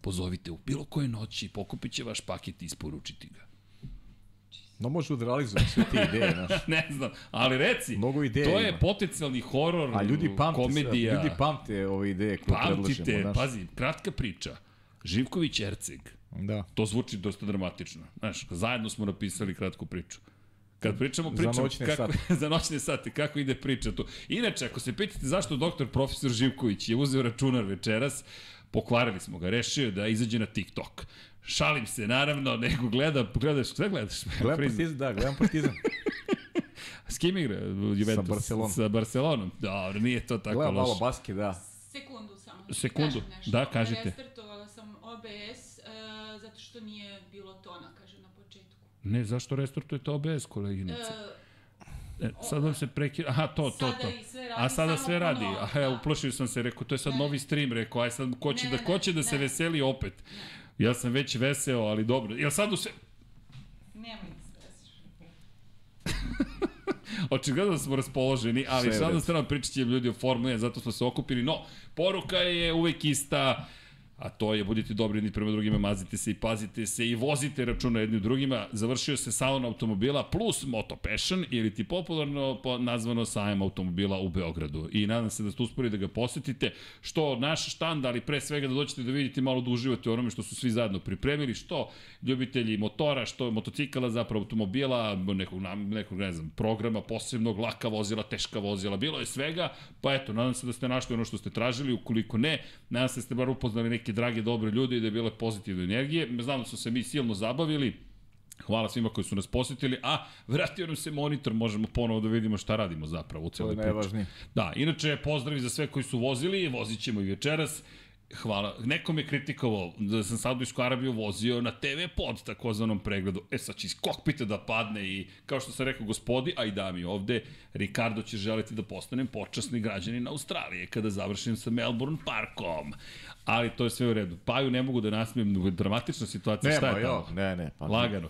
Pozovite u bilo koje noći, pokupit će vaš paket i isporučiti ga. No može da realizuje sve te ideje, znaš. ne znam, ali reci, Mnogo ideja to je ima. potencijalni horor, A ljudi pamte, komedija. ljudi pamte ove ideje koje predlažemo, Pamtite, pazi, kratka priča. Živković Erceg. Da. To zvuči dosta dramatično. Znaš, zajedno smo napisali kratku priču. Kad pričamo, Za pričamo noćne kako, sate. za noćne sate, kako ide priča tu. Inače, ako se pitate zašto doktor profesor Živković je uzeo računar večeras, pokvarili smo ga, rešio da izađe na TikTok. Šalim se, naravno, nego gleda, gledaš, šta gledaš? Gledam partizan, da, gledam partizan. S kim igra? Juventus? Barcelonom. Sa Barcelonom. Dobro, nije to tako Gledam loše. malo basket, da. Sekundu samo. Sekundu. Kažem nešto. Da, kažite. Restartovala sam OBS uh, zato što nije bilo tona, kaže na početku. Ne, zašto restartujete OBS, koleginice? Uh, E, sad vam se prekida, aha, to, to, to. A sada sve radi. Aha, ja uplašio sam se, rekao, to je sad Ne, novi stream, rekao, aj sad, ko će, Ne, da, ko će da se ne. veseli opet? Ja sam već veseo, ali dobro. Jel sad u sve... nemoj da se stresiš. Očigledno da smo raspoloženi, ali sad na stranu pričat će ljudi o Formuli 1, zato smo se okupili. No, poruka je uvek ista, a to je budite dobri jedni prema drugima, mazite se i pazite se i vozite računa jedni drugima. Završio se salon automobila plus Moto Passion ili ti popularno po- nazvano sajam automobila u Beogradu. I nadam se da ste uspori da ga posetite, što naš štand, ali pre svega da doćete da vidite malo da uživate onome što su svi zajedno pripremili, što ljubitelji motora, što motocikala, zapravo automobila, nekog, nekog ne znam, programa posebnog, laka vozila, teška vozila, bilo je svega, pa eto, nadam se da ste našli ono što ste tražili, ukoliko ne, nadam se da ste bar upoznali neke drage, dobre ljude i da je bile pozitivne energije. Znam da su se mi silno zabavili, Hvala svima koji su nas posetili, a vratio nam se monitor, možemo ponovo da vidimo šta radimo zapravo u To celoj je priči. najvažnije. Da, inače pozdravi za sve koji su vozili, vozit ćemo i večeras. Hvala. Neko me kritikovao da sam Saudijsku Arabiju vozio na TV pod takozvanom pregledu. E sad će iz kokpita da padne i kao što sam rekao gospodi, a i dami ovde, Ricardo će želiti da postanem počasni građanin Australije kada završim sa Melbourne Parkom. Ali to je sve u redu. Paju ne mogu da nasmijem, dramatična situacija, šta Nema, je jo, tamo? ne, ne. Pa, Lagano.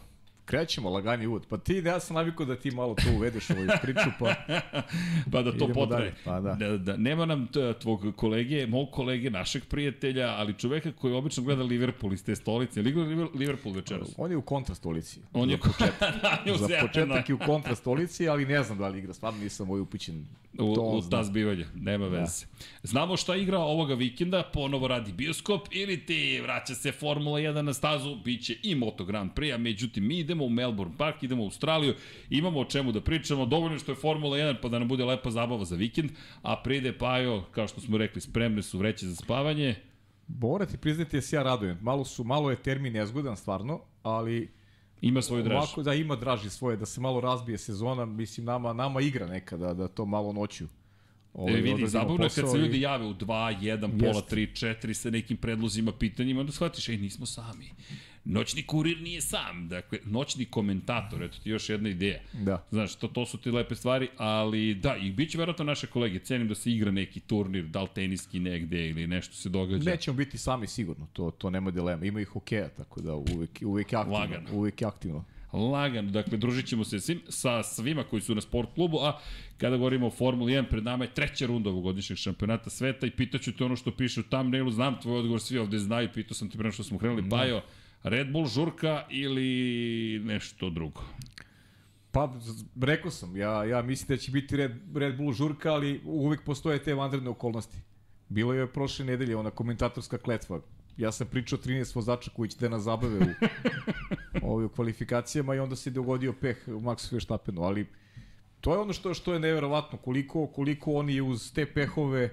Krećemo, lagani uvod. Pa ti, ja sam navikao da ti malo to uvedeš u ovu priču, pa pa da to potraje. pa da. da. da. Nema nam tvog kolege, mog kolege, našeg prijatelja, ali čoveka koji obično gleda Liverpool iz te stolice. Ili gleda Liver- Liverpool večeras? on je u kontra stolici. On je za početak. da, Za početak je u kontra stolici, ali ne znam da li igra. Stvarno nisam ovaj upućen. u, u ta zbivanja, nema Da. veze. Znamo šta igra ovoga vikenda, ponovo radi bioskop ili ti vraća se Formula 1 na stazu, bit će i Moto Grand Prix, a međutim mi idemo u Melbourne Park, idemo u Australiju, imamo o čemu da pričamo, dovoljno što je Formula 1 pa da nam bude lepa zabava za vikend, a pride Pajo, kao što smo rekli, spremne su vreće za spavanje, Moram ti priznati da se ja radujem. Malo, su, malo je termin nezgodan stvarno, ali ima svoj draž. ovako da ima draži svoje, da se malo razbije sezona, mislim nama, nama igra neka da, da to malo noću ovaj, E, vidi, zabavno je kad se ljudi jave u 2, 1, pola, Jeste. 3, 4 sa nekim predlozima, pitanjima, onda shvatiš, ej, nismo sami. Noćni kurir nije sam, dakle, noćni komentator, eto ti još jedna ideja. Da. Znaš, to, to su ti lepe stvari, ali da, i bit će verovatno naše kolege, cenim da se igra neki turnir, da li teniski negde ili nešto se događa. Nećemo biti sami sigurno, to, to nema dilema. Ima i hokeja, tako da uvek, uvek aktivno. Lagano. Uvek aktivno. Lagano, dakle, družit ćemo se svim, sa svima koji su na sport klubu, a kada govorimo o Formuli 1, pred nama je treća runda ovogodišnjeg šampionata sveta i pitaću te ono što piše u thumbnailu, znam tvoj odgovor, svi ovde znaju, pitao sam te pre nego što smo krenuli, Bajo, Red Bull žurka ili nešto drugo? Pa, rekao sam, ja, ja mislim da će biti Red, Red Bull žurka, ali uvek postoje te vanredne okolnosti. Bilo je prošle nedelje ona komentatorska kletva. Ja sam pričao 13 vozača koji će da nas zabave u, ovaj, u kvalifikacijama i onda se dogodio peh u Maxu Verstappenu, ali to je ono što, što je neverovatno, koliko, koliko oni uz te pehove,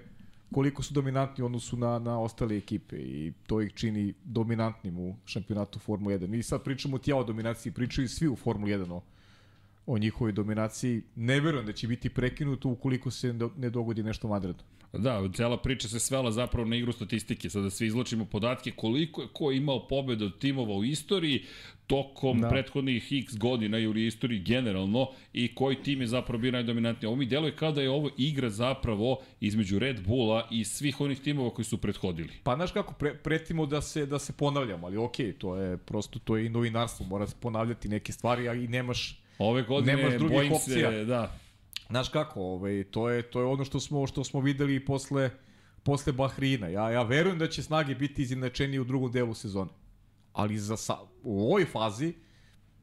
koliko su dominantni u odnosu na, na ostale ekipe i to ih čini dominantnim u šampionatu Formule 1. Mi sad pričamo ti ja o dominaciji, pričaju svi u Formuli 1 o, o njihovoj dominaciji. Ne verujem da će biti prekinuto ukoliko se ne do- ne dogodi nešto vanredno. Da, cela priča se svela zapravo na igru statistike. Sada svi izlačimo podatke koliko je ko imao pobjeda od timova u istoriji tokom da. Prethodnih x godina ili u istoriji generalno i koji tim je zapravo bio najdominantniji. Ovo mi deluje kao da je ovo igra zapravo između Red Bulla i svih onih timova koji su prethodili. Pa znaš kako, pre, pretimo da se, da se ponavljamo, ali okej, to je prosto to je i novinarstvo, mora se ponavljati neke stvari, a i nemaš Ove godine Nemaš drugih bojim opcija. se, da, Znaš kako, ovaj, to je to je ono što smo što smo videli i posle posle Bahrina. Ja ja verujem da će snage biti izjednačenije u drugom delu sezone. Ali za sa, u ovoj fazi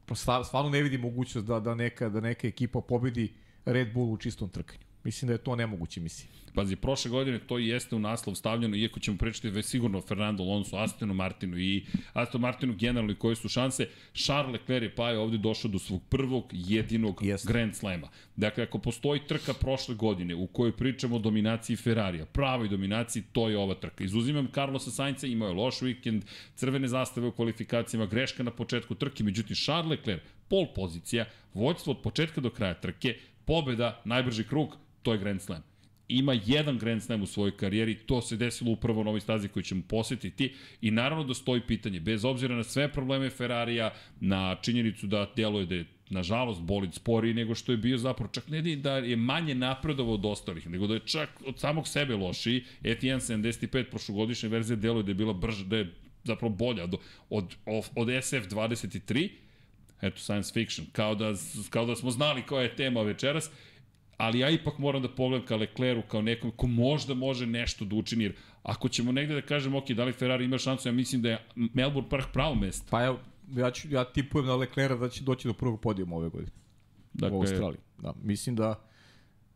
pa stvarno ne vidim mogućnost da da neka da neka ekipa pobedi Red Bull u čistom trkanju. Mislim da je to nemoguće misija. Pazi, prošle godine to i jeste u naslov stavljeno, iako ćemo pričati već sigurno o Fernando Alonso, Astonu Martinu i Aston Martinu generalno i koje su šanse. Charles Leclerc pa je ovde došao do svog prvog jedinog Jeste. Grand Slema. Dakle, ako postoji trka prošle godine u kojoj pričamo o dominaciji Ferrarija, pravoj dominaciji, to je ova trka. Izuzimam Carlosa Sainca, imao je loš vikend, crvene zastave u kvalifikacijama, greška na početku trke, međutim Charles Leclerc, pol pozicija, vođstvo od početka do kraja trke, pobeda, najbrži krug, to je Grand Slam. Ima jedan Grand Slam u svojoj karijeri, to se desilo upravo na ovoj stazi koju ćemo posetiti i naravno da stoji pitanje, bez obzira na sve probleme Ferrarija, na činjenicu da djeluje da je nažalost bolid sporiji nego što je bio zapravo, čak ne da je manje napredovao od ostalih, nego da je čak od samog sebe lošiji, F1 75 prošlogodišnje verzije djeluje da je bila brža, da je zapravo bolja od, od, od, od SF 23, eto science fiction, kao da, kao da smo znali koja je tema večeras, ali ja ipak moram da pogledam ka Lecleru kao nekom ko možda može nešto da učini, jer ako ćemo negde da kažemo, ok, da li Ferrari ima šansu, ja mislim da je Melbourne Park pravo mesto. Pa evo, ja, ću, ja tipujem na Leclerca da će doći do prvog podijuma ove godine dakle, u Australiji. Da, mislim da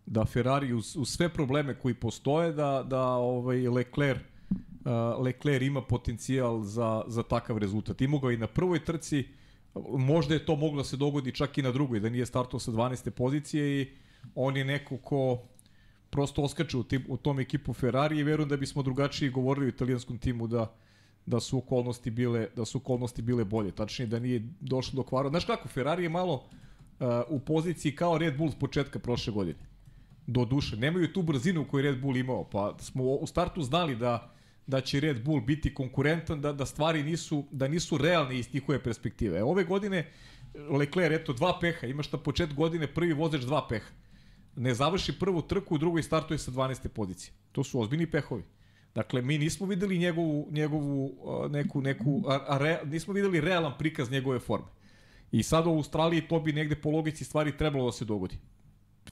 da Ferrari uz, uz sve probleme koji postoje da da ovaj Leclerc uh, Leclerc ima potencijal za za takav rezultat. Imao ga i na prvoj trci, možda je to moglo da se dogodi čak i na drugoj, da nije startao sa 12. pozicije i on je neko ko prosto oskače u, tim, u tom ekipu Ferrari i verujem da bismo drugačije govorili o italijanskom timu da da su okolnosti bile da su okolnosti bile bolje. Tačnije da nije došlo do kvara. Znaš kako Ferrari je malo uh, u poziciji kao Red Bull s početka prošle godine. Do duše. Nemaju tu brzinu koju Red Bull imao. Pa smo u startu znali da da će Red Bull biti konkurentan, da, da stvari nisu, da nisu realne iz njihove perspektive. Ove godine Leclerc, eto, dva peha, imaš na počet godine prvi vozač dva peha. Ne završi prvu trku, u drugoj startuje sa 12. pozicije. To su ozbiljni pehovi. Dakle, mi nismo videli njegovu, njegovu neku, neku, a re, nismo videli realan prikaz njegove forme. I sad u Australiji to bi negde po logici stvari trebalo da se dogodi.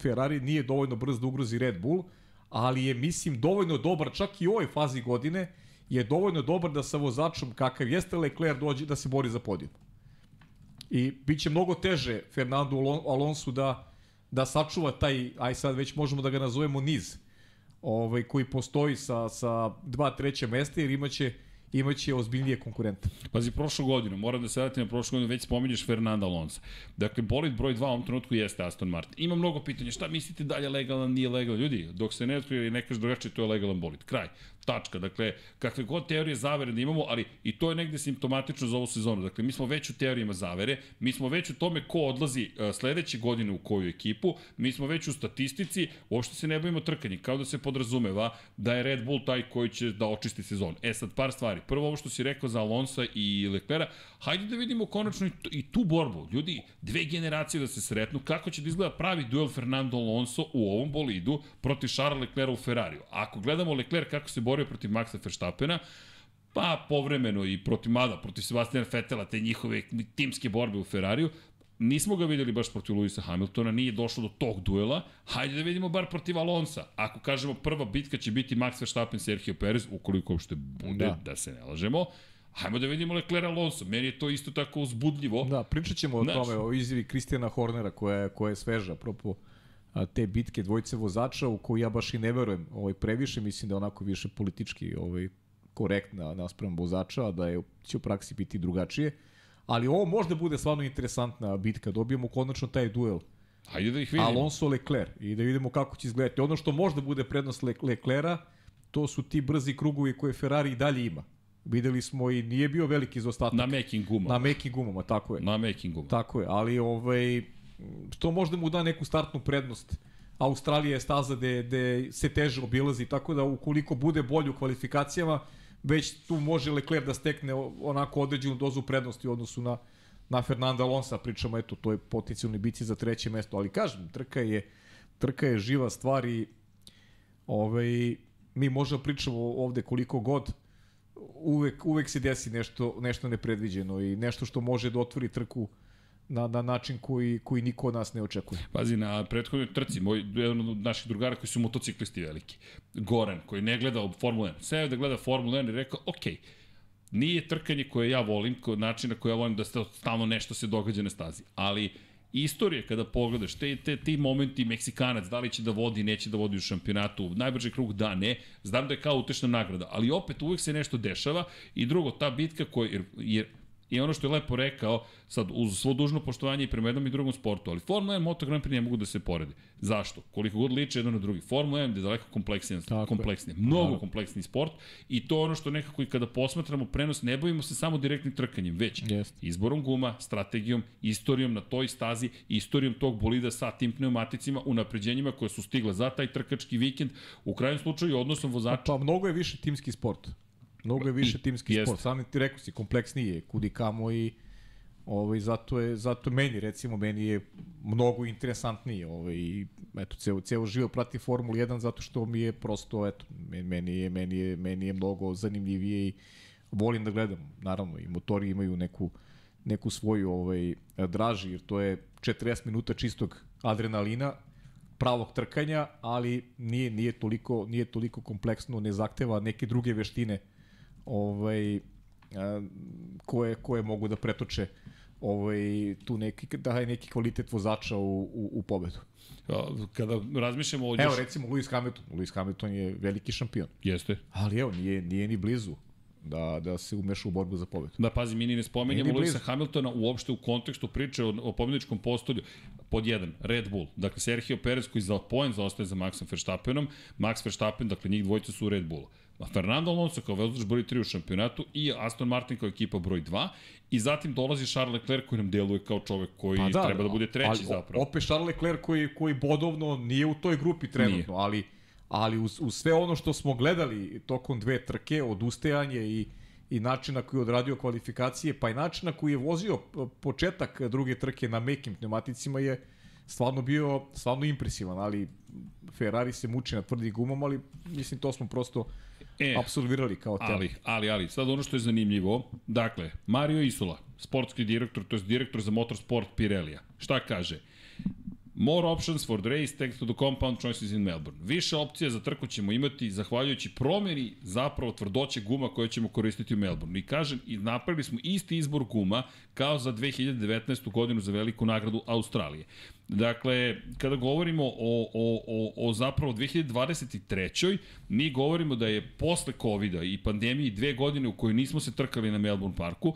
Ferrari nije dovoljno brz da ugrozi Red Bull, ali je, mislim, dovoljno dobar, čak i u ovoj fazi godine, je dovoljno dobar da sa vozačom kakav jeste Leclerc dođe da se bori za podijum. I bit će mnogo teže Fernando Alonso da, da sačuva taj, aj sad već možemo da ga nazovemo niz, ovaj, koji postoji sa, sa dva treća mesta, jer imaće imaće ozbiljnije konkurente. Pazi, prošlu godinu, moram da se vratim na prošlu godinu, već spominješ Fernanda Alonso. Dakle, bolid broj 2 u ovom trenutku jeste Aston Martin. Ima mnogo pitanja, šta mislite da li je legalan, nije legalan? Ljudi, dok se ne otkrije i ne kaže drugačije, to je legalan bolid. Kraj. Tačka. Dakle, kakve god teorije zavere da imamo, ali i to je negde simptomatično za ovu sezonu. Dakle, mi smo već u teorijama zavere, mi smo već u tome ko odlazi uh, sledeće godine u koju ekipu, mi smo već u statistici, uopšte se ne bavimo trkanjem, kao da se podrazumeva da je Red Bull taj koji će da očisti sezonu. E sad, par stvari. Prvo ovo što si rekao za Alonso i Leclerca, hajde da vidimo konačno i tu borbu. Ljudi, dve generacije da se sretnu, kako će da izgleda pravi duel Fernando Alonso u ovom bolidu protiv Charles Leclerca u Ferrariju. Ako gledamo Leclerc kako se borio protiv Maxa Verstappena, pa povremeno i protiv Mada, protiv Sebastiana Fetela, te njihove timske borbe u Ferrariju, nismo ga videli baš protiv Luisa Hamiltona, nije došlo do tog duela, hajde da vidimo bar protiv Alonsa. Ako kažemo prva bitka će biti Max Verstappen, Sergio Perez, ukoliko uopšte bude, da, da se ne lažemo, Hajmo da vidimo Leclerc Alonso. Meni je to isto tako uzbudljivo. Da, pričat ćemo o tome, o izjavi Kristijana Hornera koja je, koja je sveža, apropo te bitke dvojice vozača u koju ja baš i ne verujem ovaj, previše, mislim da onako više politički ovaj, korektna naspram vozača, a da je, će u praksi biti drugačije. Ali ovo možda bude stvarno interesantna bitka, dobijemo konačno taj duel. Hajde da ih vidimo. Alonso Leclerc i da vidimo kako će izgledati. Ono što možda bude prednost Le Leclerca, to su ti brzi krugovi koje Ferrari i dalje ima. Videli smo i nije bio veliki izostatak. Na making gumama. Na making gumama, tako je. Na making gumama. Tako je, ali ovaj, to možda mu da neku startnu prednost. Australija je staza gde, gde se teže obilazi, tako da ukoliko bude bolje u kvalifikacijama, već tu može Leclerc da stekne onako određenu dozu prednosti u odnosu na, na Fernanda Alonso, pričamo, eto, to je potencijalni bici za treće mesto, ali kažem, trka je, trka je živa stvar i ovaj, mi možemo pričamo ovde koliko god, uvek, uvek se desi nešto, nešto nepredviđeno i nešto što može da otvori trku na, na način koji, koji niko od nas ne očekuje. Pazi, na prethodnoj trci, moj, jedan od naših drugara koji su motociklisti veliki, Goran, koji ne gleda Formula 1, sve da gleda Formula 1 i rekao, ok, nije trkanje koje ja volim, način na koji ja volim da stalno nešto se događa na stazi, ali istorije kada pogledaš, te, te, ti momenti Meksikanac, da li će da vodi, neće da vodi u šampionatu, najbrži krug da, ne, znam da je kao utešna nagrada, ali opet uvek se nešto dešava i drugo, ta bitka koja, jer, jer I ono što je lepo rekao, sad uz svo dužno poštovanje i prema jednom i drugom sportu, ali Formula 1 Moto Grand Prix ne mogu da se poredi. Zašto? Koliko god liče jedno na drugi. Formula 1 je daleko kompleksniji, kompleksniji, mnogo Tako. kompleksniji sport i to ono što nekako i kada posmatramo prenos ne bavimo se samo direktnim trkanjem, već yes. izborom guma, strategijom, istorijom na toj stazi, istorijom tog bolida sa tim pneumaticima, unapređenjima koje su stigle za taj trkački vikend, u krajnjem slučaju odnosom vozača. Pa, pa mnogo je više timski sport. Mnogo je više timski sport. Sam ti rekao si, kompleksniji je, kudi kamo i ovaj, zato je, zato meni, recimo, meni je mnogo interesantniji ovaj, i eto, ceo, ceo živo prati Formulu 1 zato što mi je prosto, eto, meni je, meni je, meni je mnogo zanimljivije i volim da gledam. Naravno, i motori imaju neku, neku svoju ovaj, draži, jer to je 40 minuta čistog adrenalina, pravog trkanja, ali nije nije toliko nije toliko kompleksno, ne zahteva neke druge veštine ovaj, koje, koje mogu da pretoče ovaj, tu neki, da je neki kvalitet vozača u, u, u pobedu. Kada razmišljamo o... Evo recimo Lewis Hamilton. Lewis Hamilton je veliki šampion. Jeste. Ali evo, nije, nije ni blizu da, da se umeša u borbu za pobedu. Da, pazi, mi ni ne spomenjamo Luisa Hamiltona uopšte u kontekstu priče o, o pobedničkom postolju. Pod jedan, Red Bull. Dakle, Sergio Perez koji za poen zaostaje za Maxom Verstappenom. Max Verstappen, dakle, njih dvojica su u Red Bullu. Fernando Alonso kao velozač broj 3 u šampionatu i Aston Martin kao ekipa broj 2 i zatim dolazi Charles Leclerc koji nam deluje kao čovek koji pa da, treba da bude treći ali, zapravo. Opet Charles Leclerc koji, koji bodovno nije u toj grupi trenutno, nije. ali, ali uz, uz sve ono što smo gledali tokom dve trke, odustajanje i i načina koji je odradio kvalifikacije, pa i načina koji je vozio početak druge trke na mekim pneumaticima je stvarno bio stvarno impresivan, ali Ferrari se muči na tvrdim gumom, ali mislim to smo prosto e, absolvirali kao tema. Ali, ali, ali, sad ono što je zanimljivo, dakle, Mario Isola, sportski direktor, to je direktor za motorsport Pirelija, šta kaže? More options for the race thanks to the compound choices in Melbourne. Više opcija za trku ćemo imati zahvaljujući promjeni zapravo tvrdoće guma koje ćemo koristiti u Melbourne. I kažem, i napravili smo isti izbor guma kao za 2019. godinu za veliku nagradu Australije. Dakle, kada govorimo o, o, o, o zapravo 2023. mi govorimo da je posle covid i pandemiji dve godine u kojoj nismo se trkali na Melbourne parku,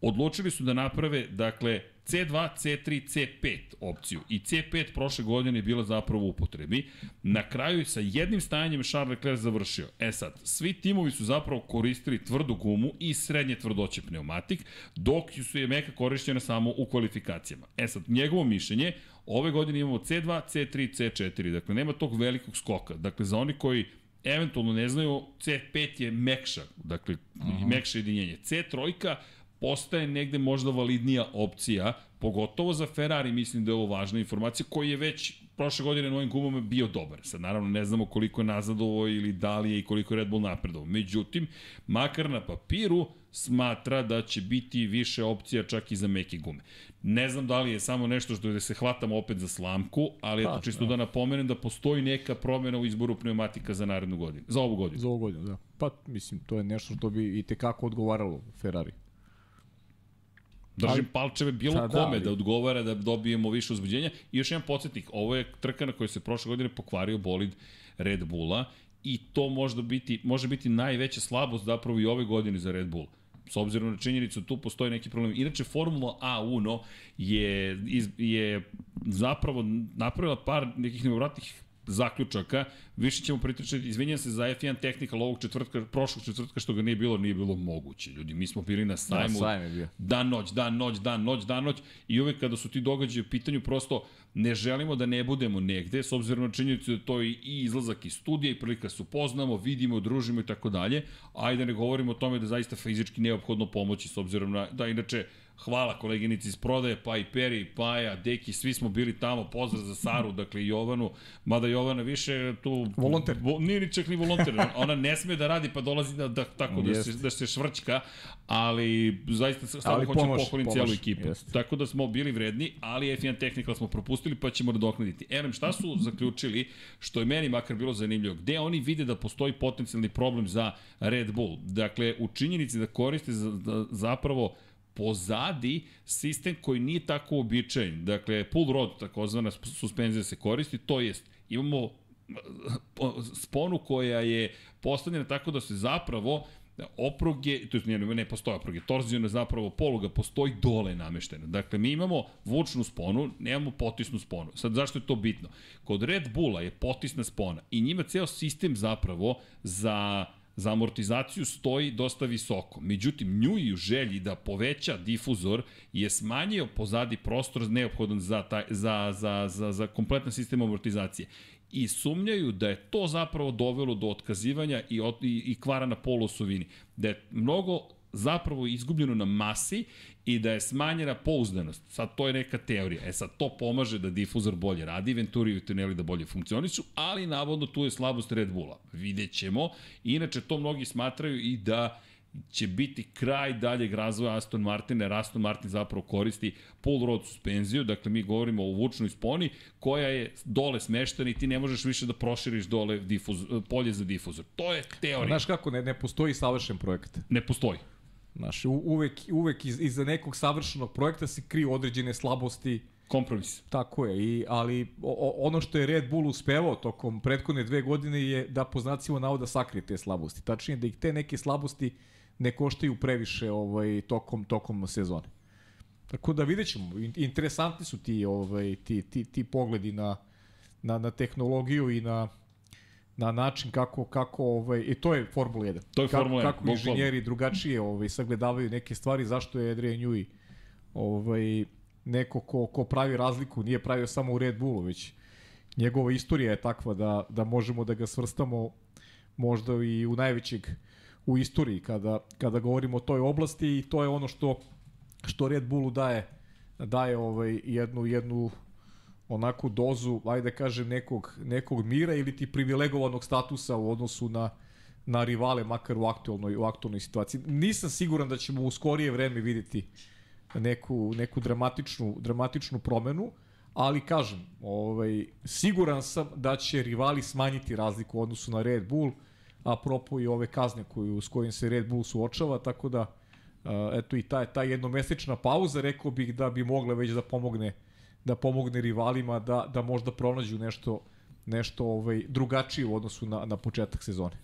odlučili su da naprave, dakle, C2, C3, C5 opciju. I C5 prošle godine je bila zapravo u upotrebi. Na kraju sa jednim stajanjem Charles Leclerc završio. E sad, svi timovi su zapravo koristili tvrdu gumu i srednje tvrdoće pneumatik, dok su je meka korišćena samo u kvalifikacijama. E sad, njegovo mišljenje, ove godine imamo C2, C3, C4, dakle nema tog velikog skoka. Dakle, za oni koji eventualno ne znaju, C5 je mekša, dakle, -huh. mekša jedinjenje. C3 postaje negde možda validnija opcija, pogotovo za Ferrari, mislim da je ovo važna informacija, koji je već prošle godine na ovim gumama bio dobar. Sad naravno ne znamo koliko je nazadovo ili da li je i koliko je Red Bull napredovo. Međutim, makar na papiru smatra da će biti više opcija čak i za meke gume. Ne znam da li je samo nešto što da se hvatamo opet za slamku, ali pa, eto čisto da. da napomenem da postoji neka promena u izboru pneumatika za narednu godinu, za ovu godinu. Za ovu godinu, da. Pa mislim, to je nešto što bi i tekako odgovaralo Ferrari. Držim ali, palčeve bilo da, kome da, da odgovara da dobijemo više uzbuđenja. I još jedan podsjetnik, ovo je trka na kojoj se prošle godine pokvario bolid Red Bulla i to može biti, može biti najveća slabost zapravo i ove godine za Red Bull s obzirom na činjenicu tu postoji neki problem. Inače, Formula A Uno je, je zapravo napravila par nekih nevratnih zaključaka. Više ćemo pritrčati, izvinjam se za F1 Technical ovog četvrtka, prošlog četvrtka što ga nije bilo, nije bilo moguće. Ljudi, mi smo bili na sajmu. Da, sajm je bio. Dan, noć, dan, noć, dan, noć, dan, noć. I uvek kada su ti događaje u pitanju, prosto ne želimo da ne budemo negde, s obzirom na činjenicu da to je i izlazak iz studija i prilika da se upoznamo, vidimo, družimo i tako dalje. Ajde ne govorimo o tome da zaista fizički neophodno pomoći, s obzirom na, da inače, Hvala koleginici iz prodaje, pa i Peri, Paja, Deki, svi smo bili tamo, pozdrav za Saru, dakle Jovanu, mada Jovana više tu... Volonter. Vo, nije ni čak ni volonter, ona ne sme da radi pa dolazi da, da tako da se, da se švrćka, ali zaista stvarno hoću da pohvalim cijelu ekipu. Jest. Tako da smo bili vredni, ali F1 Technical smo propustili pa ćemo nadoknaditi. Elem, šta su zaključili, što je meni makar bilo zanimljivo, gde oni vide da postoji potencijalni problem za Red Bull? Dakle, u činjenici da koriste za, da, zapravo pozadi sistem koji nije tako običajen. Dakle, pull rod, takozvana suspenzija se koristi, to jest imamo sponu koja je postavljena tako da se zapravo opruge, to je ne, ne postoje opruge, torzijona zapravo poluga postoji dole nameštena. Dakle, mi imamo vučnu sponu, nemamo potisnu sponu. Sad, zašto je to bitno? Kod Red Bulla je potisna spona i njima ceo sistem zapravo za za amortizaciju stoji dosta visoko. Međutim, nju i u želji da poveća difuzor je smanjio pozadi prostor neophodan za, taj, za, za, za, za kompletan sistem amortizacije i sumnjaju da je to zapravo dovelo do otkazivanja i, i, i kvara na polosovini. Da je mnogo zapravo izgubljeno na masi i da je smanjena pouzdanost. Sad to je neka teorija. E sad to pomaže da difuzor bolje radi, Venturi i tuneli da bolje funkcionišu, ali navodno tu je slabost Red Bulla. Vidjet ćemo. Inače to mnogi smatraju i da će biti kraj daljeg razvoja Aston Martina, jer Aston Martin zapravo koristi pull rod suspenziju, dakle mi govorimo o vučnoj sponi koja je dole smeštena i ti ne možeš više da proširiš dole difuz, polje za difuzor. To je teorija. Znaš kako, ne, ne postoji savršen projekat. Ne postoji. Znaš, uvek, uvek iz, iza nekog savršenog projekta se kriju određene slabosti. Kompromis. Tako je, i, ali o, ono što je Red Bull uspevao tokom prethodne dve godine je da po znacima navoda sakrije te slabosti. Tačnije da ih te neke slabosti ne koštaju previše ovaj, tokom, tokom sezone. Tako da vidjet ćemo. Interesantni su ti, ovaj, ti, ti, ti pogledi na, na, na tehnologiju i na na način kako kako ovaj i to je Formula 1. To je Formula 1. Kako, kako inženjeri drugačije ovaj sagledavaju neke stvari, zašto je Adrian Newey ovaj neko ko, ko pravi razliku, nije pravio samo u Red Bullu, već njegova istorija je takva da, da možemo da ga svrstamo možda i u najvećeg u istoriji kada, kada govorimo o toj oblasti i to je ono što što Red Bullu daje daje ovaj jednu jednu onako dozu, ajde da kažem, nekog, nekog mira ili ti privilegovanog statusa u odnosu na, na rivale, makar u aktualnoj, u aktualnoj situaciji. Nisam siguran da ćemo u skorije vreme videti neku, neku dramatičnu, dramatičnu promenu, ali kažem, ovaj, siguran sam da će rivali smanjiti razliku u odnosu na Red Bull, a propo i ove kazne koju, s kojim se Red Bull suočava, tako da eto i ta, ta jednomesečna pauza, rekao bih da bi mogla već da pomogne da pomogne rivalima da, da možda pronađu nešto nešto ovaj drugačije u odnosu na, na početak sezone.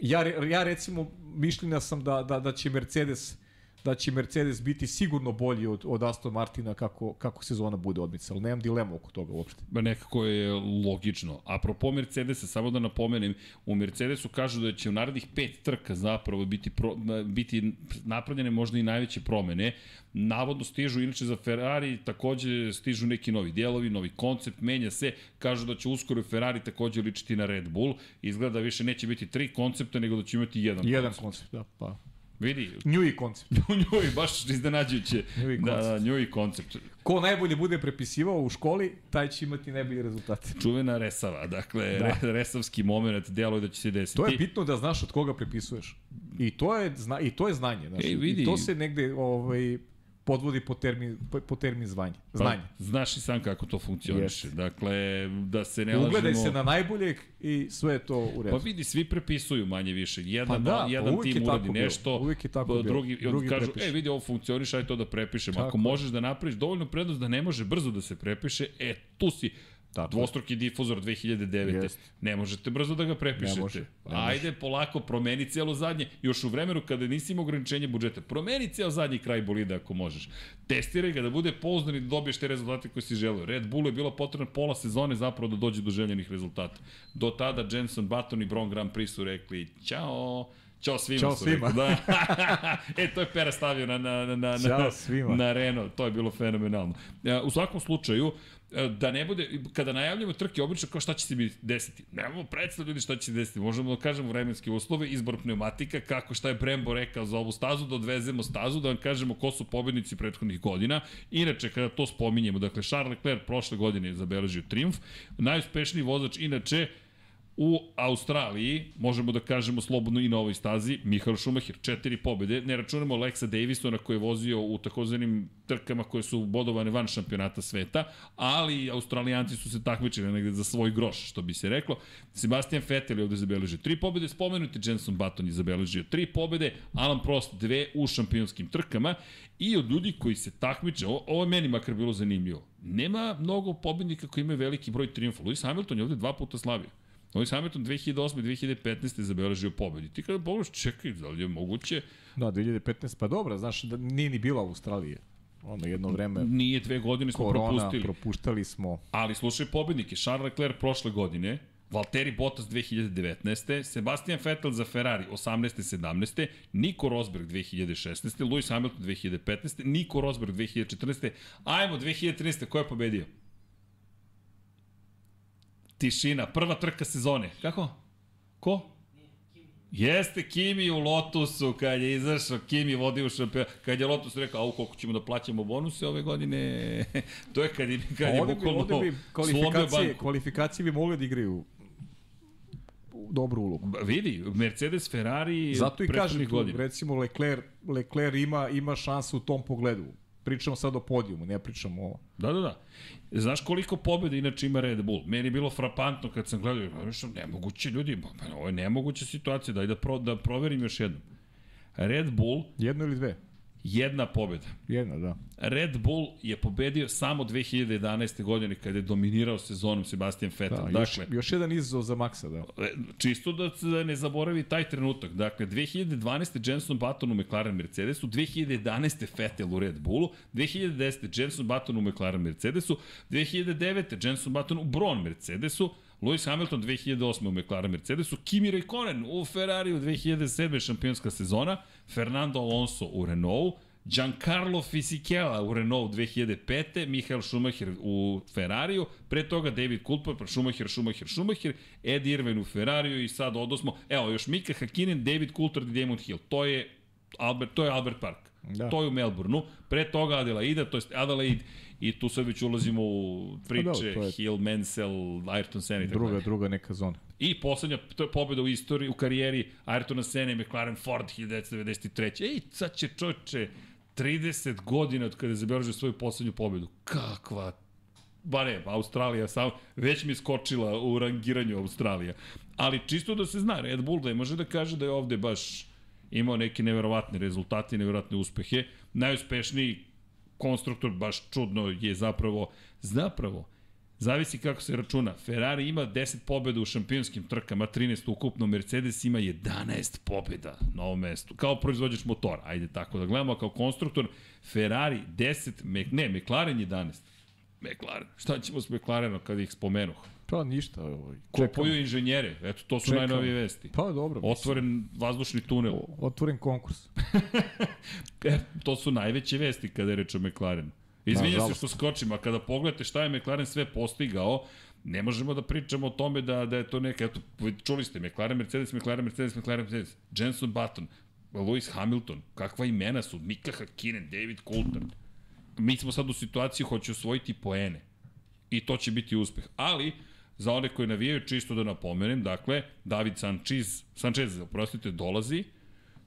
Ja, ja recimo mišljenja sam da, da, da će Mercedes da će Mercedes biti sigurno bolji od, od Aston Martina kako, kako sezona bude odmicala. Nemam dilemu oko toga uopšte. Ba nekako je logično. Apropo Mercedesa, samo da napomenem, u Mercedesu kažu da će u narednih pet trka zapravo biti, pro, biti napravljene možda i najveće promene. Navodno stižu, inače za Ferrari takođe stižu neki novi dijelovi, novi koncept, menja se, kažu da će uskoro Ferrari takođe ličiti na Red Bull. Izgleda da više neće biti tri koncepta, nego da će imati jedan, jedan koncept. koncept da, pa Vidi. Njui koncept. Njui, baš iznenađujuće. Njui koncept. Da, Njui koncept. Ko najbolje bude prepisivao u školi, taj će imati najbolji rezultate. Čuvena resava, dakle, da. resavski moment, deluje da će se desiti. To je bitno da znaš od koga prepisuješ. I to je, zna, i to je znanje. Znači, Ej, vidi. I to se negde ovaj, podvodi po termin, po termin zvanje. Pa, znanje. Pa, znaš i sam kako to funkcioniše. Yes. Dakle, da se ne lažemo... Ugledaj se na najboljeg i sve je to u redu. Pa vidi, svi prepisuju manje više. Jedan, pa da, jedan pa tim uradi nešto, uvijek je tako drugi, bilo. drugi kažu, prepiše. e vidi, ovo funkcioniše, aj to da prepišem. Tako. Ako možeš da napraviš dovoljno prednost da ne može brzo da se prepiše, e, tu si Tako. Dvostruki difuzor 2009. Jest. Ne možete brzo da ga prepišete. Ne može, ne Ajde, polako, promeni cijelo zadnje. Još u vremenu kada nisi imao ograničenje budžeta, promeni cijelo zadnji kraj bolida ako možeš. Testiraj ga da bude pouzdan i da dobiješ te rezultate koje si želeo. Red Bullu je bilo potrebno pola sezone zapravo da dođe do željenih rezultata. Do tada Jenson Button i Bron Grand Prix su rekli, ćao, Ćao svima. Ćao svima. Da. e, to je Pera stavio na, na, na, na, svima. na Renault. To je bilo fenomenalno. U svakom slučaju, da ne bude, kada najavljamo trke, obično kao šta će se biti desiti. Nemamo predstav ljudi šta će se desiti. Možemo da kažemo vremenske uslove, izbor pneumatika, kako šta je Brembo rekao za ovu stazu, da odvezemo stazu, da vam kažemo ko su pobednici prethodnih godina. Inače, kada to spominjemo, dakle, Charles Leclerc prošle godine je zabeležio triumf, najuspešniji vozač, inače, U Australiji, možemo da kažemo slobodno i na ovoj stazi, Michael Schumacher, četiri pobede, ne računamo Lexa Davisona koji je vozio u takozvanim trkama koje su bodovane van šampionata sveta, ali Australijanci su se takmičili negde za svoj groš, što bi se reklo. Sebastian Vettel je ovde zabeležio tri pobede, spomenuti Jenson Button je zabeležio tri pobede, Alan Prost dve u šampionskim trkama i od ljudi koji se takmiče, ovo je meni makar bilo zanimljivo, nema mnogo pobednika koji imaju veliki broj triumfa. Lewis Hamilton je ovde dva puta slavio. Lewis Hamilton 2008-2015. zabeležio pobedi. Ti kada pogledaš, čekaj, da li je moguće? Da, 2015, pa dobro, znaš, da nije ni bila Australije. Ono jedno vreme... Nije dve godine smo korona, propustili. propuštali smo. Ali slušaj pobednike, Charles Leclerc prošle godine, Valtteri Bottas 2019. Sebastian Vettel za Ferrari 18. 17. Nico Rosberg 2016. Lewis Hamilton 2015. Nico Rosberg 2014. Ajmo 2013. Ko je pobedio? Tišina, prva trka sezone. Kako? Ko? Jeste Kimi u Lotusu, kad je izašao, Kimi vodi u šampion, kad je Lotus rekao, au koliko ćemo da plaćamo bonuse ove godine, to je kad je, kad je bukvalno bi, kvalifikacije, kvalifikacije bi mogli da igraju dobru ulogu. Vidi, Mercedes, Ferrari, Zato i kažem tu, godina. recimo Leclerc, Leclerc ima, ima šansu u tom pogledu. Pričamo sad o podijumu, ne pričamo o... Da, da, da. Znaš koliko pobjeda inače ima Red Bull? Meni je bilo frapantno kad sam gledao, nešto nemoguće ljudi, pa ovo je nemoguća situacija, daj da, pro, da proverim još jednom. Red Bull... Jedno ili dve? Jedna pobjeda. Jedna, da. Red Bull je pobedio samo 2011. godine kada je dominirao sezonom Sebastian Vettel. Da, dakle, još, još jedan izazov za Maxa, da. E, čisto da se ne zaboravi taj trenutak. Dakle, 2012. Jenson Button u McLaren Mercedesu, 2011. Vettel u Red Bullu, 2010. Jenson Button u McLaren Mercedesu, 2009. Jenson Button u Braun Mercedesu, Lewis Hamilton 2008. u McLaren Mercedesu, Kimi Raikkonen u Ferrariju 2007. šampionska sezona, Fernando Alonso u Renault, Giancarlo Fisichella u Renault 2005. Michael Schumacher u Ferrariju, pre toga David Coulthard, pa Schumacher, Schumacher, Schumacher, Ed Irvine u Ferrariju i sad odosmo, evo još Mika Hakkinen, David Coulthard i Damon Hill. To je Albert, to je Albert Park. Da. To je u Melbourneu. Pre toga Adelaide, to je Adelaide I tu sad već ulazimo u priče, pa da, je... Hill, Mansell, Ayrton Senna i tako Druga, druga neka zona. I poslednja pobjeda u istoriji, u karijeri Ayrtona Senna i McLaren Ford 1993. Ej, sad će čoče 30 godina od kada je zabeležio svoju poslednju pobedu. Kakva ba ne, Australija sam, već mi skočila u rangiranju Australija. Ali čisto da se zna, Red Bull da je može da kaže da je ovde baš imao neke neverovatne rezultate, neverovatne uspehe. Najuspešniji konstruktor baš čudno je zapravo, zapravo, Zavisi kako se računa. Ferrari ima 10 pobjeda u šampionskim trkama, 13 ukupno, Mercedes ima 11 pobjeda na ovom mestu. Kao proizvođač motora, ajde tako da gledamo, kao konstruktor, Ferrari 10, ne, McLaren 11. McLaren. Šta ćemo s McLarenom kad ih spomenuh? Pa ništa. Ovaj. Kupuju inženjere, eto to su Čekam. najnovije vesti. Pa dobro. Otvoren mislim. vazdušni tunel. O, otvoren konkurs. e, to su najveće vesti kada je reč o McLarenu. Izvinjam se što skočim, a kada pogledate šta je McLaren sve postigao, ne možemo da pričamo o tome da, da je to neka, eto, čuli ste, McLaren, Mercedes, McLaren, Mercedes, McLaren, Mercedes, Jenson Button, Lewis Hamilton, kakva imena su, Mika Hakkinen, David Coulthard. Mi smo sad u situaciji, hoće osvojiti poene. I to će biti uspeh. Ali, za one koji navijaju, čisto da napomenem, dakle, David Sanchez, Sanchez, oprostite, dolazi,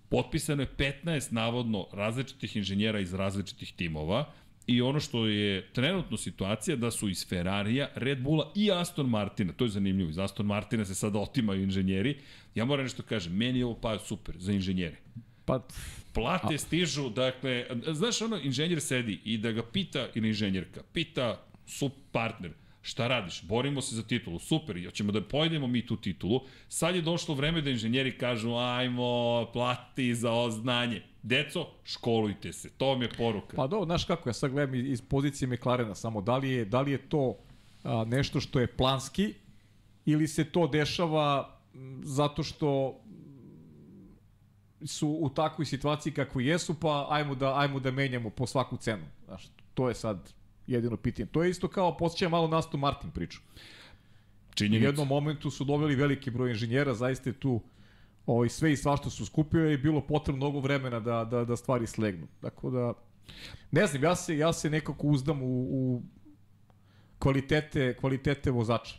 potpisano je 15 navodno različitih inženjera iz različitih timova, I ono što je trenutno situacija da su iz Ferrarija, Red Bulla i Aston Martina, to je zanimljivo, iz Aston Martina se sada otimaju inženjeri. Ja moram nešto kažem, meni je ovo pa super za inženjere. Pa, Plate a... stižu, dakle, znaš ono, inženjer sedi i da ga pita, ili inženjerka, pita su partner, šta radiš? Borimo se za titulu, super, hoćemo da pojedemo mi tu titulu. Sad je došlo vreme da inženjeri kažu, ajmo, plati za oznanje. Deco, školujte se, to mi je poruka. Pa dobro, znaš kako, ja sad gledam iz pozicije McLarena samo, da li je, da li je to a, nešto što je planski ili se to dešava zato što su u takvoj situaciji kako jesu, pa ajmo da, ajmo da menjamo po svaku cenu. Znaš, to je sad jedino pitanje. To je isto kao, posjeća malo Nastu Martin priču. Činjenica. U jednom momentu su doveli veliki broj inženjera, zaista je tu ovaj, sve i svašta su skupio i bilo potrebno mnogo vremena da, da, da stvari slegnu. Tako da, ne znam, ja se, ja se nekako uzdam u, u kvalitete, kvalitete vozača.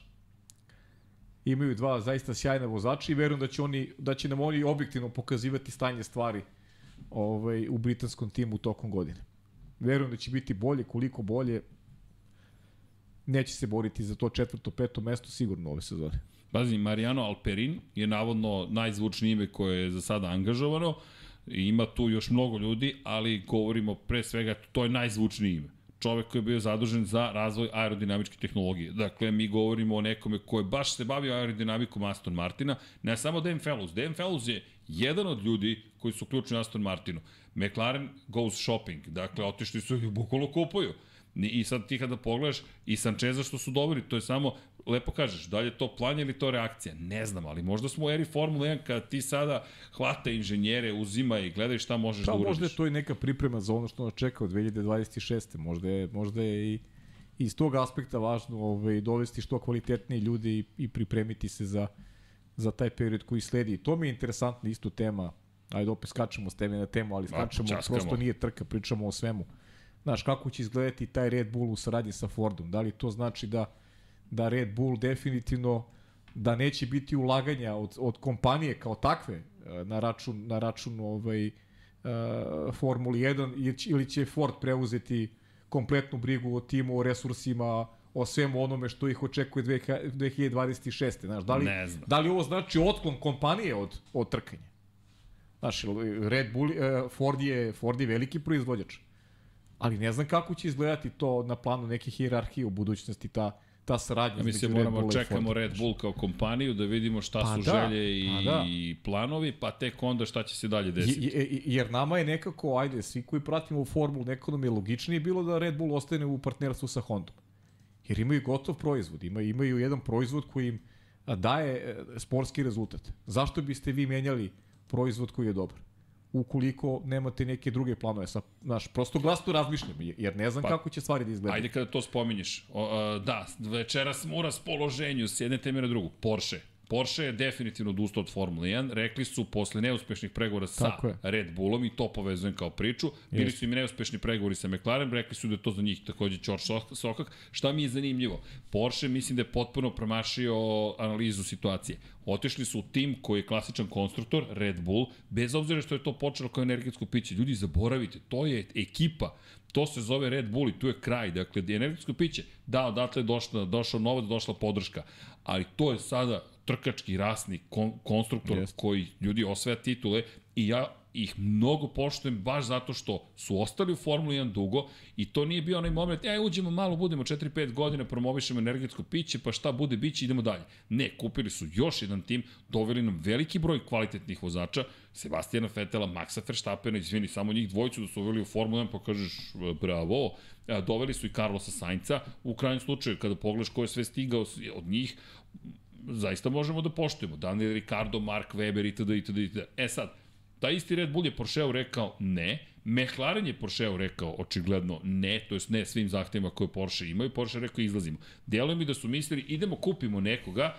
Imaju dva zaista sjajna vozača i verujem da će, oni, da će nam oni objektivno pokazivati stanje stvari ovaj, u britanskom timu tokom godine. Verujem da će biti bolje, koliko bolje, neće se boriti za to četvrto, peto mesto sigurno ove sezone. Pazi, Mariano Alperin je navodno najzvučnije ime koje je za sada angažovano. Ima tu još mnogo ljudi, ali govorimo pre svega, to je najzvučnije ime čovek koji je bio zadužen za razvoj aerodinamičke tehnologije. Dakle, mi govorimo o nekome ko je baš se bavio aerodinamikom Aston Martina, ne samo Dan Fellows. Dan Fellows je jedan od ljudi koji su ključni Aston Martinu. McLaren goes shopping, dakle, otišli su i bukvalno kupuju. I sad ti kada pogledaš i Sančeza što su dobili, to je samo, lepo kažeš, da li je to plan ili to reakcija? Ne znam, ali možda smo u eri Formula 1 kada ti sada hvata inženjere, uzima i gledaj šta možeš pa, da uradiš. Možda je to i neka priprema za ono što nas čeka od 2026. Možda je, možda je i iz tog aspekta važno ovaj, dovesti što kvalitetniji ljudi i, i pripremiti se za, za taj period koji sledi. to mi je interesantna isto tema. Ajde, opet skačemo s teme na temu, ali skačemo, Ma, prosto nije trka, pričamo o svemu. Znaš, kako će izgledati taj Red Bull u saradnji sa Fordom? Da li to znači da, da Red Bull definitivno da neće biti ulaganja od, od kompanije kao takve e, na račun, na račun ovaj, uh, Formuli 1 ili će Ford preuzeti kompletnu brigu o timu, o resursima, o svemu onome što ih očekuje 2026. Znaš, da li, da li ovo znači otklon kompanije od, od trkanja? Znaš, Red Bull, uh, Ford, je, Ford je veliki proizvođač ali ne znam kako će izgledati to na planu neke hirarhije u budućnosti, ta, ta saradnja. Ja mislim, moramo čekamo Red Bull kao kompaniju da vidimo šta pa su da, želje i, pa da. i planovi, pa tek onda šta će se dalje desiti. Je, jer nama je nekako, ajde, svi koji pratimo u formulu, nekako nam je logičnije bilo da Red Bull ostane u partnerstvu sa Hondom. Jer imaju gotov proizvod, imaju, imaju jedan proizvod koji im daje e, sportski rezultat. Zašto biste vi menjali proizvod koji je dobar? ukoliko nemate neke druge planove. Sa, znaš, prosto glasno razmišljam, jer ne znam pa, kako će stvari da izgledaju. Ajde kada to spominješ. O, a, da, večeras smo u raspoloženju s jedne teme na drugu. Porsche. Porsche je definitivno odustao od Formule 1. Rekli su posle neuspešnih pregovora sa Red Bullom i to povezujem kao priču. Bili su im neuspešni pregovori sa McLaren, rekli su da je to za njih takođe čor sokak. Šta mi je zanimljivo? Porsche mislim da je potpuno promašio analizu situacije. Otišli su u tim koji je klasičan konstruktor, Red Bull, bez obzira što je to počelo kao energetsko piće. Ljudi, zaboravite, to je ekipa. To se zove Red Bull i tu je kraj. Dakle, energetsko piće, da, odatle je došla, došao novac, došla podrška. Ali to je sada trkački rasni kon, konstruktor yes. koji ljudi osvaja titule i ja ih mnogo poštujem baš zato što su ostali u Formuli 1 dugo i to nije bio onaj moment, aj uđemo malo, budemo 4-5 godina, promovišemo energetsko piće, pa šta bude, biće, idemo dalje. Ne, kupili su još jedan tim, doveli nam veliki broj kvalitetnih vozača, Sebastijana Fetela, Maxa Verstappena, izvini, samo njih dvojicu da su uveli u Formulu 1, pa kažeš bravo, doveli su i Carlosa Sainca, u krajnjem slučaju, kada pogledaš ko je sve stigao od njih, zaista možemo da poštujemo. Daniel Ricardo, Mark Webber itd. itd. itd. E sad, taj isti Red Bull je Porscheu rekao ne, McLaren je Porscheu rekao očigledno ne, to jest ne svim zahtevima koje Porsche imaju, Porsche rekao izlazimo. Deluje mi da su mislili idemo kupimo nekoga,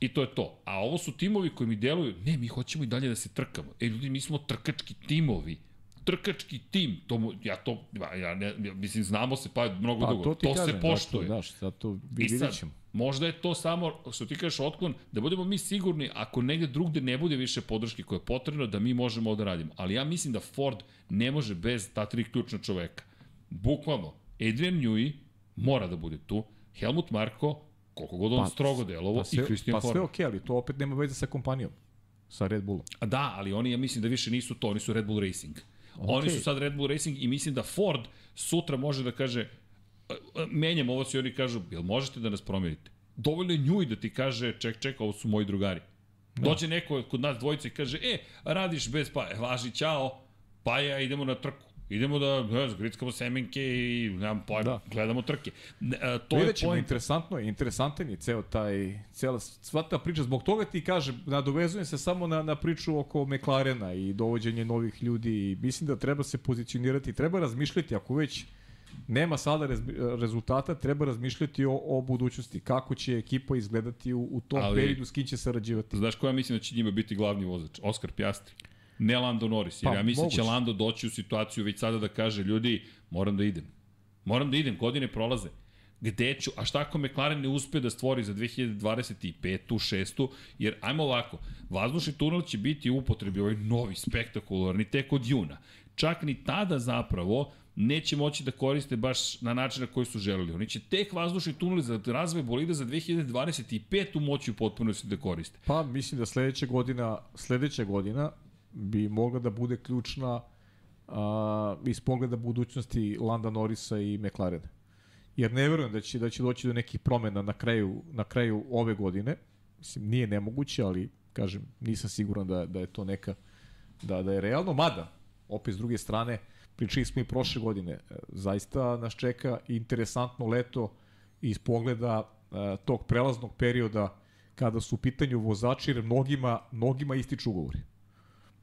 I to je to. A ovo su timovi koji mi deluju, ne, mi hoćemo i dalje da se trkamo. E, ljudi, mi smo trkački timovi trkački tim, to mu, ja to, ja ne, mislim, znamo se pa mnogo pa, dugo, to, to kažem, se poštuje. Daš, zato vidit ćemo. Možda je to samo, što ti kažeš, otklon, da budemo mi sigurni, ako negde drugde ne bude više podrške koje je potrebno, da mi možemo ovo da radimo. Ali ja mislim da Ford ne može bez ta tri ključna čoveka. Bukvalno, Adrian Newey mora da bude tu, Helmut Marko, koliko god on pa, strogo delovo, pa sve, i Christian Pa sve okej, okay, ali to opet nema veze sa kompanijom, sa Red Bullom. A da, ali oni, ja mislim da više nisu to, oni su Red Bull Racing. Okay. Oni su sad Red Bull Racing i mislim da Ford sutra može da kaže e, e, menjam ovo si oni kažu, jel možete da nas promenite? Dovoljno je njuj da ti kaže, ček, ček, ovo su moji drugari. Da. Dođe neko kod nas dvojice i kaže, e, radiš bez pa, važi, čao, pa ja idemo na trku. Idemo da, ne znam, grickamo semenke i nemam pojma, da. gledamo trke. E, to Vidjet ćemo, je interesantno je, interesantan je ceo taj, cijela, sva ta priča. Zbog toga ti kažem, nadovezujem se samo na, na priču oko McLarena i dovođenje novih ljudi i mislim da treba se pozicionirati, treba razmišljati, ako već nema sada rez, rezultata, treba razmišljati o, o budućnosti, kako će ekipa izgledati u, u tom Ali, periodu, s kim će sarađivati. Znaš koja mislim da će njima biti glavni vozač? Oskar Pjastri ne Lando Norris. Jer pa, ja mislim da će Lando doći u situaciju već sada da kaže, ljudi, moram da idem. Moram da idem, godine prolaze. Gde ću, a šta ako McLaren ne uspe da stvori za 2025. 6. Jer, ajmo ovako, vazdušni tunel će biti u upotrebi ovaj novi, spektakularni, tek od juna. Čak ni tada zapravo neće moći da koriste baš na način na koji su želeli. Oni će tek vazdušni tuneli za razvoj bolida za 2025. moći u potpunosti da koriste. Pa mislim da sledeća godina, sledeća godina bi mogla da bude ključna a, iz pogleda budućnosti Landa Norrisa i McLarena. Jer ne verujem da će, da će doći do nekih promena na kraju, na kraju ove godine. Mislim, nije nemoguće, ali kažem, nisam siguran da, da je to neka, da, da je realno. Mada, opet s druge strane, pričali smo i prošle godine, e, zaista nas čeka interesantno leto iz pogleda a, tog prelaznog perioda kada su u pitanju vozači, jer mnogima, mnogima ističu ugovori.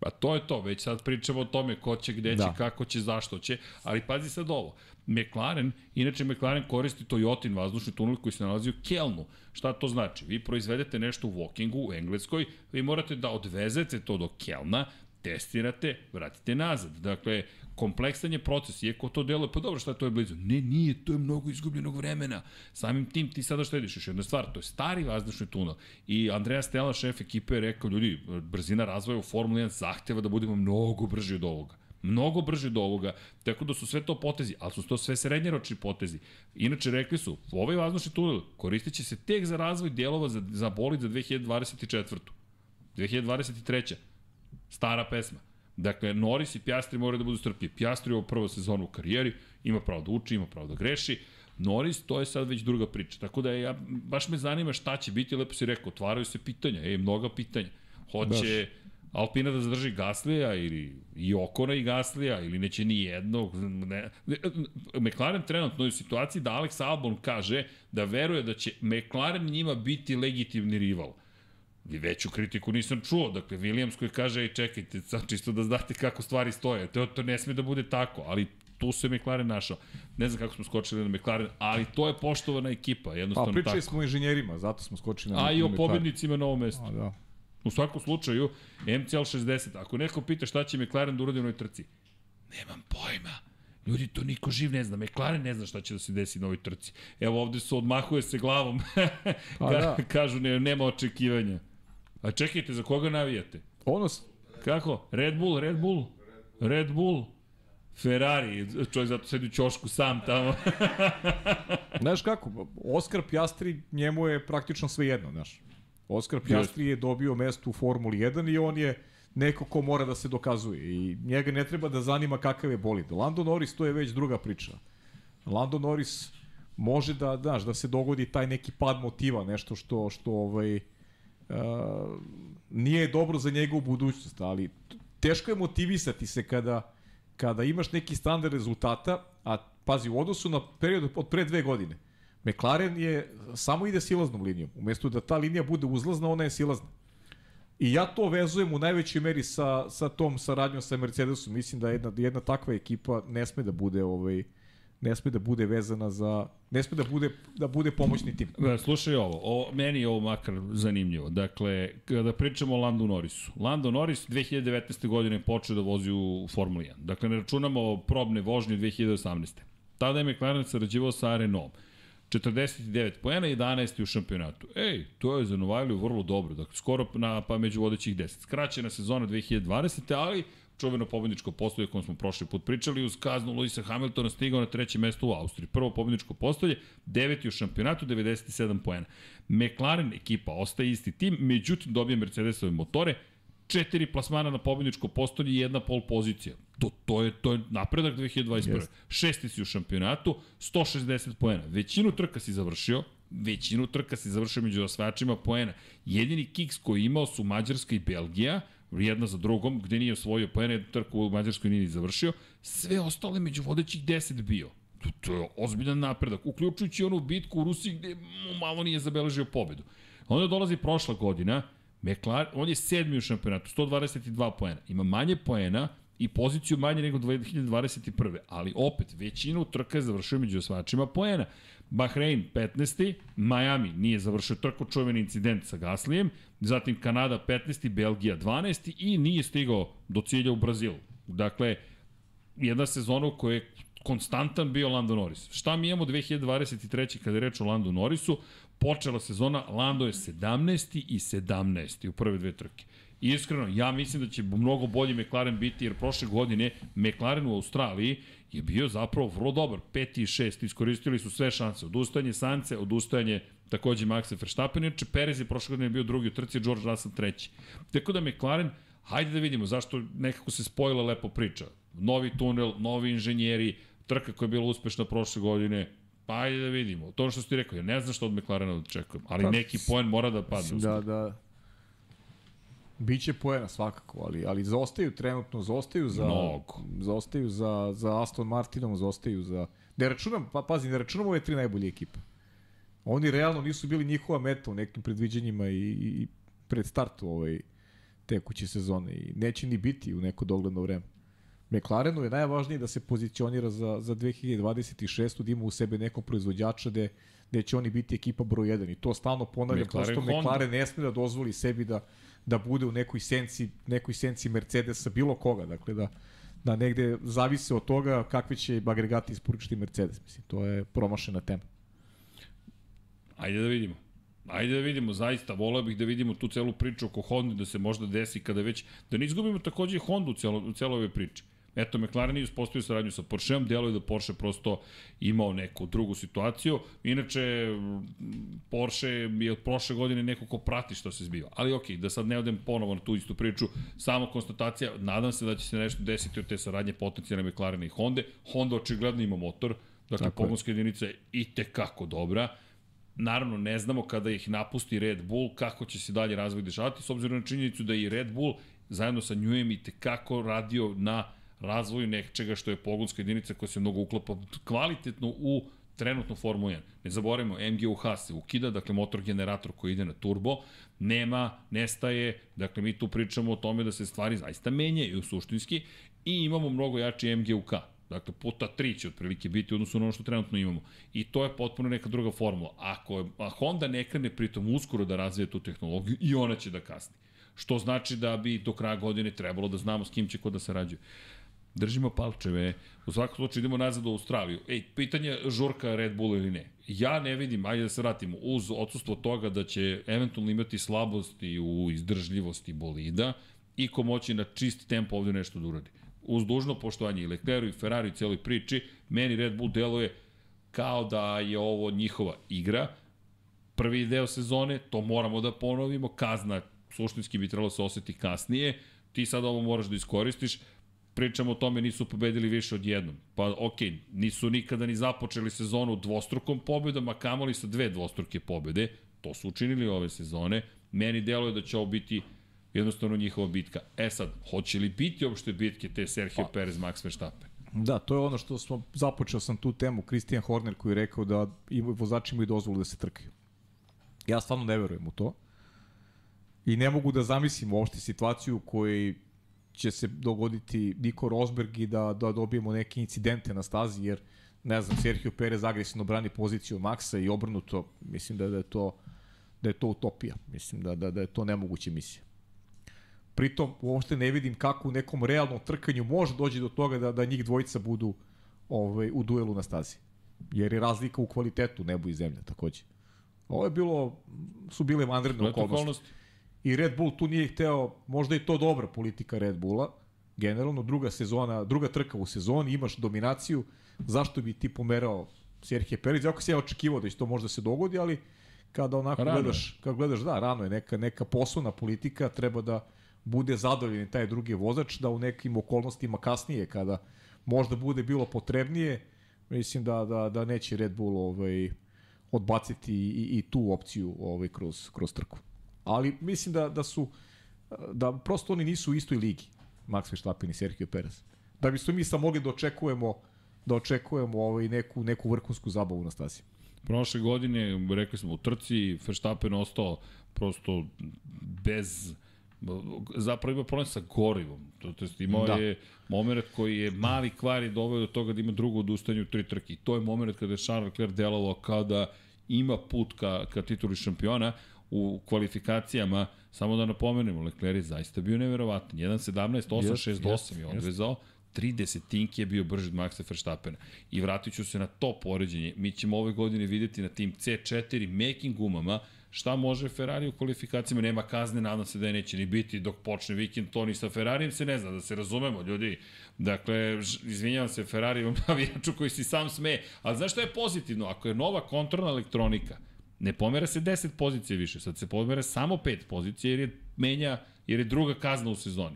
Pa to je to, već sad pričamo o tome ko će, gde će, da. kako će, zašto će, ali pazi sad ovo. McLaren, inače McLaren koristi Toyotin vazdušni tunel koji se nalazi u Kelnu. Šta to znači? Vi proizvedete nešto u Wokingu, u Engleskoj, vi morate da odvezete to do Kelna, testirate, vratite nazad. Dakle, kompleksan je proces, iako to deluje, pa dobro šta to je blizu. Ne, nije, to je mnogo izgubljenog vremena. Samim tim ti sada štediš još jedna stvar, to je stari vazdušni tunel. I Andreja Stella, šef ekipe, je rekao, ljudi, brzina razvoja u Formula 1 zahteva da budemo mnogo brži od ovoga mnogo brže do ovoga, tako da su sve to potezi, ali su to sve srednjeročni potezi. Inače, rekli su, ovaj vazdušni tunel koristit će se tek za razvoj dijelova za, za bolid za 2024. 2023. Stara pesma. Dakle, Norris i Pjastri moraju da budu strpljivi. Pjastri je ovo prva sezona u karijeri, ima pravo da uči, ima pravo da greši. Norris, to je sad već druga priča. Tako da ja, baš me zanima šta će biti, lepo si rekao, otvaraju se pitanja, ej, mnoga pitanja. Hoće baš. Alpina da zadrži Gaslija ili i Okona i Gaslija ili neće ni jednog. Ne, ne, McLaren trenutno je u situaciji da Alex Albon kaže da veruje da će McLaren njima biti legitimni rival. I veću kritiku nisam čuo. Dakle, Williams koji kaže, ej, čekajte, sad čisto da znate kako stvari stoje. To, to ne sme da bude tako, ali tu se McLaren našao. Ne znam kako smo skočili na McLaren, ali to je poštovana ekipa, jednostavno tako. A pričali smo o inženjerima, zato smo skočili na A i o pobednicima na ovom mestu. A, da. U svakom slučaju, MCL 60, ako neko pita šta će McLaren da uradi u ovoj trci, nemam pojma. Ljudi, to niko živ ne zna. McLaren ne zna šta će da se desi na ovoj trci. Evo ovde se odmahuje se glavom. pa, da. Kažu, ne, nema očekivanja. A čekajte, za koga navijate? Ono... Kako? Red Bull, Red Bull? Red Bull? Ferrari, čovjek zato sedi u ćošku sam tamo. znaš kako, Oskar Pjastri njemu je praktično sve jedno, znaš. Oskar Pjastri je dobio mesto u Formuli 1 i on je neko ko mora da se dokazuje i njega ne treba da zanima kakav je bolid. Lando Norris to je već druga priča. Lando Norris može da, znaš, da se dogodi taj neki pad motiva, nešto što, što ovaj, uh, nije dobro za njegovu budućnost, ali teško je motivisati se kada, kada imaš neki standard rezultata, a pazi, u odnosu na period od pre dve godine, McLaren je samo ide silaznom linijom. Umesto da ta linija bude uzlazna, ona je silazna. I ja to vezujem u najvećoj meri sa, sa tom saradnjom sa Mercedesom. Mislim da jedna, jedna takva ekipa ne sme da bude ovaj, ne sme da bude vezana za ne sme da bude da bude pomoćni tim. Da, slušaj ovo, o, meni je ovo makar zanimljivo. Dakle, kada pričamo o Lando Norrisu. Lando Norris 2019. godine počeo da vozi u Formuli 1. Dakle, ne računamo probne vožnje 2018. Tada je McLaren sarađivao sa Renault. 49 poena, 11 u šampionatu. Ej, to je za Novajliju vrlo dobro, dakle skoro na, pa među vodećih 10. Skraćena sezona 2020. ali čuveno pobedničko postolje kojem smo prošli put pričali, uz kaznu Luisa Hamiltona stigao na treće mesto u Austriji. Prvo pobedničko postolje, deveti u šampionatu, 97 poena. McLaren ekipa ostaje isti tim, međutim dobije Mercedesove motore, četiri plasmana na pobedničko postolje i jedna pol pozicija. To, to, je, to je napredak 2021. Yes. Šesti si u šampionatu, 160 poena. Većinu trka si završio, većinu trka si završio među osvajačima poena. Jedini kiks koji imao su Mađarska i Belgija, jedna za drugom, gde nije osvojio poena, jednu trku u Mađarskoj nije završio, sve ostale među vodećih 10 bio. To, to je ozbiljan napredak, uključujući onu bitku u Rusiji gde mu malo nije zabeležio pobedu. Onda dolazi prošla godina, McLaren, on je sedmi u šampionatu, 122 poena. Ima manje poena i poziciju manje nego 2021. Ali opet, većinu trka je završio među osvačima poena. Bahrein 15. Miami nije završio trku, čuveni incident sa Gaslijem, zatim Kanada 15. Belgija 12. i nije stigao do cilja u Brazilu. Dakle, jedna sezona u kojoj je konstantan bio Lando Norris. Šta mi imamo 2023. kada je reč o Lando Norrisu? Počela sezona, Lando je 17. i 17. u prve dve trke. Iskreno, ja mislim da će mnogo bolji McLaren biti, jer prošle godine McLaren u Australiji je bio zapravo vrlo dobar. Peti i šest, iskoristili su sve šanse. Odustajanje Sance, odustajanje takođe Maxa Verstappen, inače Perez je prošle godine bio drugi u trci, George Russell treći. Tako da McLaren, hajde da vidimo zašto nekako se spojila lepo priča. Novi tunel, novi inženjeri, trka koja je bila uspešna prošle godine, Pa ajde da vidimo. To što si ti rekao, ja ne znam što od McLarena da očekujem, ali pa, neki poen mora da padne. Da, da, Biće poena svakako, ali ali zaostaju trenutno, zaostaju za Mnogo. zaostaju za za Aston Martinom, zaostaju za Ne računam, pa pazi, ne računam ove tri najbolje ekipe. Oni realno nisu bili njihova meta u nekim predviđanjima i, i pred startu ovaj tekuće sezone i neće ni biti u neko dogledno vreme. McLarenu je najvažnije da se pozicionira za, za 2026. da ima u sebe nekog proizvođača gde, gde će oni biti ekipa broj 1 i to stalno ponavljam, McLaren, prosto McLaren ne sme da dozvoli sebi da, da bude u nekoj senci, nekoj senci Mercedesa bilo koga, dakle da da negde zavise od toga kakve će agregati isporučiti Mercedes. Mislim, to je promašena tema. Ajde da vidimo. Ajde da vidimo, zaista, voleo bih da vidimo tu celu priču oko Honda, da se možda desi kada već, da ne izgubimo takođe i Honda u, celo, u celoj priči. Eto, McLaren je uspostavio saradnju sa Porscheom, deluje da Porsche prosto imao neku drugu situaciju. Inače, Porsche je od prošle godine neko ko prati što se zbiva. Ali okej, okay, da sad ne odem ponovo na tu istu priču, samo konstatacija, nadam se da će se nešto desiti od te saradnje potencijalne McLarena i Honda. Honda očigledno ima motor, dakle pogonska jedinica je i tekako dobra. Naravno, ne znamo kada ih napusti Red Bull, kako će se dalje razvoj dešavati, s obzirom na činjenicu da i Red Bull zajedno sa Newem i tekako radio na razvoju nečega što je pogonska jedinica koja se mnogo uklapa kvalitetno u trenutnu Formu 1. Ne zaboravimo, MGUH se ukida, dakle motor generator koji ide na turbo, nema, nestaje, dakle mi tu pričamo o tome da se stvari zaista menjaju suštinski i imamo mnogo jači MGUK. Dakle, puta 3 će otprilike biti odnosno na ono što trenutno imamo. I to je potpuno neka druga formula. Ako a Honda ne krene pritom uskoro da razvije tu tehnologiju, i ona će da kasni. Što znači da bi do kraja godine trebalo da znamo s kim će ko da sarađuje. Držimo palčeve. U svakom slučaju idemo nazad u Australiju. Ej, pitanje žurka Red Bull ili ne. Ja ne vidim, ajde da se vratimo, uz odsustvo toga da će eventualno imati slabosti u izdržljivosti bolida i ko moći na čisti tempo ovde nešto da uradi. Uz dužno poštovanje i Lecleru i Ferrari i cijeloj priči, meni Red Bull deluje kao da je ovo njihova igra. Prvi deo sezone, to moramo da ponovimo, kazna suštinski bi trebalo se osjeti kasnije, ti sad ovo moraš da iskoristiš, pričamo o tome nisu pobedili više od jednom. Pa ok, nisu nikada ni započeli sezonu dvostrukom pobedom, a kamoli sa dve dvostruke pobede. To su učinili ove sezone. Meni deluje da će ovo biti jednostavno njihova bitka. E sad, hoće li biti uopšte bitke te Sergio pa. Perez, Max Verstappen? Da, to je ono što smo, započeo sam tu temu, Christian Horner koji je rekao da vozači imaju dozvolu da se trkaju. Ja stvarno ne verujem u to. I ne mogu da zamislim uopšte situaciju u kojoj će se dogoditi Niko Rosberg i da, da dobijemo neke incidente na stazi, jer ne znam, Sergio Perez agresivno brani poziciju Maxa i obrnuto, mislim da, da je to da je to utopija, mislim da, da, da je to nemoguća misija. Pritom, uopšte ne vidim kako u nekom realnom trkanju može doći do toga da, da njih dvojica budu ovaj, u duelu na stazi. Jer je razlika u kvalitetu nebo i zemlja takođe. Ovo je bilo, su bile vanredne okolnosti. okolnosti. I Red Bull tu nije hteo, možda i to dobra politika Red Bulla, generalno druga sezona, druga trka u sezoni, imaš dominaciju, zašto bi ti pomerao Serhije Perez? Jako se ja očekivao da će to možda se dogodi, ali kada onako rano gledaš, kada gledaš, da, rano je neka, neka poslovna politika, treba da bude zadovoljen taj drugi vozač, da u nekim okolnostima kasnije, kada možda bude bilo potrebnije, mislim da, da, da neće Red Bull ovaj, odbaciti i, i tu opciju ovaj, kroz, kroz trku. Ali mislim da, da su, da prosto oni nisu u istoj ligi, Max Verstappen i Sergio Perez. Da bi mi sad mogli da očekujemo da očekujemo ovaj neku neku vrhunsku zabavu na stazi. Prošle godine, rekli smo, u trci Verstappen ostao prosto bez zapravo ima problem sa gorivom. To, to jest imao da. je moment koji je mali kvar i doveo do toga da ima drugo odustanje u tri trke. I to je moment kada je Charles Leclerc delovao kao da ima put ka, ka tituli šampiona u kvalifikacijama, samo da napomenemo, Leclerc je zaista bio neverovatan. 1.17, 8.68 je odvezao, 30 tinki je bio brži od Maxa Verstappena. I vratit ću se na to poređenje. Mi ćemo ove godine videti na tim C4 making gumama šta može Ferrari u kvalifikacijama, nema kazne, nadam se da je neće ni biti dok počne vikend, to ni sa Ferrarijem se ne zna, da se razumemo, ljudi. Dakle, izvinjavam se Ferrarijevom navijaču koji si sam sme, ali znaš šta je pozitivno? Ako je nova kontrolna elektronika, ne pomera se 10 pozicije više, sad se pomera samo 5 pozicije jer je menja, jer je druga kazna u sezoni.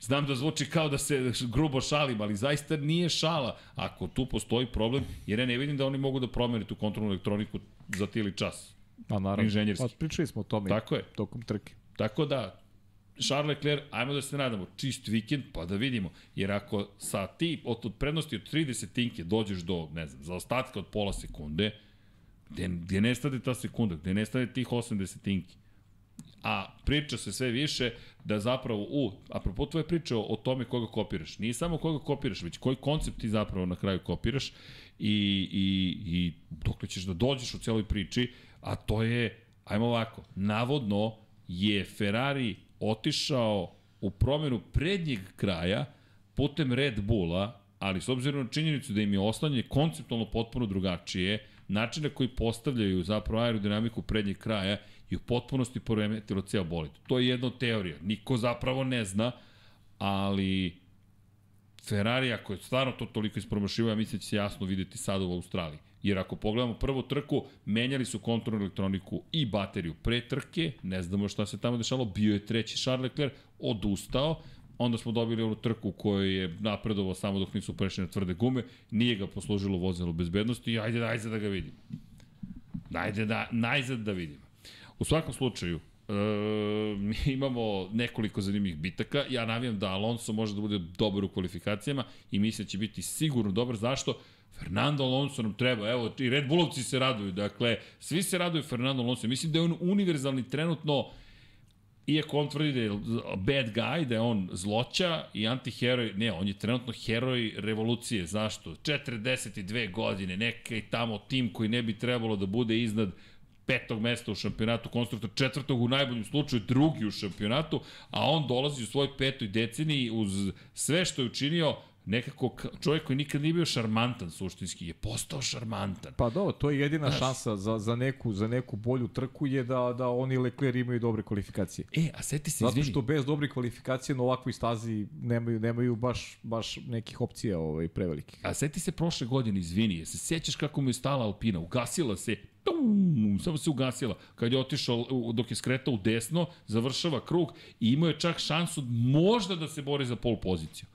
Znam da zvuči kao da se grubo šalim, ali zaista nije šala. Ako tu postoji problem, jer ja ne vidim da oni mogu da promene tu kontrolnu elektroniku za tili čas. Pa naravno. Inženjerski. Pa pričali smo o tome Tako je. tokom trke. Tako da, Charles Leclerc, ajmo da se nadamo, čist vikend, pa da vidimo. Jer ako sa ti, od, od prednosti od 30 tinke dođeš do, ne znam, za ostatka od pola sekunde, gde, gde nestade ta sekunda, gde nestade tih 80 tinki, a priča se sve više da zapravo u, apropo tvoje priče o, o tome koga kopiraš, nije samo koga kopiraš, već koji koncept ti zapravo na kraju kopiraš i, i, i dok ćeš da dođeš u celoj priči, a to je, ajmo ovako, navodno je Ferrari otišao u promenu prednjeg kraja putem Red Bulla, ali s obzirom na činjenicu da im je oslanjanje konceptualno potpuno drugačije, način na koji postavljaju zapravo aerodinamiku prednjeg kraja i u potpunosti poremetilo ceo bolid. To je jedna teorija. Niko zapravo ne zna, ali Ferrari, ako je stvarno to toliko ispromašivo, ja mislim da će se jasno videti sada u Australiji. Jer ako pogledamo prvu trku, menjali su kontrolnu elektroniku i bateriju pre trke, ne znamo šta se tamo dešalo, bio je treći Charles Leclerc, odustao, onda smo dobili onu trku koju je napredovao samo dok nisu prešli na tvrde gume, nije ga poslužilo vozilo bezbednosti i ajde, ajde da ga vidimo. Ajde da, najzad da vidimo. U svakom slučaju, e, mi imamo nekoliko zanimljivih bitaka. Ja navijam da Alonso može da bude dobar u kvalifikacijama i mislim da će biti sigurno dobar. Zašto? Fernando Alonso nam treba, evo, i Red Bullovci se raduju, dakle, svi se raduju Fernando Alonso. Mislim da je on univerzalni trenutno, iako on tvrdi da je bad guy, da je on zloća i antiheroj, ne, on je trenutno heroj revolucije. Zašto? 42 godine, neka i tamo tim koji ne bi trebalo da bude iznad petog mesta u šampionatu konstruktor, četvrtog u najboljem slučaju, drugi u šampionatu, a on dolazi u svoj petoj deceniji uz sve što je učinio, nekako čovjek koji nikad nije bio šarmantan suštinski je postao šarmantan. Pa dobro, to je jedina Znaš, šansa za, za, neku, za neku bolju trku je da, da oni Leclerc imaju dobre kvalifikacije. E, a seti se, Zato što bez dobre kvalifikacije na ovakvoj stazi nemaju, nemaju baš, baš nekih opcija ovaj, prevelikih. A seti se prošle godine, izvini, se sećaš kako mu je stala Alpina, ugasila se, tum, samo se ugasila. Kad je otišao, dok je skretao u desno, završava krug i imao je čak šansu možda da se bori za pol poziciju.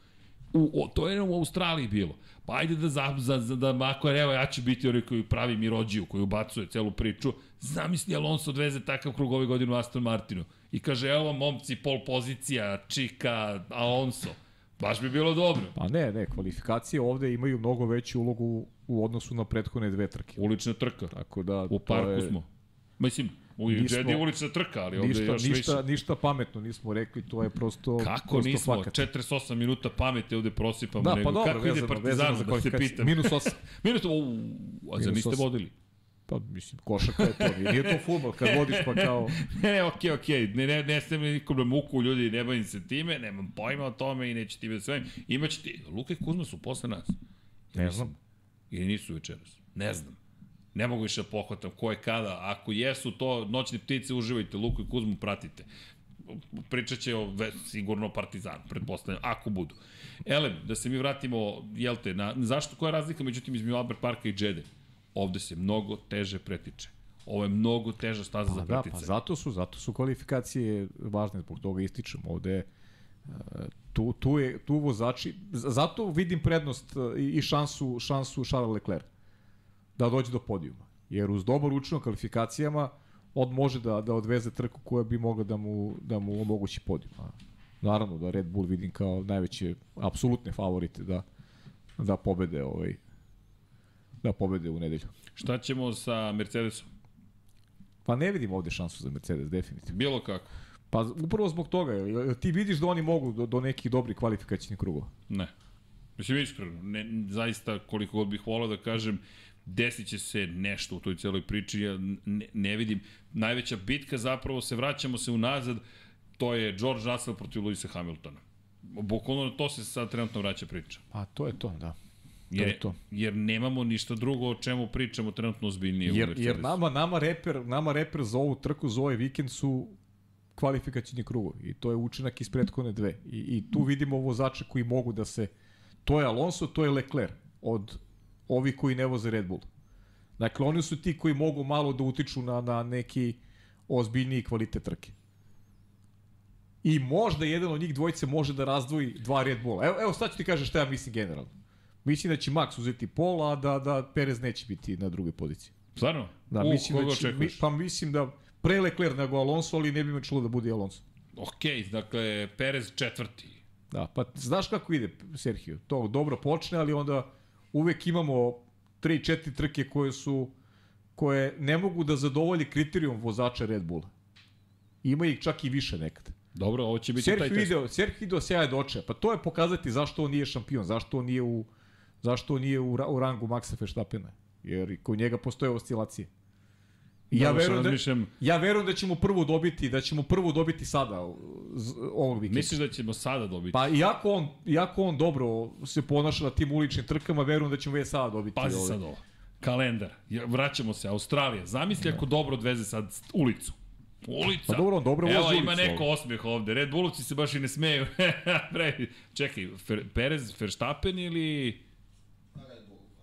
U, o, to je u Australiji bilo. Pa ajde da, za, za, za, da ako je, evo ja ću biti onaj koji pravi Mirođiju, koji ubacuje celu priču. Zamisli Alonso odveze takav krug ove godine u Aston Martinu. I kaže, evo momci, pol pozicija, Čika, Alonso. Baš bi bilo dobro. Pa ne, ne, kvalifikacije ovde imaju mnogo veću ulogu u odnosu na prethodne dve trke. Ulična trka. Tako da U parku je, smo. Mislim, u Jedi je ulična trka, ali ovde ništa, je još ništa, više. ništa pametno nismo rekli, to je prosto Kako prosto nismo? fakat. 48 minuta pameti ovde prosipamo. Da, nego, pa dobro, kako ide vezano, vezano Partizan, za da se pitam. Minus 8. Minus, u, a za Minus niste vodili? Pa mislim, košaka je to. Nije, to futbol kad vodiš pa kao... Ne, ne, okej, okay, okej, okay. ne, ne, ne ste mi nikom na muku, ljudi, ne bavim se time, nemam pojma o tome i neće time sve. Imaće ti, Luka i Kuzma su posle nas. Ne znam. Ili nisu večeras. Ne znam. Ne mogu više da pohvatam ko je kada. Ako jesu to noćne ptice, uživajte, Luku i Kuzmu pratite. Pričat će o ve, sigurno Partizan, pretpostavljam, ako budu. Elem, da se mi vratimo, jel te, na, zašto, koja je razlika međutim između Albert Parka i Džede? Ovde se mnogo teže pretiče. Ovo je mnogo teža staza Pa za da, preticanje. pa zato su, zato su kvalifikacije važne, zbog toga ističem ovde. e, Tu, tu, je, tu vozači, zato vidim prednost e, i šansu, šansu Charles Leclerc da dođe do podijuma. Jer uz dobar učinak kvalifikacijama on može da, da odveze trku koja bi mogla da mu, da mu omogući podijum. A, naravno da Red Bull vidim kao najveće, apsolutne favorite da, da pobede ovaj, da pobede u nedelju. Šta ćemo sa Mercedesom? Pa ne vidim ovde šansu za Mercedes, definitivno. Bilo kako. Pa upravo zbog toga, ti vidiš da oni mogu do, do nekih dobrih kvalifikacijnih krugova. Ne. Mislim, iskreno, ne, zaista koliko god bih volao da kažem, desit će se nešto u toj celoj priči, ja ne, ne vidim. Najveća bitka zapravo, se vraćamo se unazad, to je George Russell protiv Luisa Hamiltona. Bukvalno na to se sad trenutno vraća priča. Pa to je to, da. Jer, je to. jer nemamo ništa drugo o čemu pričamo trenutno ozbiljnije u Jer, Mercedesu. jer nama, nama, reper, nama reper za ovu trku, za ovaj vikend su kvalifikacijni krugovi. I to je učinak iz prethodne dve. I, i tu vidimo vozače koji mogu da se... To je Alonso, to je Leclerc. Od ovih koji ne voze Red Bull. Dakle, oni su ti koji mogu malo da utiču na, na neki ozbiljniji kvalitet trke. I možda jedan od njih dvojice može da razdvoji dva Red Bulla. Evo, evo sad ću ti kažem šta ja mislim generalno. Mislim da će Max uzeti pol, a da, da Perez neće biti na drugoj poziciji. Stvarno? Da, U, mislim koga da će, mi, pa mislim da pre Leclerc nego Alonso, ali ne bi me čulo da bude Alonso. Okej, dakle, Perez četvrti. Da, pa znaš kako ide Sergio? To dobro počne, ali onda uvek imamo 3-4 trke koje su koje ne mogu da zadovolje kriterijum vozača Red Bulla. Ima ih čak i više nekad. Dobro, ovo će biti taj Sergio test. video, Sergio video sjaja doče. Pa to je pokazati zašto on nije šampion, zašto on nije u zašto on nije u, u rangu Maxa Verstappena. Jer i kod njega postoje oscilacije. Ja sad verujem da, ja verujem da ćemo prvu dobiti, da ćemo prvu dobiti sada ovog vikenda. Misliš da ćemo sada dobiti? Pa iako on, iako on dobro se ponaša na tim uličnim trkama, verujem da ćemo već sada dobiti. Pazi ovaj. sad ovo. Kalendar. Ja- Vraćamo se. Australija. Zamisli ako dobro odveze sad ulicu. Ulica. Pa dobro, on dobro Evo, vozi ima ulicu neko osmeh ovde. Red Bullovci se baš i ne smeju. Čekaj, Fer, Perez, Verstappen ili...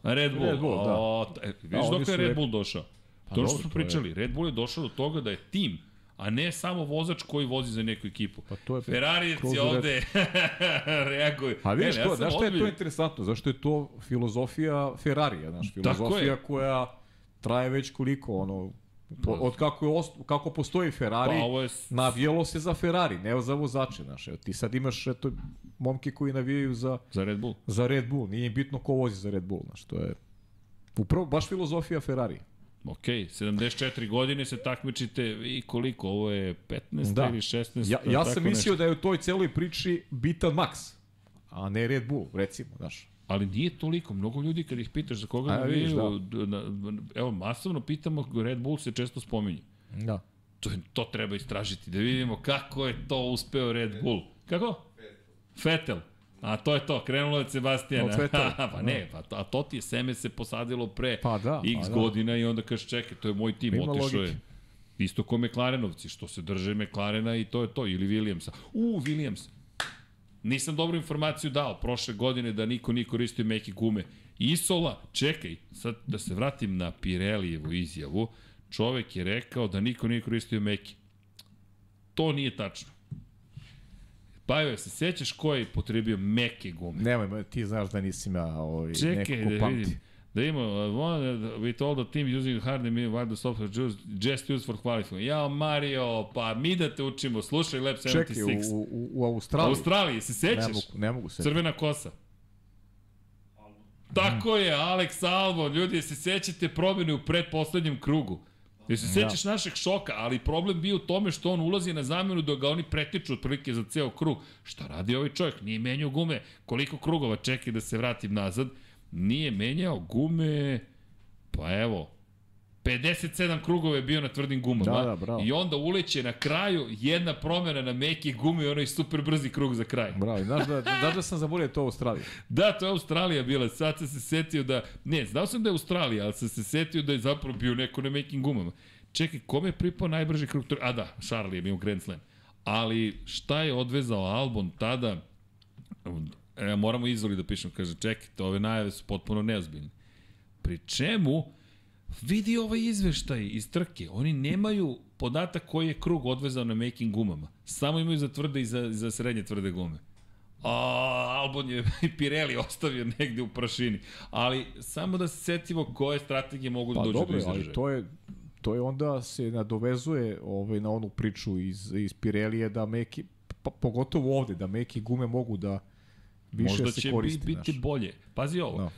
Red Bull. Red Bull, da. O, e, vidiš oni dok je Red Bull došao? Pa to što dobro, smo to je- pričali. Red Bull je došao do toga da je tim, a ne samo vozač koji vozi za neku ekipu. Pa to je Ferrarijevci kroz ovde reaguju. A vidiš Ne, to, sam znaš šta je to interesantno? Zašto je to filozofija Ferrarija, znaš, filozofija je. koja traje već koliko, ono, po, od kako, je ost, kako postoji Ferrari, Pa je navijelo se za Ferrari, ne za vozače, znaš. Evo, ti sad imaš eto, momke koji navijaju za, Za Red Bull. za Red Bull, nije bitno ko vozi za Red Bull, znaš, to je upravo baš filozofija Ferrari. Ok, 74 godine se takmičite i koliko, ovo je 15 Da. ili 16? Ja, ja sam mislio da je u toj celoj priči bitan Max, a ne Red Bull, recimo, znaš. Ali nije toliko, mnogo ljudi kad ih pitaš za koga navijaju, vidiš, da. na, evo, masovno pitamo, Red Bull se često spominje. Da. To, je- to treba istražiti, da vidimo kako je to uspeo Red Bull. Kako? Fetel. A to je to, krenulo je Sebastijana. Od pa ne, pa to, a to ti je seme se posadilo pre Pa da, x pa da. godina i onda kažeš čekaj, to je moj tim, Ima otišao je. logike. Isto ko McLarenovci, što se drže McLarena i to je to, ili Williamsa. U, Williams. Nisam dobru informaciju dao prošle godine da niko nije koristio meke gume. Isola, čekaj, sad da se vratim na Pirelijevu izjavu, čovek je rekao da niko nije koristio meke. To nije tačno. Pa evo, se sećaš ko je potrebio meke gume? Nemoj, ti znaš da nisi ima ovaj, Čekaj, neko da pamti. vidim. Da ima, one, with all the team using hard and the software just, just used for qualifying. Jao, Mario, pa mi da te učimo, slušaj Lab 76. Čekaj, u, u, u Australiji. Australiji, se sećaš? Ne mogu, ne mogu se. Crvena kosa. Tako je, Alex Albon, ljudi, se sećate promene u predposlednjem krugu. Jer se sećaš ja. našeg šoka, ali problem bio u tome što on ulazi na zamenu dok ga oni pretiču otprilike za ceo krug. Šta radi ovaj čovjek? Nije menjao gume. Koliko krugova čekaj da se vratim nazad? Nije menjao gume, pa evo, 57 krugova je bio na tvrdim gumama. Da, da, bravo. I onda uleće na kraju jedna promena na meke gume i onaj super brzi krug za kraj. Bravo, znaš da, znaš da sam zaboravio to u Australiji. Da, to je Australija bila. Sad sam se setio da... Ne, znao sam da je Australija, ali sam se setio da je zapravo bio neko na making gumama. Čekaj, kome je pripao najbrži krug? A da, Charlie je bio Grand Slam. Ali šta je odvezao Albon tada? E, moramo izvoli da pišem. Kaže, čekajte, ove najave su potpuno neozbiljne. Pri čemu vidi ovaj izveštaj iz trke. Oni nemaju podatak koji je krug odvezao na making gumama. Samo imaju za tvrde i za, za srednje tvrde gume. A, Albon je Pirelli ostavio negde u prašini. Ali samo da se setimo koje strategije mogu da pa, dođu dobro, do izražaja. ali to je to je onda se nadovezuje ovaj na onu priču iz iz Pirelije da meki pa, pogotovo ovde da meki gume mogu da više Možda se će koriste, biti znaš. bolje. Pazi ovo. No.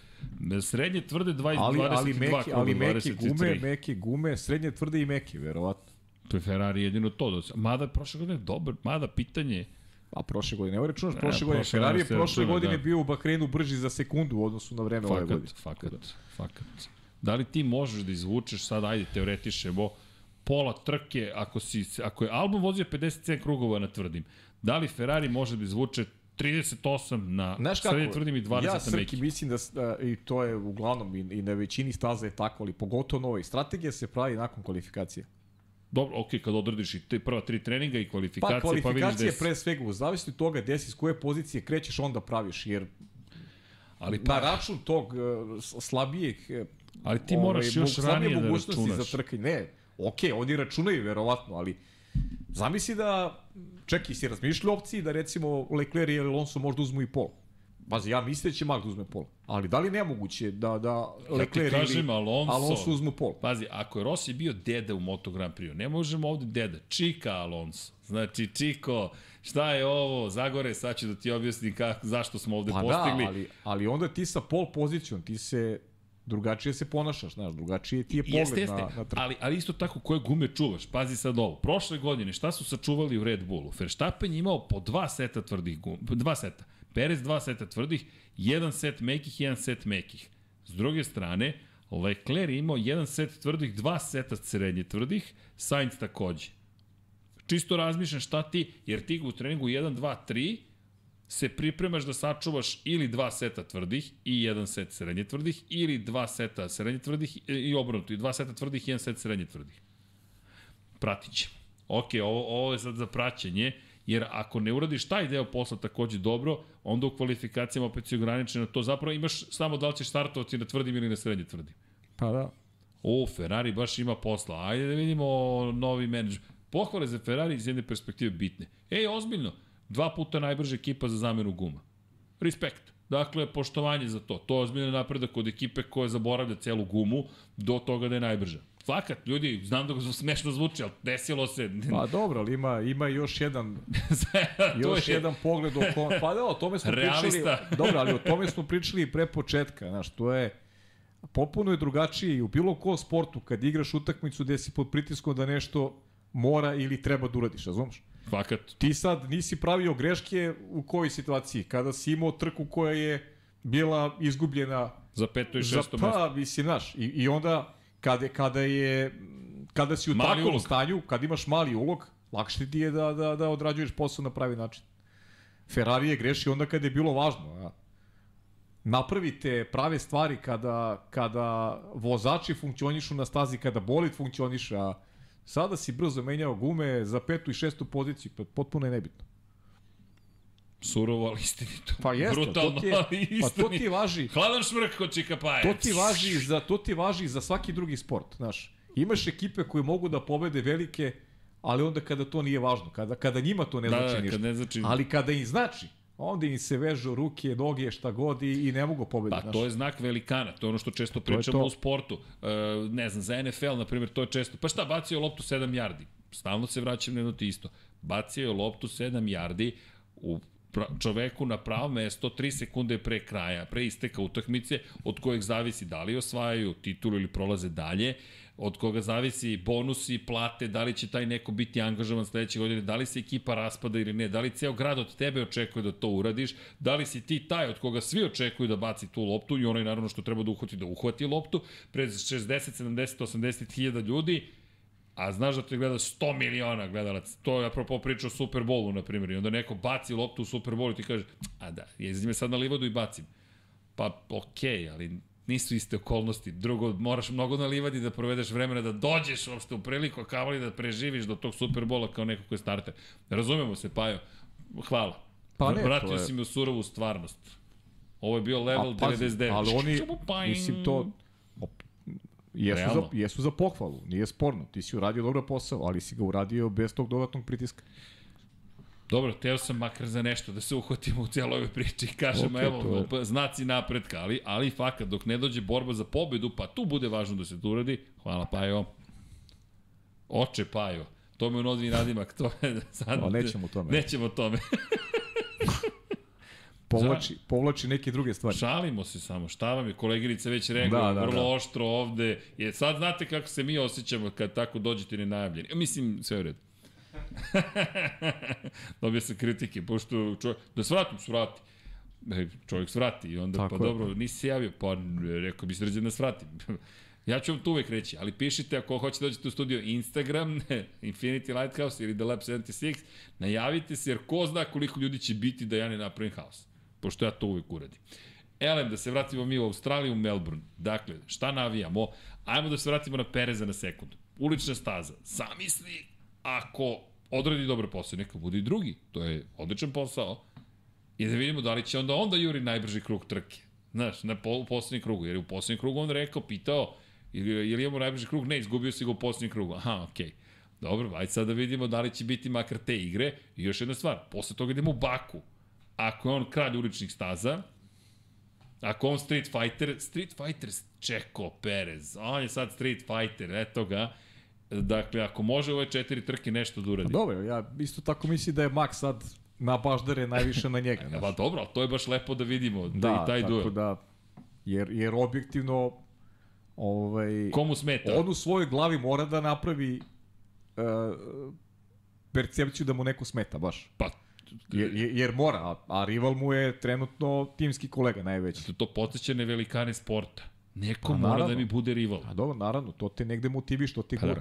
Srednje tvrde 20, ali, 22 ali kruga, ali meki 23. gume, meki gume, srednje tvrde i meki, verovatno. To je Ferrari jedino to. Da se, mada prošle godine dobar, mada pitanje A prošle godine, evo računaš Ne, prošle godine, Ferrari je prošle godine da. bio u Bahrenu brži za sekundu u odnosu na vreme ove godine. Fakat, fakat, fakat. Da li ti možeš da izvučeš sad, ajde, teoretišemo, pola trke, ako, si, ako je Albon vozio 57 krugova na tvrdim, da li Ferrari može da izvuče 38 na Znaš kako, srednje tvrdim i 20 ja na Srki meki? mislim da, da, i to je uglavnom i, i na većini staza je tako, ali pogotovo na ovoj. Strategija se pravi nakon kvalifikacije. Dobro, okej, kad odradiš i te prva tri treninga i kvalifikacije, Pa pa, vidiš da kvalifikacije je... pre svega, u zavisnosti od toga gde si, s koje pozicije krećeš, onda praviš, jer Ali, na pa, račun tog uh, slabijeg uh, ali ti moraš još slabije ranije da računaš. za trkanje. Ne, okej, okay, oni računaju verovatno, ali zamisli da, čekaj, si razmišljali o opciji da recimo Leclerc i Alonso možda uzmu i pol. Pazi, ja mislim da će Mag da uzme pol. Ali da li nemoguće da, da Leclerc kažem, ili Alonso- Alonso uzmu pol? Pazi, ako je Rossi bio deda u Moto Grand Prix, ne možemo ovde deda, Čika Alonso. Znači, Čiko, šta je ovo, Zagore, sad ću da ti objasnim kako, zašto smo ovde Pa postigli. da, ali, ali onda ti sa pol pozicijom, ti se drugačije se ponašaš, znaš, drugačije ti je pogled Jeste, jeste, na, na trku. ali, ali isto tako koje gume čuvaš. Pazi sad ovo. Prošle godine šta su sačuvali u Red Bullu? Verstappen je imao po dva seta tvrdih gum, dva seta. Perez dva seta tvrdih, jedan set mekih, jedan set mekih. S druge strane, Leclerc je imao jedan set tvrdih, dva seta srednje tvrdih, Sainz takođe. Čisto razmišljam šta ti, jer ti u treningu 1, 2, 3 se pripremaš da sačuvaš ili dva seta tvrdih i jedan set srednje tvrdih, ili dva seta srednje tvrdih i obrnuto, i dva seta tvrdih i jedan set srednje tvrdih. Pratit ćemo. Ok, ovo, ovo je sad za praćenje, jer ako ne uradiš taj deo posla takođe dobro, onda u kvalifikacijama opet si ograničen na to. Zapravo imaš samo da li ćeš startovati na tvrdim ili na srednje tvrdim. Pa da. O, Ferrari baš ima posla. Ajde da vidimo novi menadžer. Pohvale za Ferrari iz jedne perspektive bitne. Ej, ozbiljno, dva puta najbrža ekipa za zamenu guma. Respekt. Dakle, poštovanje za to. To je ozbiljno napredak od ekipe koja zaboravlja celu gumu do toga da je najbrža. Fakat, ljudi, znam da ga smešno zvuči, ali desilo se. Pa dobro, ali ima, ima još jedan još je- jedan pogled o kom... Pa da, o tome smo Realista. pričali. Dobro, ali o tome smo pričali i pre početka, znaš, to je popuno je drugačije i u bilo kom sportu kad igraš utakmicu gde si pod pritiskom da nešto mora ili treba da uradiš, razumeš? Fakat. Ti sad nisi pravio greške u kojoj situaciji? Kada si imao trku koja je bila izgubljena Za peto i šesto mesto. pa, mislim, znaš, i, i onda kada, kada je kada si u Mali takvom ulog. stanju, kad imaš mali ulog, lakše ti je da, da, da odrađuješ posao na pravi način. Ferrari je greši onda kada je bilo važno. A? Napravite prave stvari kada, kada vozači funkcionišu na stazi, kada bolid funkcioniše, a sada si brzo menjao gume za petu i šestu poziciju, pa potpuno je nebitno. Surovo, ali istinito. Pa jeste, Brutalno, to ti je, ali pa to ti istinito. važi, Hladan šmrk kod Čika Paje. to ti važi za to ti važi za svaki drugi sport, znaš. Imaš ekipe koje mogu da pobede velike, ali onda kada to nije važno, kada kada njima to ne Da, znači da, ništa. ne znači... Ali kada im znači, onda im se vežu ruke, noge, šta god i, i ne mogu pobediti. Pa to je znak velikana, to je ono što često pričamo to. u sportu. E, ne znam, za NFL, na primjer, to je često. Pa šta, bacio loptu 7 yardi. Stalno se vraćam na jedno te isto. Bacio je loptu 7 yardi u pra- čoveku na pravo mesto 3 sekunde pre kraja, pre isteka utakmice, od kojeg zavisi da li osvajaju titulu ili prolaze dalje, od koga zavisi bonusi, plate, da li će taj neko biti angažovan sledeće godine, da li se ekipa raspada ili ne, da li ceo grad od tebe očekuje da to uradiš, da li si ti taj od koga svi očekuju da baci tu loptu i onaj naravno što treba da uhvati da uhvati loptu, pred 60, 70, 80 hiljada ljudi, a znaš da te gleda 100 miliona gledalaca. To je apropo priča o Super Bowlu, na primjer. I onda neko baci loptu u Super Bowlu i ti kaže, a da, jezim me sad na livadu i bacim. Pa, okej, okay, ali nisu iste okolnosti. Drugo, moraš mnogo na livadi da provedeš vremena da dođeš uopšte u priliku, a kamoli da preživiš do tog Super Bowla kao neko ko je starter. Razumemo se, Pajo. Hvala. Pa ne, Vratio si me u surovu stvarnost. Ovo je bio level A, pazi, 99. Ali oni, pajing. mislim, to op, jesu, za, Realno. jesu za pohvalu, nije sporno. Ti si uradio dobro posao, ali si ga uradio bez tog dodatnog pritiska. Dobro, teo sam makar za nešto da se uhvatimo u cijeloj ovoj priči i kažemo, okay, evo, je... znaci napretka, ali, ali fakat, dok ne dođe borba za pobedu, pa tu bude važno da se to uradi. Hvala, Pajo. Oče, Pajo. To me unozi nadimak, to je sad... No, nećemo tome. Nećemo tome. Povlači, povlači neke druge stvari. Šalimo se samo, šta vam je, koleginica već rekla, Da, da, da, vrlo da. oštro ovde. Je, sad znate kako se mi osjećamo kad tako dođete nenajavljeni. Ja, Mislim, sve u redu. Dobio sam kritike, pošto čovjek, da svratim, svrati. E, čovjek svrati i onda, Tako pa je. dobro, nisi se javio, pa rekao bi sređen da svratim. ja ću vam to uvek reći, ali pišite ako hoćete dođete u studio Instagram, Infinity Lighthouse ili The Lab 76, najavite se jer ko zna koliko ljudi će biti da ja ne napravim haos, pošto ja to uvek uradim. Elem, da se vratimo mi u Australiju, u Melbourne. Dakle, šta navijamo? Ajmo da se vratimo na Pereza na sekund. Ulična staza. Zamisli ako odradi dobro posao, neka bude i drugi. To je odličan posao. I da vidimo da li će onda onda juri najbrži krug trke. Znaš, na pol, u poslednjem krugu. Jer je u poslednjem krugu on rekao, pitao, ili, ili imamo najbrži krug? Ne, izgubio si ga u poslednjem krugu. Aha, okej. Okay. Dobro, ajde sad da vidimo da li će biti makar te igre. I još jedna stvar, posle toga idemo u Baku. Ako je on kralj uličnih staza, Ako on Street Fighter, Street Fighter Čeko Perez, on je sad Street Fighter, eto ga. Dakle, ako može ove četiri trke nešto da uradi. Dobro, ja isto tako mislim da je Max sad na baždare najviše na njega. Pa Znaš. dobro, ali to je baš lepo da vidimo, da, Da, i taj duel. da, jer, jer objektivno ovaj, Komu smeta? on u svojoj glavi mora da napravi uh, percepciju da mu neko smeta, baš. Pa, Jer, jer, mora, a, a rival mu je trenutno timski kolega najveći. to, to podsjeća na velikane sporta. Neko Pa, mora naravno. da mi bude rival. A dobro, naravno, to te negde motivi što te Pa da.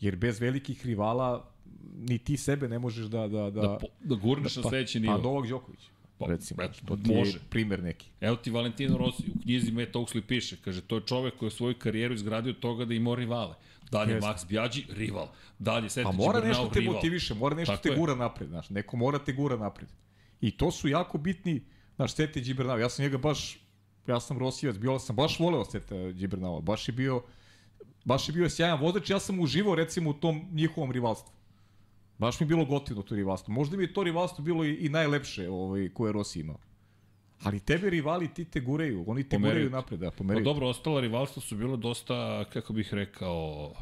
Jer bez velikih rivala ni ti sebe ne možeš da... Da, da, Da, po, da gurneš na sledeći nivo. Pa Novak Đoković, Pa, recimo. eto, to ti može. je primer neki. Evo ti Valentino Rossi, u knjizi Matt Oaksley piše, kaže, to je čovek koji je svoju karijeru izgradio od toga da ima rivale. Dalje Jeste. Max Bjađi, rival. Dalje Seti Pa mora nešto te rival. motiviše, mora nešto Tako te je. gura napred, znaš. Neko mora te gura napred. I to su jako bitni, znaš, Sete Gibernau. Ja sam njega baš, ja sam Rosijevac, bio sam baš voleo Sete Gibernau. Baš je bio, baš je bio sjajan vozač. Ja sam uživao recimo u tom njihovom rivalstvu. Baš mi je bilo gotivno to rivalstvo. Možda mi je to rivalstvo bilo i, i najlepše ovaj, koje je Rossi imao. Ali tebe rivali ti te guraju, oni te Pomeraju guraju te. napred, da, Pa pomeraju. dobro, ostala rivalstva su bilo dosta, kako bih rekao,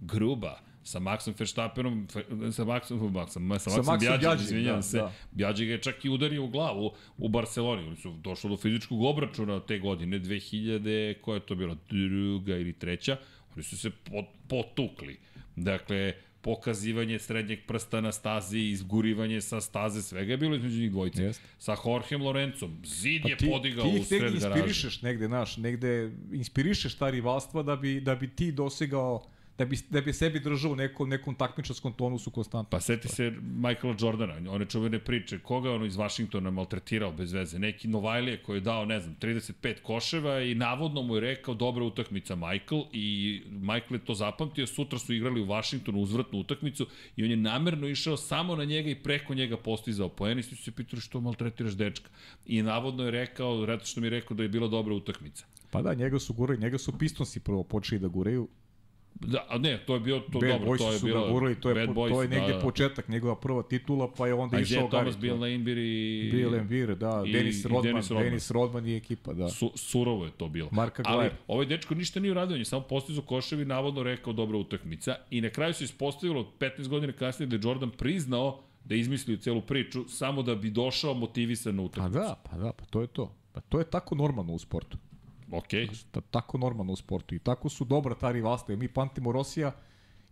gruba sa Maxom Verstappenom, sa Maxom, Maxom, sa Maxom, Sa Maxom Bjađim, izvinjam da, se. da. Bjađi ga je čak i udario u glavu u Barceloni. Oni su došli do fizičkog obračuna te godine, 2000, koja je to bila, druga ili treća. Oni su se pot, potukli. Dakle, pokazivanje srednjeg prsta na stazi, izgurivanje sa staze, svega je bilo između njih dvojice. Jeste. Sa Jorgem Lorencom, zid je Pa ti, podigao ti u ih sred negde garaže. inspirišeš negde, naš, negde inspirišeš ta rivalstva da bi, da bi ti dosegao da bi, da bi sebi držao u nekom, nekom takmičarskom tonusu konstantno. Pa seti se Michaela Jordana, one čuvene priče, koga je ono iz Vašingtona maltretirao bez veze, neki Novajlije koji je dao, ne znam, 35 koševa i navodno mu je rekao dobra utakmica Michael i Michael je to zapamtio, sutra su igrali u Vašingtonu uzvratnu utakmicu i on je namerno išao samo na njega i preko njega postizao poen i su se pitali što maltretiraš dečka. I navodno je rekao, reto što mi je rekao da je bila dobra utakmica. Pa da, njega su gurali, njega su Pistonsi prvo počeli da guraju, Da, a ne, to je bio to Bad dobro, Boys to je bilo ga gurali, to je, Bad Boys, to je negde da, da. početak njegova prva titula, pa je onda A išao Gary. Thomas, Bill Laimbeer i... Bill Embiid, da, i- Dennis i Rodman, Dennis Rodman. Dennis Rodman i ekipa, da. Su, surovo je to bilo. Marka Ali ovaj dečko ništa nije uradio, on je samo postizao koševi, navodno rekao dobra utakmica i na kraju se ispostavilo 15 godina kasnije da je Jordan priznao da je izmislio celu priču samo da bi došao motivisan na Pa utakmicu. da, pa da, pa to je to. Pa to je tako normalno u sportu. Okej. Ta, tako normalno u sportu. I tako su dobra ta rivalstva. Mi pamtimo Rosija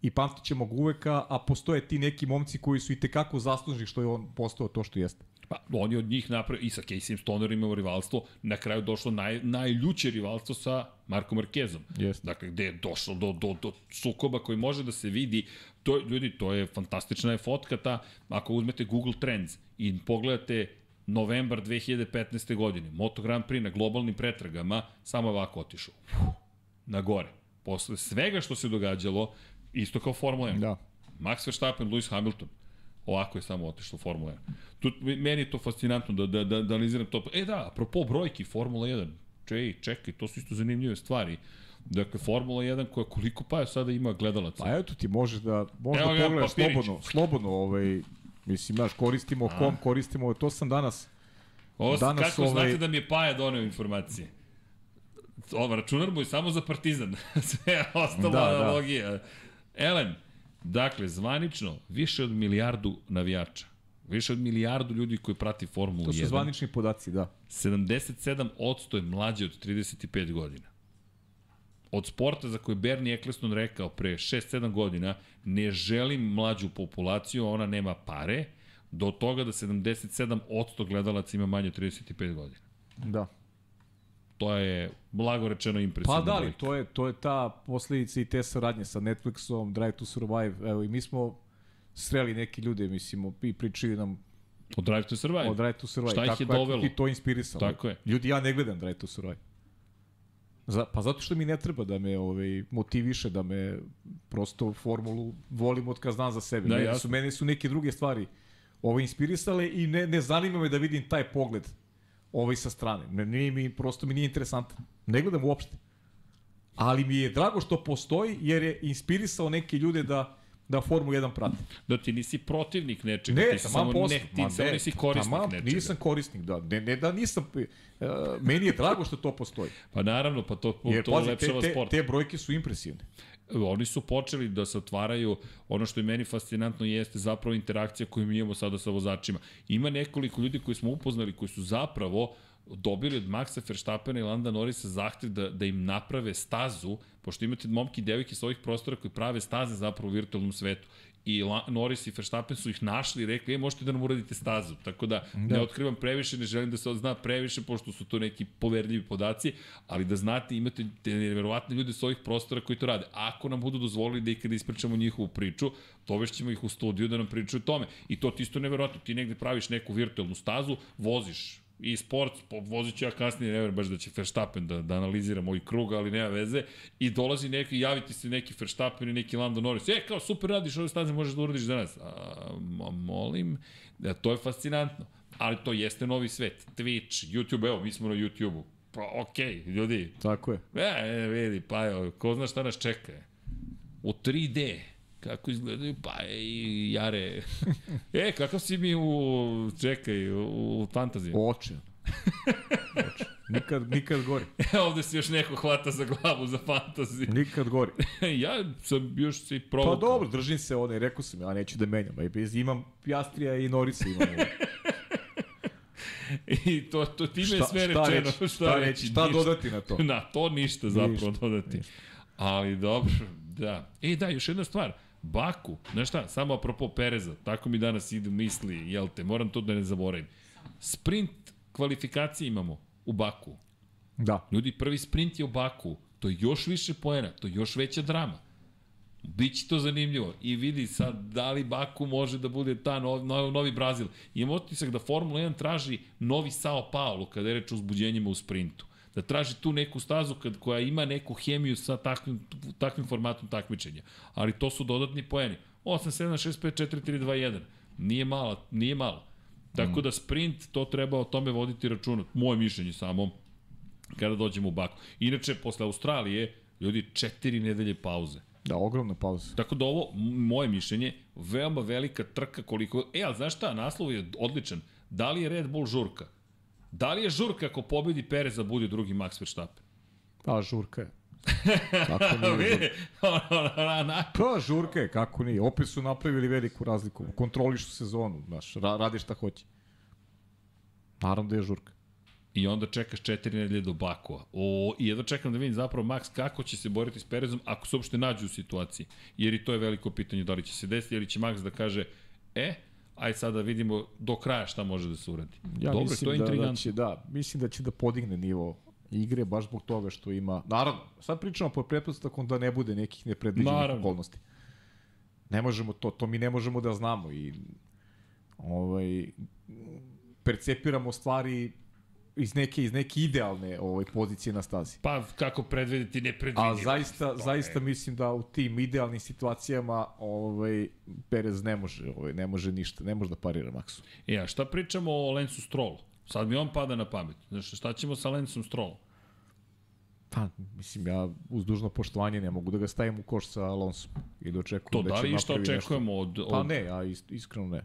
i pamtit ćemo ga uveka, a postoje ti neki momci koji su i tekako zaslužni što je on postao to što jeste. Pa, on je od njih napravio, i sa Caseyem Stonerom imao rivalstvo, na kraju došlo naj, najljuće rivalstvo sa Markom Markezom. Jeste. Dakle, gde je došlo do, do, do sukoba koji može da se vidi, to, ljudi, to je fantastična je fotka ta, ako uzmete Google Trends i pogledate novembar 2015. godine, Moto Grand Prix na globalnim pretragama, samo je ovako otišao. Na gore. Posle svega što se događalo, isto kao Formula 1. Da. Max Verstappen, Lewis Hamilton. Ovako je samo otišlo Formula 1. Tu, meni je to fascinantno da, da, da, da analiziram to. E da, apropo brojki Formula 1. Čej, čekaj, to su isto zanimljive stvari. Dakle, Formula 1 koja koliko pa sada ima gledalaca. Pa eto ti možeš da, Evo da ga, pogledaš papirić. slobodno, slobodno ovaj, mislim, znaš, koristimo kom, koristimo, to sam danas, Ovo, danas kako ovaj- znate da mi je Paja doneo informacije? Ovo, računar mu je samo za partizan. Sve ostalo Da, da, da. analogija. Elem, dakle, zvanično, više od milijardu navijača. Više od milijardu ljudi koji prati Formulu 1. to su zvanični podaci, da. 77% je mlađe od 35 godina. Od sporta za koji Bernie Eccleston rekao pre 6-7 godina ne želim mlađu populaciju, ona nema pare, do toga da 77% gledalaca ima manje od 35 godina. Da. To je, blago rečeno, impresivno. Pa da li, to je, to je ta posledica i te saradnje sa Netflixom, Drive to Survive, evo i mi smo sreli neki ljude, mislim, i pričaju nam Od Drive to Survive. o Drive to Survive. Šta ih je dovelo? ti to inspirisalo. Tako je. Ljudi, ja ne gledam Drive to Survive. Za, pa zato što mi ne treba da me ovaj, motiviše, da me prosto formulu volim od kad znam za sebe. Da, jasno. su, mene su neke druge stvari ovaj, inspirisale i ne, ne zanima me da vidim taj pogled ovaj sa strane. Ne, nije mi, prosto mi nije interesantan. Ne gledam uopšte. Ali mi je drago što postoji jer je inspirisao neke ljude da da Formu 1 prate. Da ti nisi protivnik nečega, Ne, ti si samo posle. ne, ti samo nisi korisnik taman, nečega. Nisam korisnik, da. Ne, ne da nisam... Uh, meni je drago što to postoji. Pa naravno, pa to, Jer, to pazi, te, ulepšava te, sport. te brojke su impresivne. oni su počeli da se otvaraju, ono što je meni fascinantno jeste zapravo interakcija koju mi imamo sada sa vozačima. Ima nekoliko ljudi koji smo upoznali koji su zapravo dobili od Maxa Verstappena i Landa Norrisa zahtev da, da im naprave stazu, pošto imate momki i devojke sa ovih prostora koji prave staze zapravo u virtualnom svetu. I La, Norris i Verstappen su ih našli i rekli, e, možete da nam uradite stazu. Tako da, da, ne otkrivam previše, ne želim da se zna previše, pošto su to neki poverljivi podaci, ali da znate, imate te nevjerovatne ljude sa ovih prostora koji to rade. Ako nam budu dozvolili da i kada ispričamo njihovu priču, dovešćemo ih u studiju da nam pričaju o tome. I to ti isto nevjerovatno. Ti negde praviš neku virtualnu stazu, voziš i sport, po- vozit ću ja kasnije, ne verujem baš da će Verstappen da, da analizira moj krug, ali nema veze, i dolazi neki, javiti se neki Verstappen i neki Lando Norris, e, kao super radiš ove staze, možeš da uradiš danas. A, mo- molim, da, to je fascinantno. Ali to jeste novi svet. Twitch, YouTube, evo, mi smo na YouTube-u. Pa, okej, okay, ljudi, Tako je. E, e, vidi, pa evo, ko zna šta nas čeka. U 3D. Kako izgledaju pa i jare. e, kakav si mi u, čekaj, u, u fantaziji? Oče. Oče. Nikad, nikad gori. E, ovde se još neko hvata za glavu za fantaziju. Nikad gori. ja sam još se i Pa provukao. dobro, držim se one, rekao sam, ja neću da menjam. Bez- Imam Piastrija i Norisa imam. I to, to time je sve šta rečeno. reći, šta reći, šta Ništa. dodati na to? Na to ništa zapravo Ništa, dodati. Ali dobro, da. E da, još jedna stvar. Baku, znaš šta, samo apropo Pereza, tako mi danas idu misli, jel te, moram to da ne zaboravim. Sprint kvalifikacije imamo u Baku. Da. Ljudi, prvi sprint je u Baku, to je još više poena, to je još veća drama. Biće to zanimljivo. I vidi sad da li Baku može da bude ta novi, novi Brazil. Imam otisak da Formula 1 traži novi Sao Paulo kada je reč o uzbuđenjima u sprintu. Da traži tu neku stazu kad, koja ima neku hemiju sa takvim, takvim formatom takmičenja. Ali to su dodatni poeni. 8, 7, 6, 5, 4, 3, 2, 1. Nije malo, nije malo. Tako mm. da sprint, to treba o tome voditi računa. Moje mišljenje samo, kada dođemo u Baku. Inače, posle Australije, ljudi, četiri nedelje pauze. Da, ogromna pauza. Tako da ovo, moje mišljenje, veoma velika trka koliko... E, ali znaš šta, naslov je odličan. Da li je Red Bull žurka? Da li je žurka ako pobedi Perez da bude drugi Max Verstappen? Pa, žurka je. Kako nije? pa, žurka je, kako nije. Opet su napravili veliku razliku. Kontrolišu sezonu, znaš, radi šta hoće. Naravno da je žurka. I onda čekaš četiri nedelje do Bakova. O, I jedno čekam da vidim zapravo Max kako će se boriti s Perezom ako se uopšte nađe u situaciji. Jer i to je veliko pitanje da li će se desiti ili će Max da kaže e, aj sada da vidimo do kraja šta može da se uradi. Ja Dobro, to je da, da, će, da, mislim da će da podigne nivo igre baš zbog toga što ima... Naravno, sad pričamo po pretpostavkom da ne bude nekih nepredviđenih okolnosti. Ne možemo to, to mi ne možemo da znamo i ovaj, percepiramo stvari iz neke iz neke idealne ovaj pozicije na stazi. Pa kako predvideti nepredvidivo. A zaista zaista je. mislim da u tim idealnim situacijama ovaj Perez ne može, ovaj ne može ništa, ne može da parira Maxu. E a šta pričamo o Lensu Strollu? Sad mi on pada na pamet. Znači šta ćemo sa Lensom Strollom? Pa, mislim, ja uz dužno poštovanje ne mogu da ga stavim u koš sa Alonsom i da očekujem to, da, da li što očekujemo od, od... Pa ne, ja iskreno ne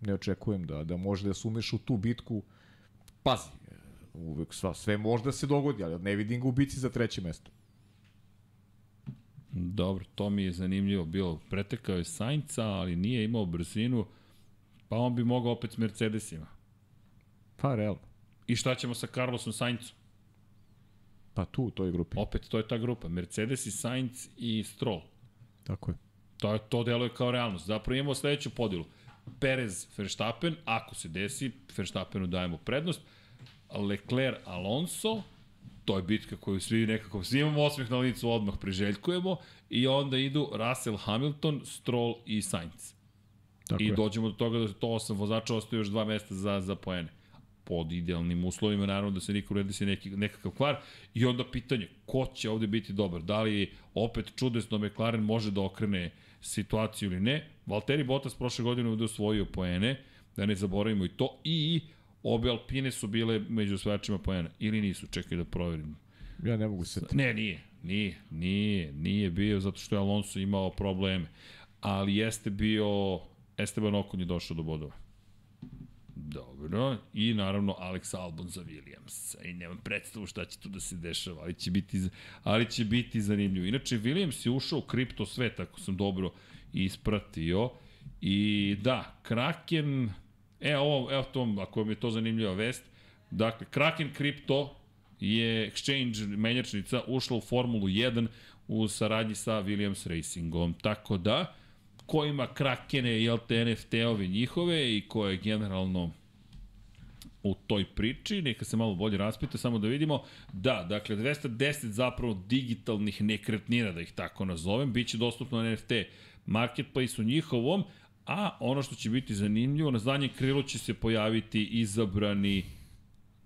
ne očekujem da, da može da se umeš u tu bitku. Pazi, uvek sva, sve može da se dogodi, ali ne vidim ga u bici za treće mesto. Dobro, to mi je zanimljivo bilo. Pretekao je Sainca, ali nije imao brzinu, pa on bi mogao opet s Mercedesima. Pa, realno. I šta ćemo sa Carlosom Saincom? Pa tu, u toj grupi. Opet, to je ta grupa. Mercedes i Sainz i Stroll. Tako je. To, to deluje kao realnost. Zapravo imamo sledeću podelu. Perez, Verstappen, ako se desi, Verstappenu dajemo prednost. Leclerc, Alonso, to je bitka koju svi nekako, svi imamo osmeh na licu, odmah priželjkujemo, i onda idu Russell, Hamilton, Stroll i Sainz. Tako I je. dođemo do toga da to osam vozača ostaje još dva mesta za, za poene pod idealnim uslovima, naravno da se niko ne desi neki, nekakav kvar. I onda pitanje, ko će ovde biti dobar? Da li opet čudesno McLaren može da okrene situaciju ili ne? Valtteri Bottas prošle godine ovde osvojio poene, da ne zaboravimo i to, i obe Alpine su bile među osvajačima poena, ili nisu, čekaj da proverim. Ja ne mogu se... Ne, nije, nije, nije, nije bio, zato što je Alonso imao probleme, ali jeste bio, Esteban Okon je došao do bodova. Dobro, i naravno Alex Albon za Williams. I nemam predstavu šta će tu da se dešava, ali će biti, ali će biti zanimljivo. Inače, Williams je ušao u kripto svet, ako sam dobro ispratio. I da, Kraken, e, ovo, evo to, ako mi je to zanimljiva vest, dakle, Kraken Crypto je exchange menjačnica ušla u Formulu 1 u saradnji sa Williams Racingom. Tako da, ko ima Krakene i NFT-ove njihove i ko je generalno u toj priči, neka se malo bolje raspita, samo da vidimo. Da, dakle, 210 zapravo digitalnih nekretnina, da ih tako nazovem, bit će dostupno na NFT marketplace u njihovom, a ono što će biti zanimljivo, na zadnjem krilu će se pojaviti izabrani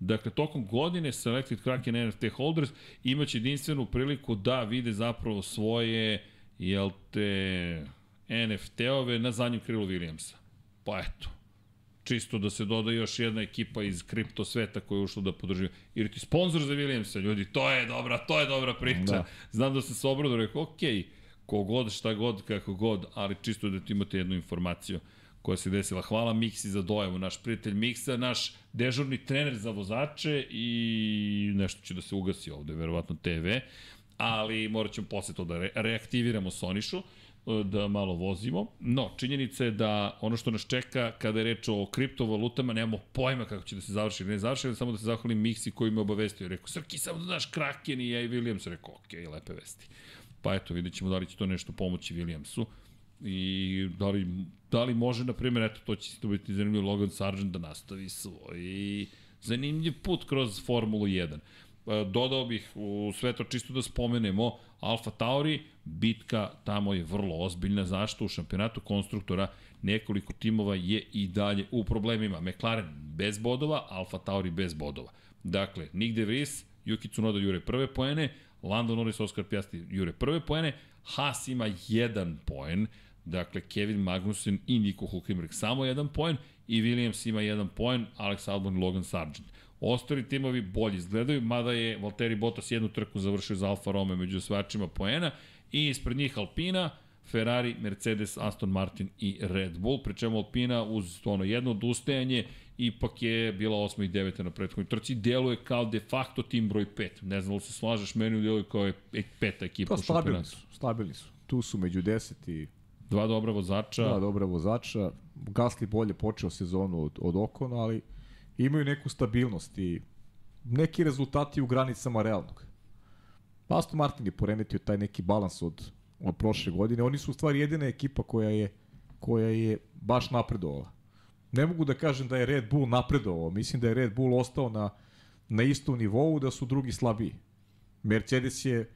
Dakle, tokom godine Selected Kraken NFT holders imaće jedinstvenu priliku da vide zapravo svoje, jel te, NFT-ove na zadnjem krilu Williamsa. Pa eto, čisto da se doda još jedna ekipa iz kripto sveta koja je ušla da podrži. Ili ti sponsor za Williamsa, ljudi, to je dobra, to je dobra priča. Da. Znam da se se obrado rekao, okej, okay, kogod, šta god, kako god, ali čisto da ti imate jednu informaciju koja se desila. Hvala Miksi za dojavu, naš prijatelj Miksa, naš dežurni trener za vozače i nešto će da se ugasi ovde, verovatno TV, ali morat ćemo posle to da re reaktiviramo Sonišu e, da malo vozimo. No, činjenica je da ono što nas čeka kada je reč o kriptovalutama, nemamo pojma kako će da se završi ne završi, samo da se zahvalim Miksi koji me obavestio. Rekao, Srki, samo da daš Kraken i ja i Williams. Rekao, okay, lepe vesti. Pa eto, vidjet ćemo da li će to nešto pomoći Williamsu i da li, da li može, na primjer, eto, to će to biti zanimljivo Logan Sargent da nastavi svoj zanimljiv put kroz Formulu 1. dodao bih u sve to čisto da spomenemo Alfa Tauri, bitka tamo je vrlo ozbiljna, zašto u šampionatu konstruktora nekoliko timova je i dalje u problemima. McLaren bez bodova, Alfa Tauri bez bodova. Dakle, Nick De Vries, Yuki Tsunoda jure prve poene, Lando Norris, Oscar Piastri jure prve poene, Haas ima jedan poen, dakle Kevin Magnussen i Nico Hulkenberg samo jedan poen i Williams ima jedan poen, Alex Albon i Logan Sargent. Ostali timovi bolje izgledaju, mada je Valtteri Bottas jednu trku završio za Alfa Romeo među osvajačima poena i ispred njih Alpina, Ferrari, Mercedes, Aston Martin i Red Bull, pri čemu Alpina uz ono jedno odustajanje ipak je bila 8. i 9. na prethodnoj trci, deluje kao de facto tim broj 5. Ne znam da se slažeš, meni deluje kao je peta ekipa pa, stabilni su, stabilni su. Tu su među 10 i Dva dobra vozača. Dva dobra vozača. Gasli bolje počeo sezonu od, od Okona, ali imaju neku stabilnost i neki rezultati u granicama realnog. Aston Martin je poremetio taj neki balans od, od prošle godine. Oni su u stvari jedina ekipa koja je, koja je baš napredovala. Ne mogu da kažem da je Red Bull napredovao. Mislim da je Red Bull ostao na, na istom nivou, da su drugi slabiji. Mercedes je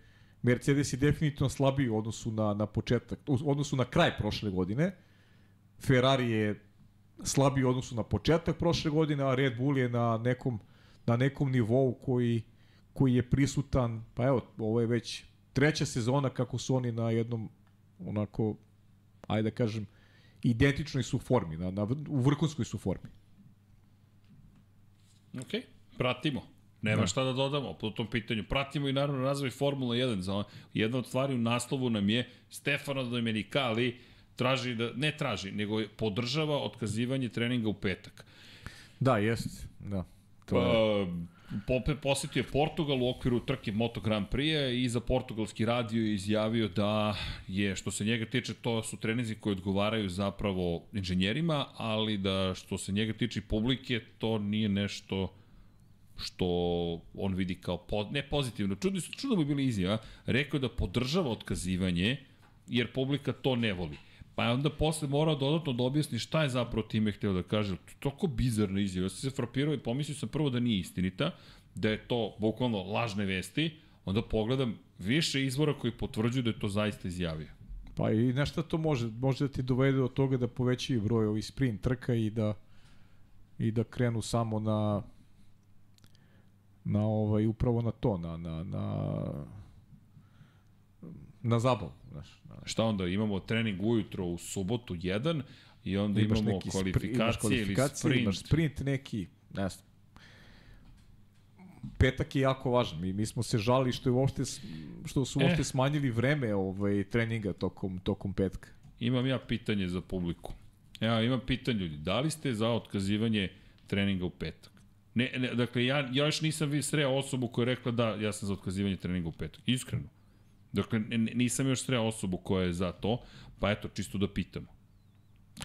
Mercedes je definitivno slabiji u odnosu na, na početak, u odnosu na kraj prošle godine. Ferrari je slabiji u odnosu na početak prošle godine, a Red Bull je na nekom, na nekom nivou koji, koji je prisutan, pa evo, ovo je već treća sezona kako su oni na jednom onako, ajde da kažem, identičnoj su formi, na, na, u vrhunskoj su formi. Ok, pratimo. Nema da. šta da dodamo po tom pitanju. Pratimo i naravno razvoj Formula 1. Za jedna od stvari u naslovu nam je Stefano Domenicali traži da, ne traži, nego podržava otkazivanje treninga u petak. Da, jest. Da. To je... Pa, posetio je Portugal u okviru trke Moto Grand Prix i za portugalski radio je izjavio da je, što se njega tiče, to su treninzi koji odgovaraju zapravo inženjerima, ali da što se njega tiče publike, to nije nešto što on vidi kao po, ne pozitivno, čudno, čudno bi bili izjava, rekao da podržava otkazivanje, jer publika to ne voli. Pa je onda posle morao dodatno da objasni šta je zapravo time hteo da kaže. Toko bizarna izjava. Ja se frapirao i pomislio sam prvo da nije istinita, da je to bukvalno lažne vesti, onda pogledam više izvora koji potvrđuju da je to zaista izjavio. Pa i nešto to može, može da ti dovede do toga da povećaju broj ovih sprint trka i da i da krenu samo na na ovaj upravo na to na na na na zabavu, znaš. Na... Šta onda imamo trening ujutro u subotu jedan i onda imaš imamo neki kvalifikacije, ili sprint. Imaš sprint neki, ne znam. Petak je jako važan. Mi, mi smo se žali što je uopšte što su uopšte eh. smanjili vreme ovaj treninga tokom tokom petka. Imam ja pitanje za publiku. Evo, imam pitanje ljudi. Da li ste za otkazivanje treninga u petak? Ne, ne, dakle, ja, ja još nisam vi sreo osobu koja je rekla da ja sam za otkazivanje treninga u petak. Iskreno. Dakle, nisam još sreo osobu koja je za to, pa eto, čisto da pitamo.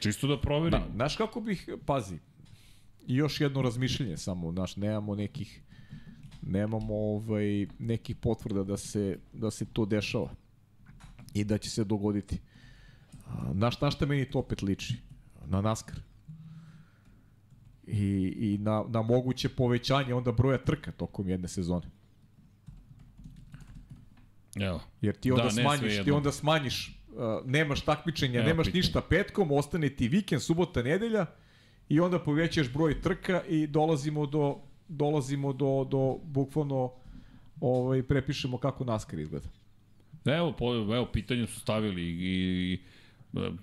Čisto da proverimo. Da, znaš kako bih, pazi, i još jedno razmišljenje samo, znaš, nemamo nekih nemamo ovaj nekih potvrda da se da se to dešava i da će se dogoditi. Znaš, na šta meni to opet liči? Na NASCAR i, i na, na moguće povećanje onda broja trka tokom jedne sezone. Evo. Jer ti onda da, smanjiš, ti onda smanjiš, uh, nemaš takmičenja, Evo, nemaš pitanje. ništa petkom, ostane ti vikend, subota, nedelja i onda povećaš broj trka i dolazimo do dolazimo do do bukvalno ovaj prepišemo kako NASCAR izgleda. Evo, po, evo pitanje su stavili i, i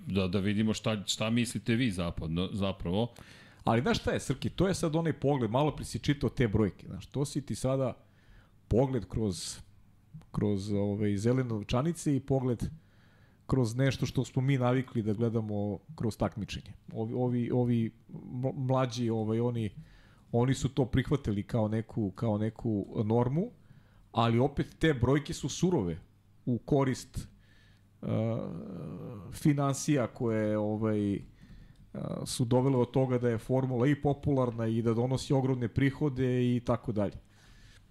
da, da vidimo šta, šta mislite vi zapadno, zapravo. Ali znaš šta je, Srki, to je sad onaj pogled, malo pri si čitao te brojke, znaš, to si ti sada pogled kroz, kroz ove, ovaj, zelene novčanice i pogled kroz nešto što smo mi navikli da gledamo kroz takmičenje. Ovi, ovi, ovi mlađi, ovaj, oni, oni su to prihvatili kao neku, kao neku normu, ali opet te brojke su surove u korist uh, financija koje ovaj, su dovele od toga da je formula i popularna i da donosi ogromne prihode i tako dalje.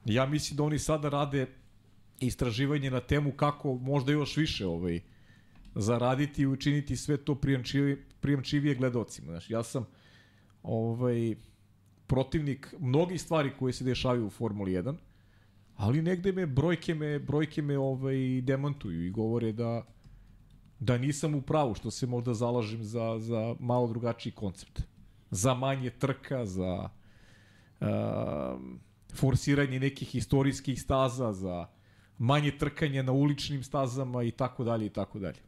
Ja mislim da oni sada rade istraživanje na temu kako možda još više ovaj, zaraditi i učiniti sve to prijemčivije, prijemčivije gledocima. Znaš, ja sam ovaj, protivnik mnogih stvari koje se dešavaju u Formuli 1, ali negde me brojke me, brojke me ovaj, demantuju i govore da da nisam u pravu što se možda zalažem za, za malo drugačiji koncept. Za manje trka, za uh, forsiranje nekih istorijskih staza, za manje trkanje na uličnim stazama i tako dalje i tako dalje.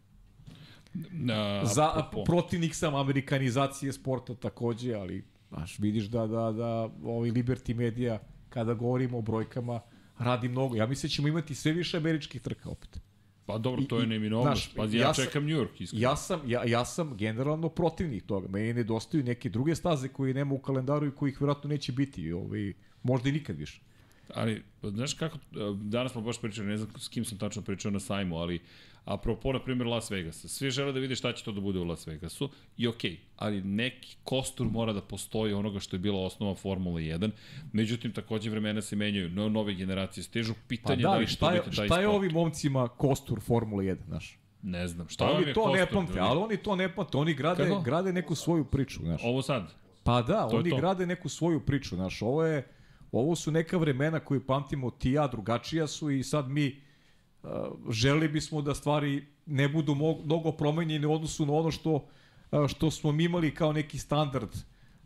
Na, Za protivnik sam amerikanizacije sporta takođe, ali baš vidiš da da da ovaj Liberty Media kada govorimo o brojkama radi mnogo. Ja mislim da ćemo imati sve više američkih trka opet. Pa dobro, to je neminovnost. Pa ja, ja čekam New York, iskreno. Ja sam, ja, ja sam generalno protivnik toga. Meni nedostaju neke druge staze koje nema u kalendaru i kojih vjerojatno neće biti. Ovaj, možda i nikad više. Ali, znaš kako, danas smo baš pričali, ne znam s kim sam tačno pričao na sajmu, ali apropo, na primjer, Las Vegasa. Svi žele da vide šta će to da bude u Las Vegasu i okej, okay, ali neki kostur mora da postoji onoga što je bila osnova Formula 1. Međutim, takođe vremena se menjaju, no, nove generacije stežu, pitanje pa da, da li šta je, šta je ovim momcima kostur Formula 1, znaš? Ne znam, šta pa vam je to kostur? ne pamte, ali oni to ne pamte, oni grade, Kako? grade neku svoju priču, znaš. Ovo sad? Pa da, to oni grade neku svoju priču, znaš, ovo je Ovo su neka vremena koje pamtimo ti ja, drugačija su i sad mi uh, želi bismo da stvari ne budu mnogo promenjene u odnosu na ono što, uh, što smo mi imali kao neki standard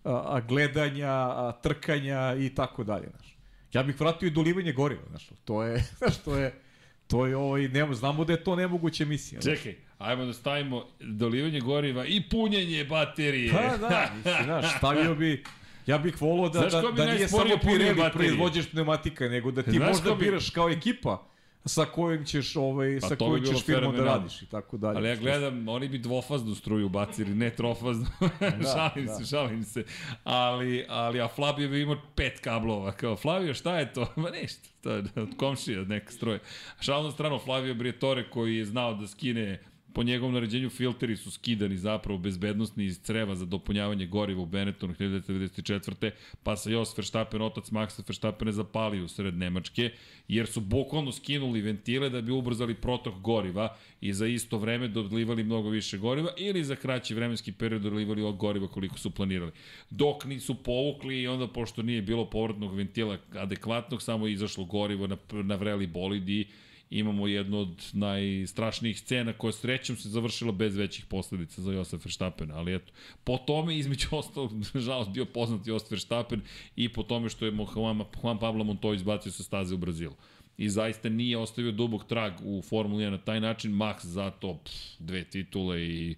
uh, gledanja, uh, trkanja i tako dalje. Znaš. Ja bih vratio i dolivanje goriva, znaš, to je, znaš, to je, to je ovaj, nema, znamo da je to nemoguća misija. Čekaj, ajmo da stavimo dolivanje goriva i punjenje baterije. Pa da, mislim, znaš, stavio bi, Ja bih volao da, da, da nije samo Pirelli proizvođač pneumatika, nego da ti Znaš možda bi... biraš kao ekipa sa kojim ćeš ovaj pa sa kojim ćeš firmu da radiš i tako dalje. Ali ja gledam, oni bi dvofaznu struju bacili, ne trofaznu. da, šalim da. se, šalim se. Ali ali a Flavio bi imao pet kablova. Kao Flavio, šta je to? Ma ništa. To je od komšija neka struje. Šalno strano Flavio Briatore koji je znao da skine po njegovom naređenju filteri su skidani zapravo bezbednostni iz creva za dopunjavanje goriva u Benettonu 1994. Pa se Jos Verstappen, otac Maxa Verstappen, zapalio sred Nemačke, jer su bukvalno skinuli ventile da bi ubrzali protok goriva i za isto vreme dodlivali mnogo više goriva ili za kraći vremenski period dodlivali od goriva koliko su planirali. Dok nisu povukli i onda pošto nije bilo povratnog ventila adekvatnog, samo je izašlo gorivo na, na vreli bolid i imamo jednu od najstrašnijih scena koja srećom se završila bez većih posledica za Josef Verstappen, ali eto, po tome između ostalog, nažalost, bio poznat Josef Verstappen i po tome što je Juan, Juan Pablo Montoya izbacio sa staze u Brazilu. I zaista nije ostavio dubog trag u Formuli 1 na taj način, Max zato pff, dve titule i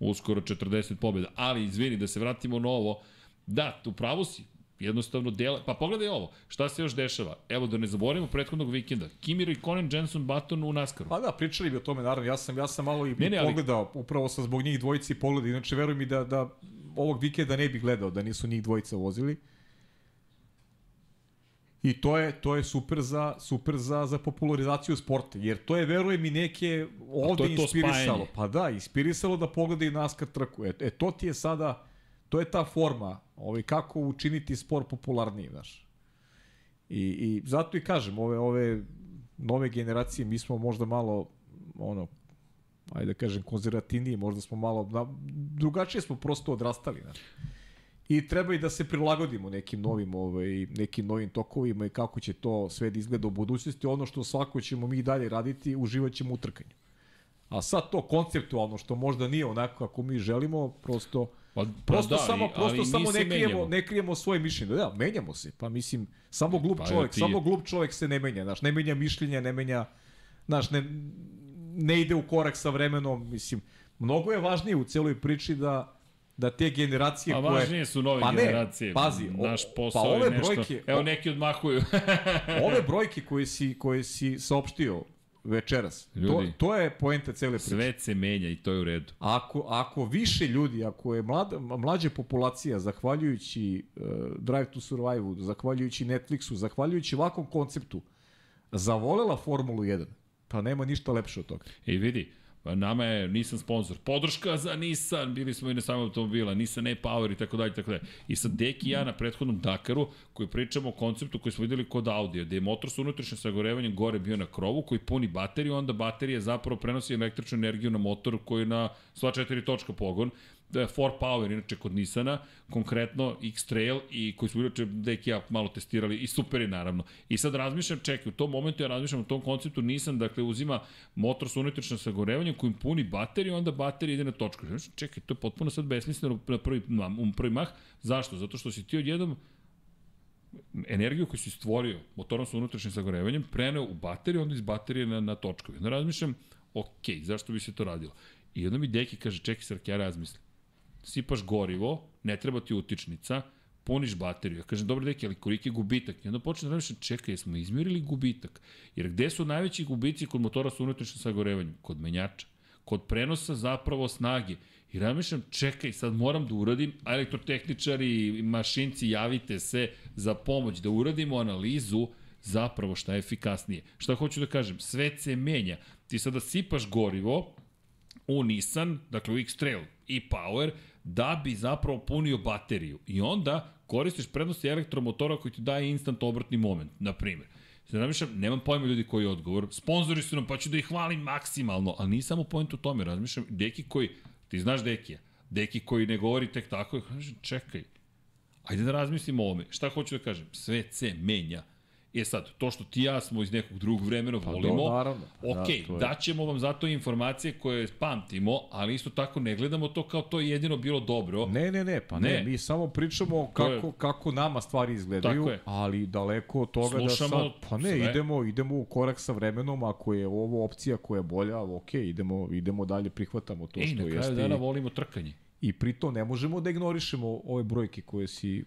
uskoro 40 pobjeda. Ali, izvini, da se vratimo na ovo, da, tu pravo si, Jednostavno dela, pa pogledaj ovo, šta se još dešava? Evo da ne zaboravimo prethodnog vikenda. Kimi Raikkonen, Jenson Button u NASCAR-u. Pa da, pričali bi o tome naravno. Ja sam ja sam malo i ne, ne, pogledao, ali... upravo sam zbog njih dvojice i pogledao. Inače veruj mi da da ovog vikenda ne bih gledao da nisu njih dvojica vozili. I to je to je super za super za za popularizaciju sporta, jer to je verujem mi neke ovde inspirisalo. Pa da, inspirisalo da pogledaju NASCAR trku. E, e to ti je sada to je ta forma, ovaj, kako učiniti sport popularniji, znaš. I, I zato i kažem, ove, ove nove generacije, mi smo možda malo, ono, ajde da kažem, konzervativniji, možda smo malo, na, drugačije smo prosto odrastali, znaš. I treba i da se prilagodimo nekim novim, ovaj, nekim novim tokovima i kako će to sve da izgleda u budućnosti. Ono što svako ćemo mi dalje raditi, uživat ćemo u trkanju. A sad to konceptualno, što možda nije onako kako mi želimo, prosto Pa, pa prosto da, samo prosto samo ne krijemo ne krijemo svoje mišljenje. Da, menjamo se. Pa mislim samo glup pa, čovjek, ti... samo glup čovjek se ne menja, znaš, ne menja mišljenje, ne menja znaš, ne ne ide u korak sa vremenom, mislim. Mnogo je važnije u celoj priči da da te generacije A koje... važnije su nove pa ne, generacije. Pazi, naš posao pa ove je nešto... Brojke, Evo neki odmahuju. ove brojke koje si, koje si saopštio, večeras. Ljudi, to, to je poenta cele priče. Sve se menja i to je u redu. Ako, ako više ljudi, ako je mlada, mlađa populacija, zahvaljujući uh, Drive to Survive, zahvaljujući Netflixu, zahvaljujući ovakvom konceptu, zavolela Formulu 1, pa nema ništa lepše od toga. I vidi, Pa nama je Nissan sponsor. Podrška za Nissan, bili smo i na samom automobila, Nissan e-Power i tako dalje, tako dalje. I sad Deki i ja na prethodnom Dakaru, koji pričamo o konceptu koji smo videli kod Audi, gde je motor sa unutrašnjim sagorevanjem gore bio na krovu, koji puni bateriju, onda baterija zapravo prenosi električnu energiju na motor koji je na sva četiri točka pogon 4Power, inače kod Nissana, konkretno X-Trail i koji smo inače deki ja malo testirali i super je naravno. I sad razmišljam, čekaj, u tom momentu ja razmišljam o tom konceptu Nissan, dakle uzima motor sa unutrašnjim sagorevanjem kojim puni bateriju, onda baterija ide na točku. Znači, čekaj, to je potpuno sad besmisleno na prvi, na prvi mah. Zašto? Zato što si ti odjednom energiju koju si stvorio motorom sa unutrašnjim sagorevanjem preneo u bateriju, onda iz baterije na, na točkovi. Onda razmišljam, ok, zašto bi se to radilo? I onda mi deki kaže, čekaj srke, ja razmislim sipaš gorivo, ne treba ti utičnica, puniš bateriju. Ja kažem, dobro deki, ali koliki je gubitak? I onda počne da razmišljam, čekaj, jesmo izmjerili gubitak? Jer gde su najveći gubici kod motora sa unutrašnjim sagorevanjem? Kod menjača. Kod prenosa zapravo snage. I razmišljam, čekaj, sad moram da uradim, a elektrotehničari, mašinci, javite se za pomoć, da uradimo analizu zapravo šta je efikasnije. Šta hoću da kažem? Sve se menja. Ti sada sipaš gorivo u Nissan, dakle u X-Trail i Power, da bi zapravo punio bateriju. I onda koristiš prednosti elektromotora koji ti daje instant obratni moment, na primjer. Sada razmišljam, nemam pojma ljudi koji je odgovor. Sponzori su nam, pa ću da ih hvalim maksimalno, ali nije samo point u tome. Razmišljam, deki koji, ti znaš Dekija, deki koji ne govori tek tako, kažem, čekaj, ajde da razmislimo o ovome. Šta hoću da kažem? Sve se menja. E sad, to što ti ja smo iz nekog drugog vremena pa volimo, do, naravno. ok, da, daćemo vam zato informacije koje pamtimo, ali isto tako ne gledamo to kao to je jedino bilo dobro. Ne, ne, ne, pa ne, ne mi samo pričamo kako, je... kako nama stvari izgledaju, ali daleko od toga Slušamo da sad, pa ne, sve. idemo, idemo u korak sa vremenom, ako je ovo opcija koja je bolja, ok, idemo, idemo dalje, prihvatamo to Ej, što jeste. Ej, na kraju dana volimo trkanje. I pritom ne možemo da ignorišemo ove brojke koje si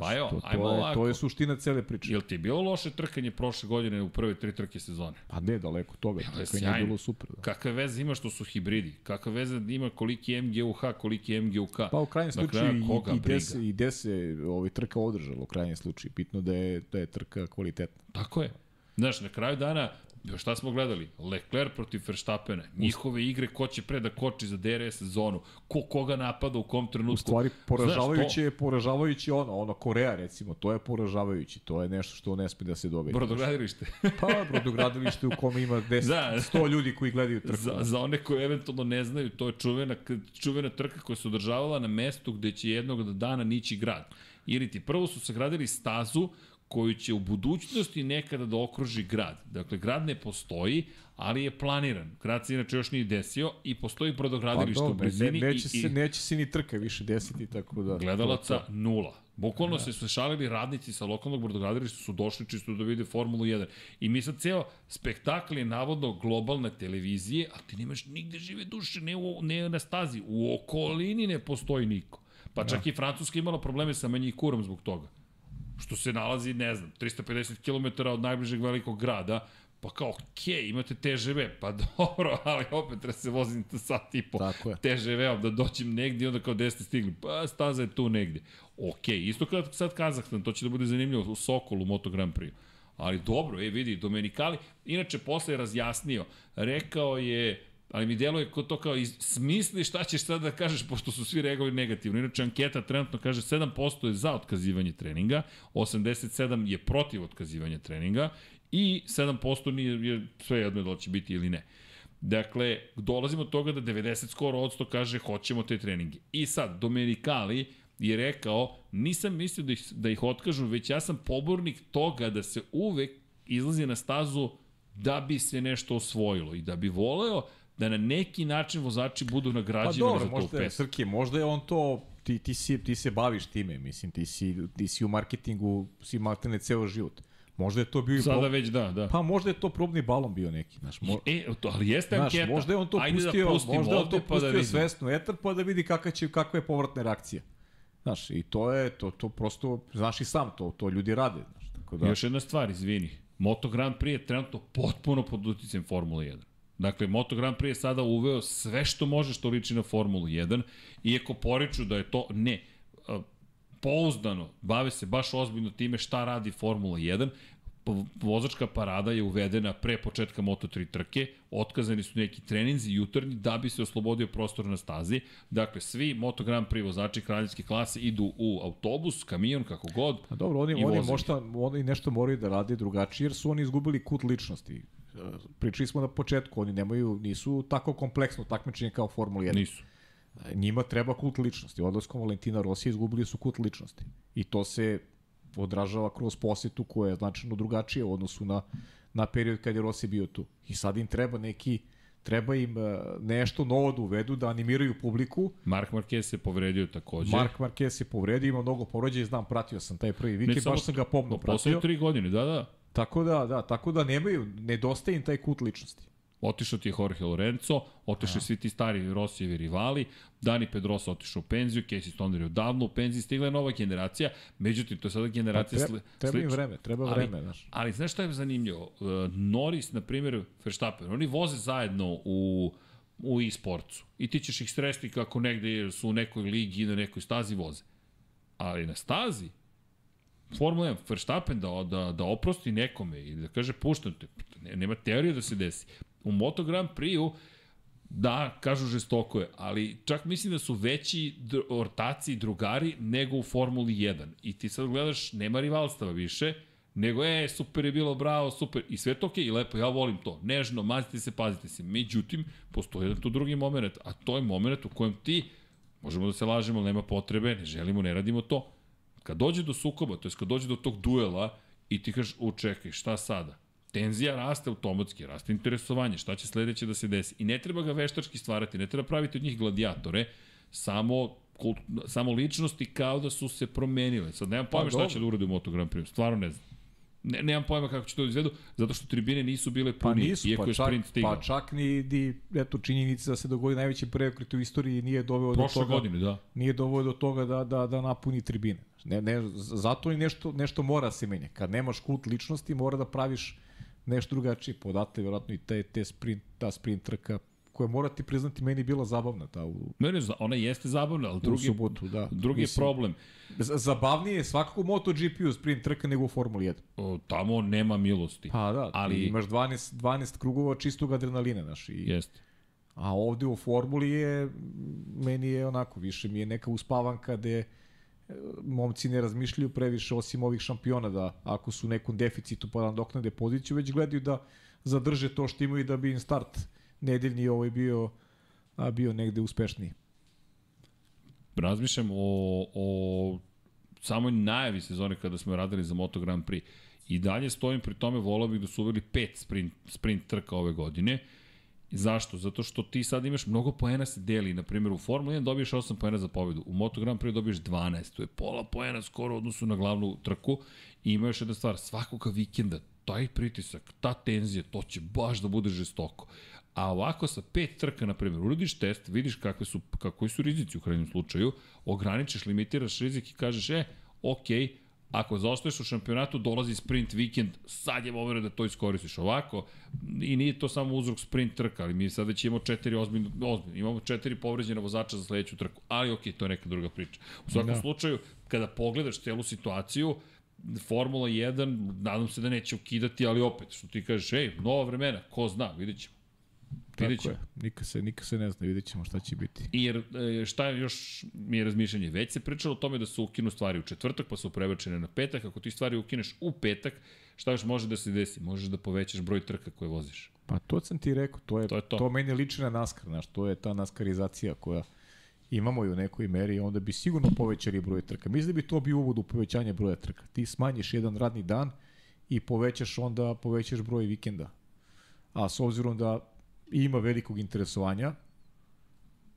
Pa evo, to, to, ajmo je, ovako. to je suština cele priče. Jel ti je bilo loše trkanje prošle godine u prve tri trke sezone? Pa ne, daleko toga. Ja, trkanje je bilo super. Da. Kakve veze ima što su hibridi? Kakve veze ima koliki MGUH, koliki MGUK? Pa u krajnjem slučaju i, i, gde se, i gde se ovaj, trka održala u krajnjem slučaju. Bitno da je, da je trka kvalitetna. Tako je. Znaš, na kraju dana Šta smo gledali? Leclerc protiv Verstappena. Njihove igre ko će pre da koči za DRS zonu. Ko koga napada u kom trenutku. U stvari, poražavajuće je poražavajuće ono, ono Korea recimo, to je poražavajuće. To je nešto što ne sme da se dobije. Brodogradilište. pa, brodogradilište u kome ima 10, da. 100 ljudi koji gledaju trku. Za, za one koji eventualno ne znaju, to je čuvena, čuvena trka koja se održavala na mestu gde će jednog dana nići grad. Ili ti prvo su sagradili stazu koju će u budućnosti nekada da okruži grad. Dakle, grad ne postoji, ali je planiran. Grad se inače još nije desio i postoji brodogradilište pa, u blizini. Ne, neće, i, se, neće se ni trka više desiti, tako da... Gledalaca to, nula. Bukvalno da. se su šalili radnici sa lokalnog brodogradilišta su došli čisto da vide Formulu 1. I mi sad ceo spektakl je navodno globalna televizije, a ti nemaš nigde žive duše, ne, u, ne na stazi. U okolini ne postoji niko. Pa čak da. i Francuska imala probleme sa manjikurom zbog toga što se nalazi, ne znam, 350 km od najbližeg velikog grada, pa kao, okej, okay, imate TŽV, pa dobro, ali opet treba se vozim na sat i po TŽV-om da doćem negdje, onda kao gde ste stigli, pa staza je tu negdje. Okej, okay, isto kao sad Kazahstan, to će da bude zanimljivo u Sokolu, Moto Grand Prix. Ali dobro, e vidi, Domenikali, inače posle je razjasnio, rekao je, ali mi deluje kod to kao smisli šta ćeš sad da kažeš pošto su svi reagovali negativno. Inače anketa trenutno kaže 7% je za otkazivanje treninga, 87 je protiv otkazivanja treninga i 7% nije je sve jedno da će biti ili ne. Dakle, dolazimo od toga da 90 skoro odsto kaže hoćemo te treninge. I sad, Domenicali je rekao, nisam mislio da ih, da ih otkažu, već ja sam pobornik toga da se uvek izlazi na stazu da bi se nešto osvojilo i da bi voleo da na neki način vozači budu nagrađeni pa dobro, za to možda je, Srki, možda je on to ti, ti, si, ti se baviš time, mislim, ti si, ti si u marketingu, si maltene ceo život. Možda je to bio Sada prob... već da, da. Pa možda je to probni balon bio neki, znaš. Mo... E, to, ali jeste znaš, anketa. Možda je on to Ajde da pustio, da možda on to pa pustio da svesno etar pa da vidi kakva će kakva je povratna reakcija. Znaš, i to je to to prosto znaš i sam to, to ljudi rade, znaš, tako da. Još jedna stvar, izvini. Moto Grand Prix je trenutno potpuno pod uticajem Formule 1. Dakle, Moto Grand Prix je sada uveo sve što može što liči na Formulu 1, iako poriču da je to ne pouzdano, bave se baš ozbiljno time šta radi Formula 1, vozačka parada je uvedena pre početka Moto3 trke, otkazani su neki treninzi jutarnji da bi se oslobodio prostor na stazi. Dakle, svi Moto Grand Prix vozači kraljevske klase idu u autobus, kamion, kako god. A dobro, oni, oni, možda, oni nešto moraju da rade drugačije jer su oni izgubili kut ličnosti pričali smo na početku, oni nemaju, nisu tako kompleksno takmičenje kao Formula 1. Nisu. Njima treba kult ličnosti. Odlaskom Valentina Rosija izgubili su kult ličnosti. I to se odražava kroz posetu koja je značajno drugačija u odnosu na, na period kad je Rossi bio tu. I sad im treba neki treba im e, nešto novo da uvedu, da animiraju publiku. Mark Marquez se povredio takođe. Mark Marquez se povredio, ima mnogo povređaja, znam, pratio sam taj prvi vikend, baš sam ga pomno pratio. Posle tri godine, da, da. Tako da, da, tako da nemaju, nedostaje im taj kut ličnosti. Otišao ti je Jorge Lorenzo, otišli svi ti stari Rosijevi rivali, Dani Pedrosa otišao u penziju, Casey Stoner je odavno u penziji, stigla je nova generacija, međutim, to je sada generacija pa, treba, treba im vreme, treba vreme, ali, znaš. Ali znaš šta je zanimljivo? Uh, Norris, na primjer, Verstappen, oni voze zajedno u u e-sportcu. I ti ćeš ih sresti kako negde su u nekoj ligi i na nekoj stazi voze. Ali na stazi, Formula 1, Verstappen da, da, da oprosti nekome i da kaže puštam te, nema teorije da se desi. U Moto Grand Prix-u Da, kažu žestoko je, ali čak mislim da su veći ortaci i drugari nego u Formuli 1. I ti sad gledaš, nema rivalstava više, nego e, super je bilo, bravo, super, i sve to okay, i lepo, ja volim to, nežno, mazite se, pazite se. Međutim, postoji jedan tu drugi moment, a to je moment u kojem ti, možemo da se lažemo, nema potrebe, ne želimo, ne radimo to. Kad dođe do sukoba, to je kad dođe do tog duela i ti kažeš, učekaj, šta sada? tenzija raste automatski, raste interesovanje, šta će sledeće da se desi. I ne treba ga veštački stvarati, ne treba praviti od njih gladiatore, samo kult, samo ličnosti kao da su se promenile. Sad nemam pojma pa, šta će da uradi u Moto Grand Prix, stvarno ne znam. Ne, nemam pojma kako će to da izvedu, zato što tribine nisu bile pa puni, pa nisu, iako pa je sprint stigao. Pa čak ni, ni eto, činjenica da se dogodi najveći preokret u istoriji nije doveo Prošle do toga. godine, da. Nije doveo do toga da, da, da napuni tribine. Ne, ne, zato i nešto, nešto mora se menja. Kad nemaš kult ličnosti, mora da praviš nešto drugačije. Podate vjerojatno i te, te sprint, ta sprint trka koja morati priznati meni bila zabavna ta u Ne, ne, ona jeste zabavna, ali drugi subotu, da. Drugi Mislim, problem. Zabavnije je svakako MotoGP u sprint trka nego u Formuli 1. O, tamo nema milosti. Pa da, ali imaš 12 12 krugova čistog adrenalina, znaš, i Jeste. A ovde u Formuli je meni je onako više mi je neka uspavanka gde momci ne razmišljaju previše osim ovih šampiona da ako su u nekom deficitu pa da doknade poziciju, već gledaju da zadrže to što imaju da bi im start nedeljni ovaj bio a bio negde uspešniji. Razmišljam o, o samoj najavi sezone kada smo radili za Moto Grand Prix. I dalje stojim pri tome, volao bih da su uveli pet sprint, sprint trka ove godine. Zašto? Zato što ti sad imaš mnogo poena se deli. Na primjer, u Formula 1 dobiješ 8 poena za pobedu. U Moto Grand Prix dobiješ 12. To je pola poena skoro u odnosu na glavnu trku. I ima još jedna stvar. Svakoga vikenda taj pritisak, ta tenzija, to će baš da bude žestoko. A ovako sa pet trka, na primjer, uradiš test, vidiš kakve su, kakvi su rizici u krajnjem slučaju, ograničiš, limitiraš rizik i kažeš, e, okej, okay, Ako zaostaješ u šampionatu, dolazi sprint vikend, sad je moment da to iskoristiš ovako. I nije to samo uzrok sprint trka, ali mi sad već imamo četiri ozbiljne, ozbiljne imamo četiri povređena vozača za sledeću trku. Ali okej, okay, to je neka druga priča. U svakom da. slučaju, kada pogledaš celu situaciju, Formula 1, nadam se da neće ukidati, ali opet, što ti kažeš, ej, nova vremena, ko zna, vidjet ćemo. Vidjet ćemo. Nikad se, nikad se ne zna, vidjet ćemo šta će biti. I jer, e, šta je još mi je razmišljanje? Već se pričalo o tome da se ukinu stvari u četvrtak, pa su prebačene na petak. Ako ti stvari ukineš u petak, šta još može da se desi? Možeš da povećaš broj trka koje voziš. Pa to sam ti rekao, to je, to, je to. to meni liči na NASCAR, znaš, to je ta naskarizacija koja imamo i u nekoj meri, onda bi sigurno povećali broj trka. Mislim da bi to bio uvod u povećanje broja trka. Ti smanjiš jedan radni dan i povećaš onda, povećaš broj vikenda. A s obzirom da ima velikog interesovanja,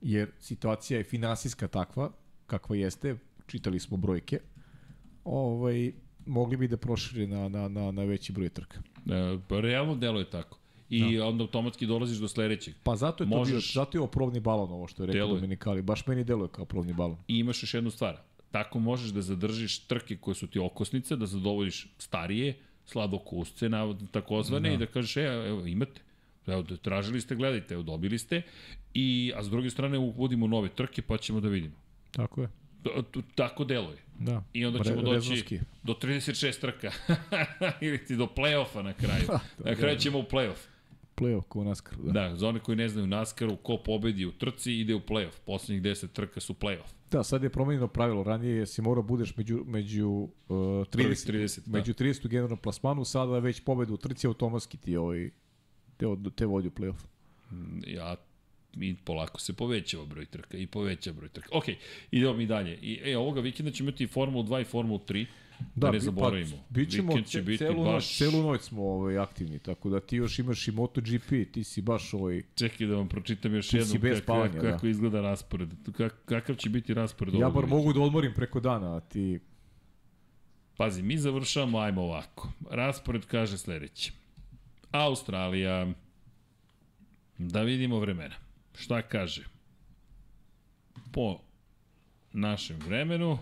jer situacija je finansijska takva, kakva jeste, čitali smo brojke, ovaj, mogli bi da proširi na, na, na, na veći broj trka. E, pa realno delo je tako. I da. onda automatski dolaziš do sledećeg. Pa zato je to Možeš... bio, zato je ovo probni balon ovo što je rekao Dominikali. Baš meni deluje kao probni balon. I imaš još jednu stvar. Tako možeš da zadržiš trke koje su ti okosnice, da zadovoljiš starije, sladokusce, takozvane, da. i da kažeš, e, evo, imate. Evo, tražili ste, gledajte, evo, dobili ste. I, a s druge strane uvodimo nove trke, pa ćemo da vidimo. Tako je. Tako deluje. Da. I onda ćemo Re, doći rezonski. do 36 trka. Ili ti do play-offa na kraju. Da, na kraju ćemo u play-off. Play-off ko u NASCAR. Da. da, za one koji ne znaju NASCAR-u, ko pobedi u trci ide u play-off. Poslednjih 10 trka su play-off. Da, sad je promenjeno pravilo. Ranije si morao budeš među, među uh, 30, 30 da. među 30 u generalnom plasmanu, sada već pobedu u trci automatski ti ovaj te, od, te vodi u play-off. Mm, ja i polako se povećava broj trka i poveća broj trka. Ok, idemo mi dalje. I, e, ovoga vikenda ćemo imati Formulu 2 i Formulu 3. Da, da ne zaboravimo. Pa, bićemo Vikend će biti celu, baš... noć, celu noć smo ovaj, aktivni, tako da ti još imaš i MotoGP, ti si baš ovaj... Čekaj da vam pročitam još jednom kako, spavanja, kako, kako da. izgleda raspored. Kak, kakav će biti raspored Ja bar mogu da odmorim preko dana, a ti... Pazi, mi završavamo, ajmo ovako. Raspored kaže sledeće. Australija. Da vidimo vremena. Šta kaže? Po našem vremenu,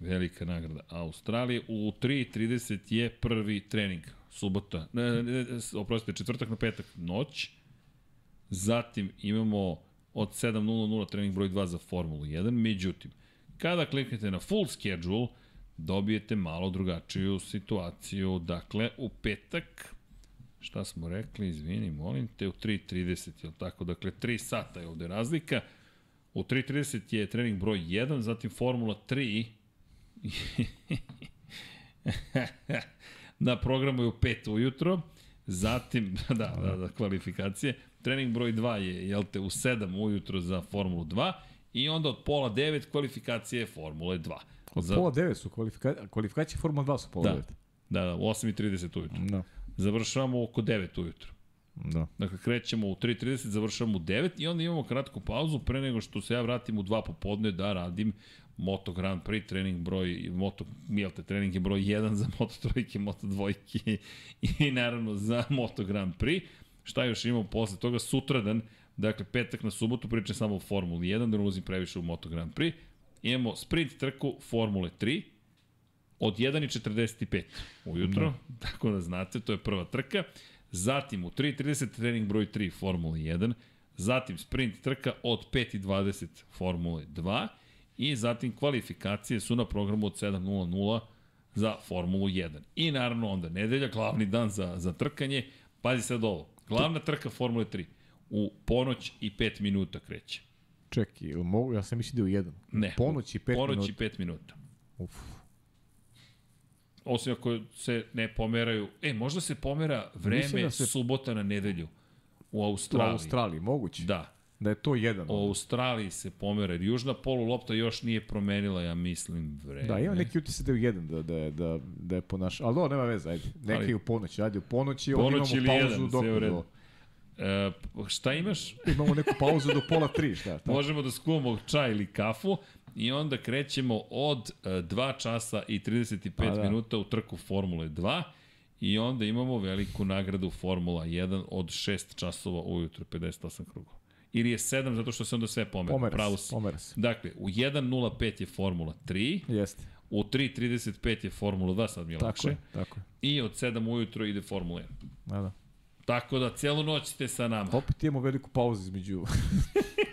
velika nagrada Australije, u 3.30 je prvi trening, subota, ne, ne, oprostite, četvrtak na petak, noć, zatim imamo od 7.00 trening broj 2 za Formulu 1, međutim, kada kliknete na full schedule, dobijete malo drugačiju situaciju, dakle, u petak Šta smo rekli, izvini, molim te, u 3.30, je tako? Dakle, 3 sata je ovde razlika. U 3.30 je trening broj 1, zatim Formula 3. na programu je u 5 ujutro, zatim, da, da, da, kvalifikacije. Trening broj 2 je, jel te, u 7 ujutro za Formulu 2 i onda od pola 9 kvalifikacije Formule 2. Od za... pola 9 su kvalifikacije, kvalifikacije Formula 2 su pola da. 9. Da, da, u 8.30 ujutro. Da završavamo oko 9 ujutro. Da. Dakle, krećemo u 3.30, završavamo u 9 i onda imamo kratku pauzu pre nego što se ja vratim u 2 popodne da radim Moto Grand Prix trening broj, Moto, jel te, trening je broj 1 za Moto trojke, Moto dvojke i naravno za Moto Grand Prix. Šta još imamo posle toga? Sutradan, dakle petak na subotu, pričam samo o Formuli 1, da ne ulazim previše u Moto Grand Prix. Imamo sprint trku Formule 3, od 1.45 ujutro, da. tako da znate, to je prva trka. Zatim u 3.30 trening broj 3 Formula 1, zatim sprint trka od 5.20 Formule 2 i zatim kvalifikacije su na programu od 7.00 za Formulu 1. I naravno onda nedelja, glavni dan za, za trkanje. Pazi sad ovo, glavna trka Formule 3 u ponoć i 5 minuta kreće. Čekaj, mogu, ja sam mislio da je u jedan. Ne, ponoć i 5 minuta. Ponoć i 5 minuta. Uf osim ako se ne pomeraju. E, možda se pomera vreme da se... subota na nedelju u Australiji. U Australiji, moguće. Da. Da je to jedan. U Australiji se pomera, jer južna polulopta još nije promenila, ja mislim, vreme. Da, ima neki utisak da je u jedan, da, da, da, da je po naš... Ali do, nema veze, ajde. Neki Ali, u ponoć, ajde, u ponoć i ponoć imamo pauzu jedan, dok do... E, šta imaš? Imamo neku pauzu do pola tri, šta? Tako? Možemo da skuvamo čaj ili kafu i onda krećemo od 2 e, časa i 35 pa, da. minuta u trku Formule 2 i onda imamo veliku nagradu Formula 1 od 6 časova ujutro, 58 krugova. Ili je 7 zato što se onda sve pomera. Pomera Pravo se, pomera se. Dakle, u 1.05 je Formula 3. Jeste. U 3.35 je Formula 2, sad mi je tako lakše. Je, tako je. I od 7 ujutro ide Formula 1. Da, da. Tako da, celu noć ste sa nama. Opet imamo veliku pauzu između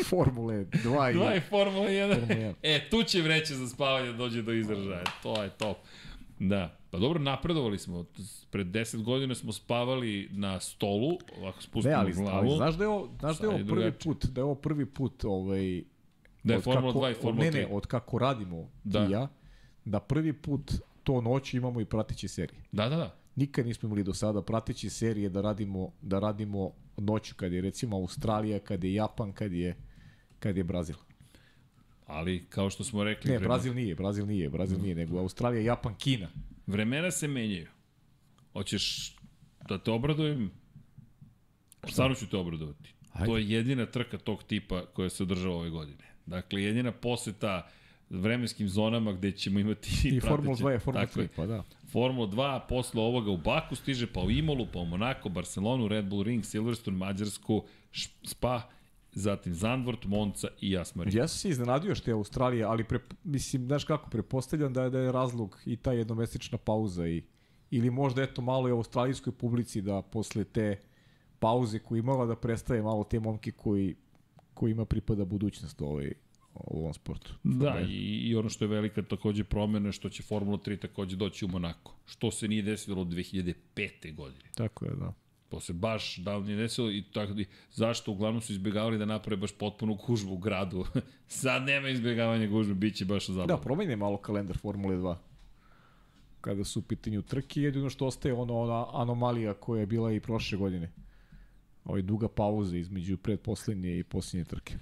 Formule 2 i... 2 i Formule 1. Formule 1. E, tu će vreće za spavanje da dođe do izražaja. To je top. Da. Pa dobro, napredovali smo. Pred 10 godina smo spavali na stolu, ovako spustimo ne, ali, glavu. Ali znaš da je ovo, znaš da je ovo prvi drugači. put, da je ovo prvi put ovaj, da je Formula 2 i Formula 3. Ne, ne, od kako radimo da. ti ja, da prvi put to noć imamo i pratići serije. Da, da, da. Nikad nismo imali do sada pratići serije da radimo, da radimo noću kad je recimo Australija, kad je Japan, kad je kad je Brazil. Ali, kao što smo rekli... Ne, vremena... Brazil nije, Brazil nije, Brazil nije, nego Australija, Japan, Kina. Vremena se menjaju. Hoćeš da te obradujem? Stvarno ću te obradovati. Ajde. To je jedina trka tog tipa koja se održava ove godine. Dakle, jedina poseta vremenskim zonama gde ćemo imati i Formula 2 je Formula 3, pa da. Formula 2 posle ovoga u Baku stiže, pa u Imolu, pa u Monako, Barcelonu, Red Bull Ring, Silverstone, Mađarsku, Spa zatim Zandvort, Monca i Jasmari. Ja sam se iznenadio što je Australija, ali pre, mislim, znaš kako, prepostavljam da je, da je razlog i ta jednomesečna pauza i ili možda eto malo i australijskoj publici da posle te pauze koju imala da predstave malo te momke koji ima pripada budućnost ovaj, u ovom sportu. Da, i, i ono što je velika takođe promena što će Formula 3 takođe doći u Monako, što se nije desilo od 2005. godine. Tako je, da. To se baš davno nije desilo i tako i zašto uglavnom su izbjegavali da naprave baš potpunu gužbu u gradu. Sad nema izbjegavanja gužbe, bit će baš zabavno. Da, promenje malo kalendar Formule 2 kada su u pitanju trke, jedino što ostaje ono, ona anomalija koja je bila i prošle godine. Ovaj duga pauza između predposlednje i posljednje trke.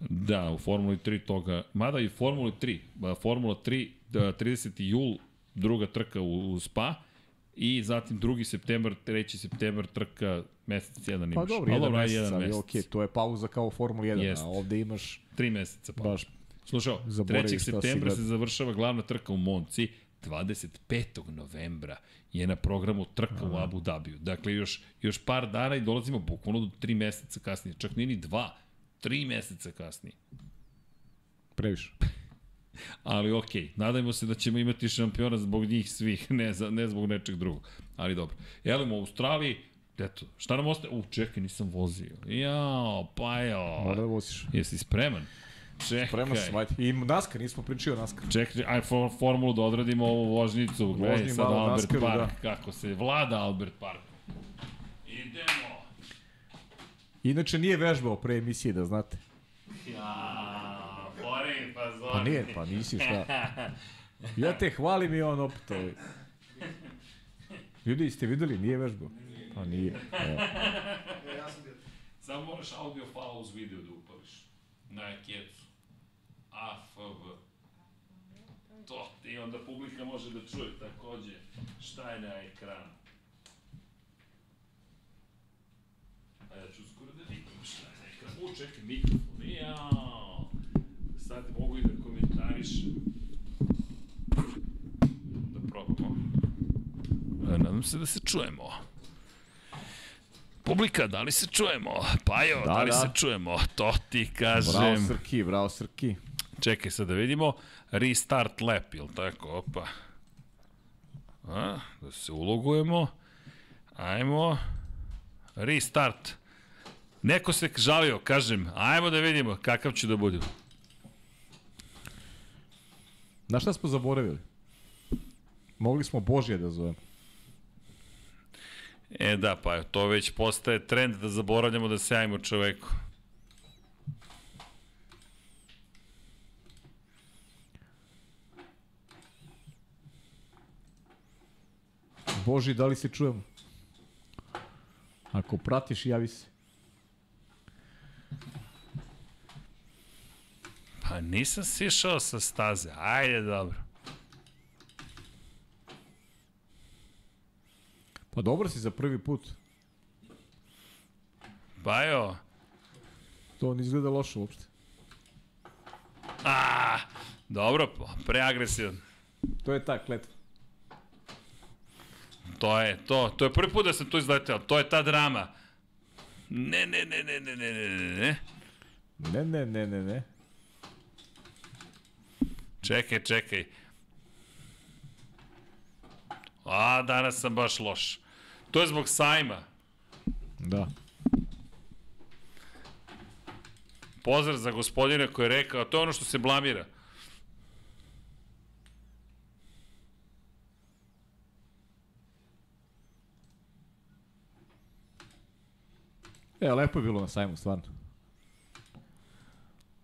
Da, u Formuli 3 toga, mada i Formuli 3, Formula 3, 30. jul, druga trka u, u Spa, i zatim 2. septembar, 3. septembar trka mesec jedan imaš. Pa dobro, jedan mesec, jedan ali okej, okay, to je pauza kao Formula 1, Jest. a ovde imaš... Tri meseca pauza. Baš Slušao, 3. septembra se završava glavna trka u Monci, 25. novembra je na programu trka Aha. u Abu Dhabiju. Dakle, još, još par dana i dolazimo bukvalno do tri meseca kasnije. Čak nije ni dva, tri meseca kasnije. Previše. Ali okej, okay, nadajmo se da ćemo imati šampiona zbog njih svih, ne, za, ne zbog nečeg drugog. Ali dobro. Jelimo u Australiji, eto, šta nam ostaje? U, čekaj, nisam vozio. Jao, pa jo. Mora da voziš. Jesi spreman? Čekaj. Spreman sam, ajde. I NASCAR, nismo pričali o NASCAR. Čekaj, aj for, formulu da odradimo ovu vožnicu. Gledaj sad Albert NASCAR, Park, da. kako se vlada Albert Park. Idemo. Inače nije vežbao pre emisije, da znate. Ja, Borin, pa zori. Pa nije, pa nisi šta. Ja te hvalim i on opet ovaj. Ljudi, ste videli, nije vežbao? Pa nije. Evo. ja sam bio. Samo moraš audio file uz video da upališ. Na kecu. AFV. To, i onda publika može da čuje takođe šta je na ekranu. A ja ću skoro da vidim šta je. U, čekaj, mikrofon. Jao. Sad mogu i da komentarišem. Da probamo. E, nadam se da se čujemo. Publika, da li se čujemo? Pajo, da, da li da. se čujemo? To ti kažem. Bravo Srki, bravo Srki. Čekaj sad da vidimo. Restart lap, ili tako? Opa. A, da se ulogujemo. Ajmo. Restart. Neko se žalio, kažem, ajmo da vidimo kakav će da bude. Na šta smo zaboravili? Mogli smo Božje da zovemo. E da, pa to već postaje trend da zaboravljamo da se čoveku. Boži, da li se čujemo? Ako pratiš, javi se. Pa nisam sišao sa staze. Ajde, dobro. Pa dobro si za prvi put. Pa jo. To ne izgleda loše uopšte. A, dobro, preagresivan. To je ta kletva. To je to, to je prvi put da sam to izleteo, to je ta drama. Ne, ne, ne, ne, ne, ne, ne, ne. Ne, ne, ne, ne, ne. Čekaj, čekaj. A, danas sam baš loš. To je zbog sajma. Da. Pozdrav za gospodina koji je rekao, to je ono što se blamira. E, lepo je bilo na sajmu, stvarno.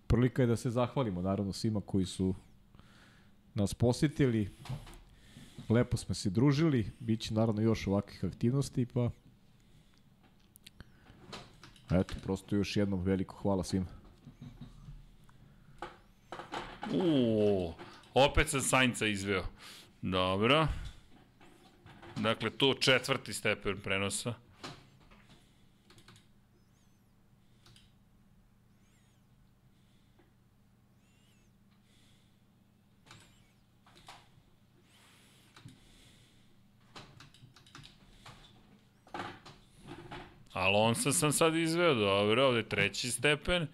Prilika je da se zahvalimo, naravno, svima koji su nas posjetili. Lepo smo se družili, bit će naravno još ovakvih aktivnosti, pa... Eto, prosto još jednom veliko hvala svima. Uuu, opet sam Sainca izveo. Dobro. Dakle, tu četvrti stepen prenosa. Alonso sam sad izveo, dobro, ovde treći stepen.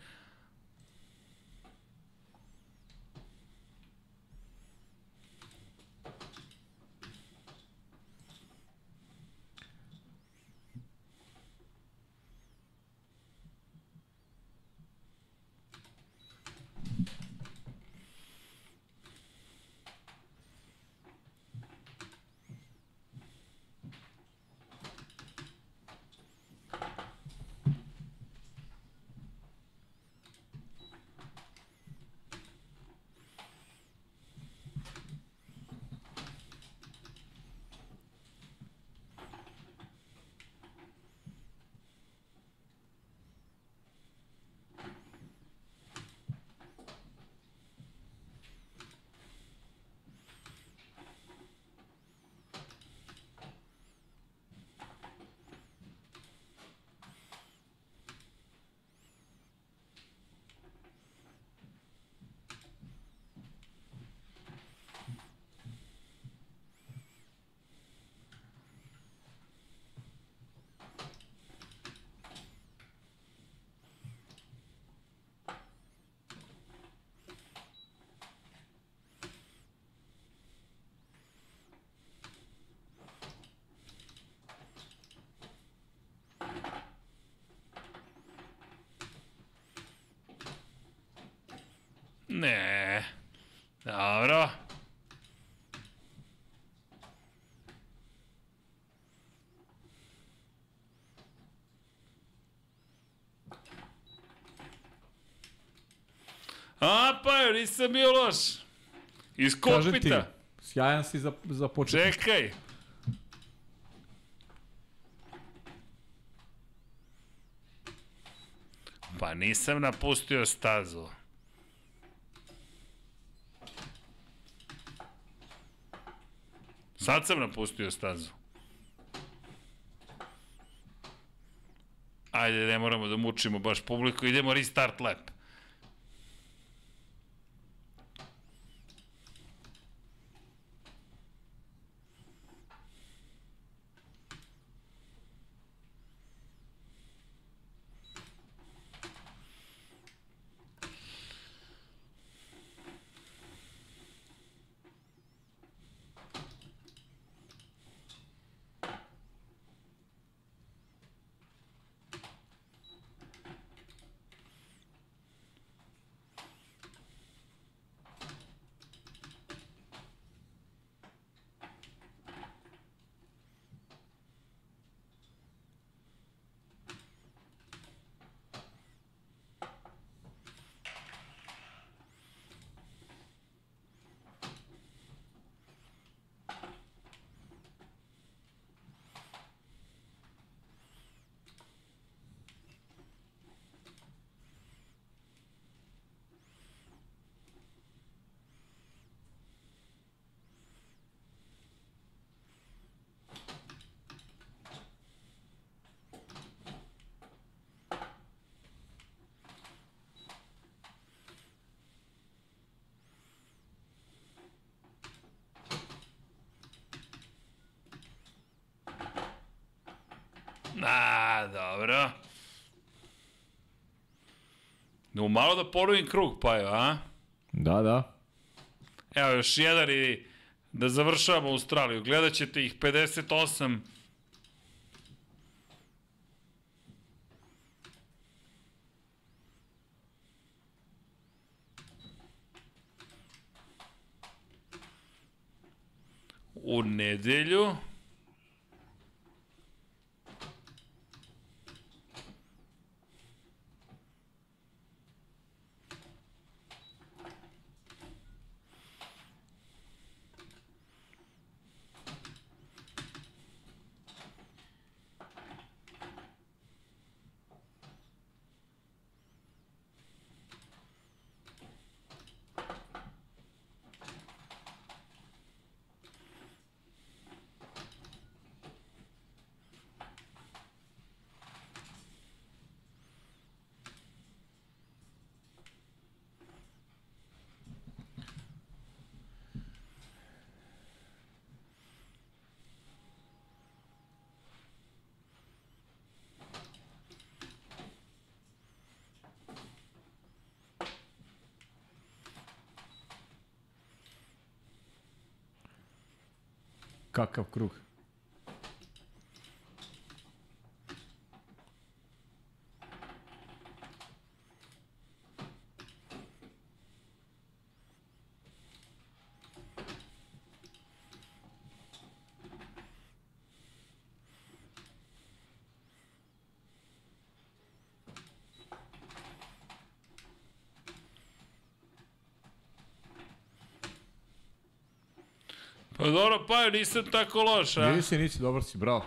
Ne. Dobro. A, pa, jo, nisam bio loš. Iz kokpita. sjajan si za, za početak. Čekaj. Pa nisam napustio stazu. Sad sam napustio stazu. Ajde, ne moramo da mučimo baš publiku, idemo restart lap. A, dobro. No, malo da ponovim krug, pa je, a? Da, da. Evo, još jedan i da završavamo Australiju. Gledat ćete ih 58. U nedelju. Kakav krug. Dobro, pa nisam tako loš, a? Nisi, nisi, dobar si, bravo.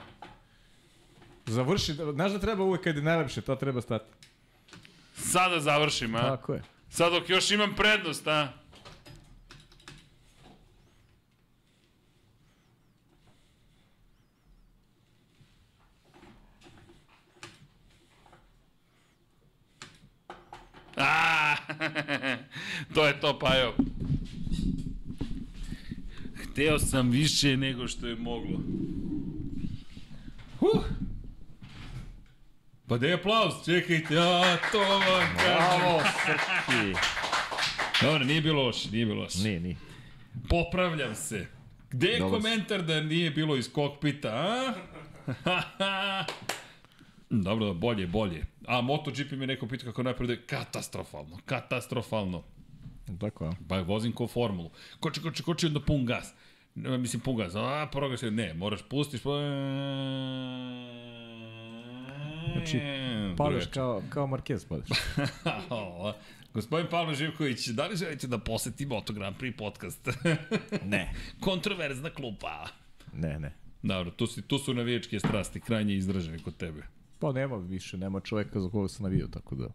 Završi, znaš da treba uvek kad je najlepše, to treba stati. Sada završim, a? Tako je. Sad dok još imam prednost? A, to je to, Pajo. Hteo sam više nego što je moglo. Huh. Pa da je aplauz, čekajte, a to vam kažem. Bravo, Srki. Dobro, nije bilo loše, nije bilo loše. Nije, nije. Popravljam se. Gde je komentar da nije bilo iz kokpita, a? Dobro, bolje, bolje. A MotoGP mi je neko pitao kako napreduje. Katastrofalno, katastrofalno. Tako, ja. Pa vozim ko formulu. Koči, koči, koči, onda pun gas. Mislim, pun. A, progas, ne, moraš pustiš. Pa... Znači, Padaš kao, kao Marquez, padaš. Gospodin Pavle Živković, da li želite da posetimo Auto Grand Prix podcast? ne. Kontroverzna klupa. Ne, ne. Dobro, tu, si, tu su navijačke strasti krajnje izražene kod tebe. Pa nema više, nema čoveka za koga sam navio, tako da...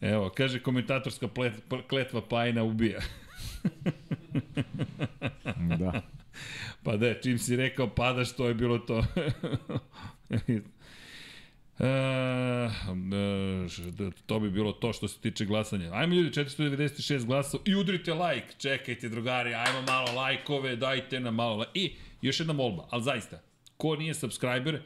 Evo, kaže komentatorska plet, kletva Pajna ubija. Da. Pa da, čim si rekao padaš, to je bilo to. E, e, to bi bilo to što se tiče glasanja. Ajmo ljudi, 496 glasova i udrite like. Čekajte, drugari, ajmo malo lajkove, dajte nam malo like. I još jedna molba, ali zaista, ko nije subscriber,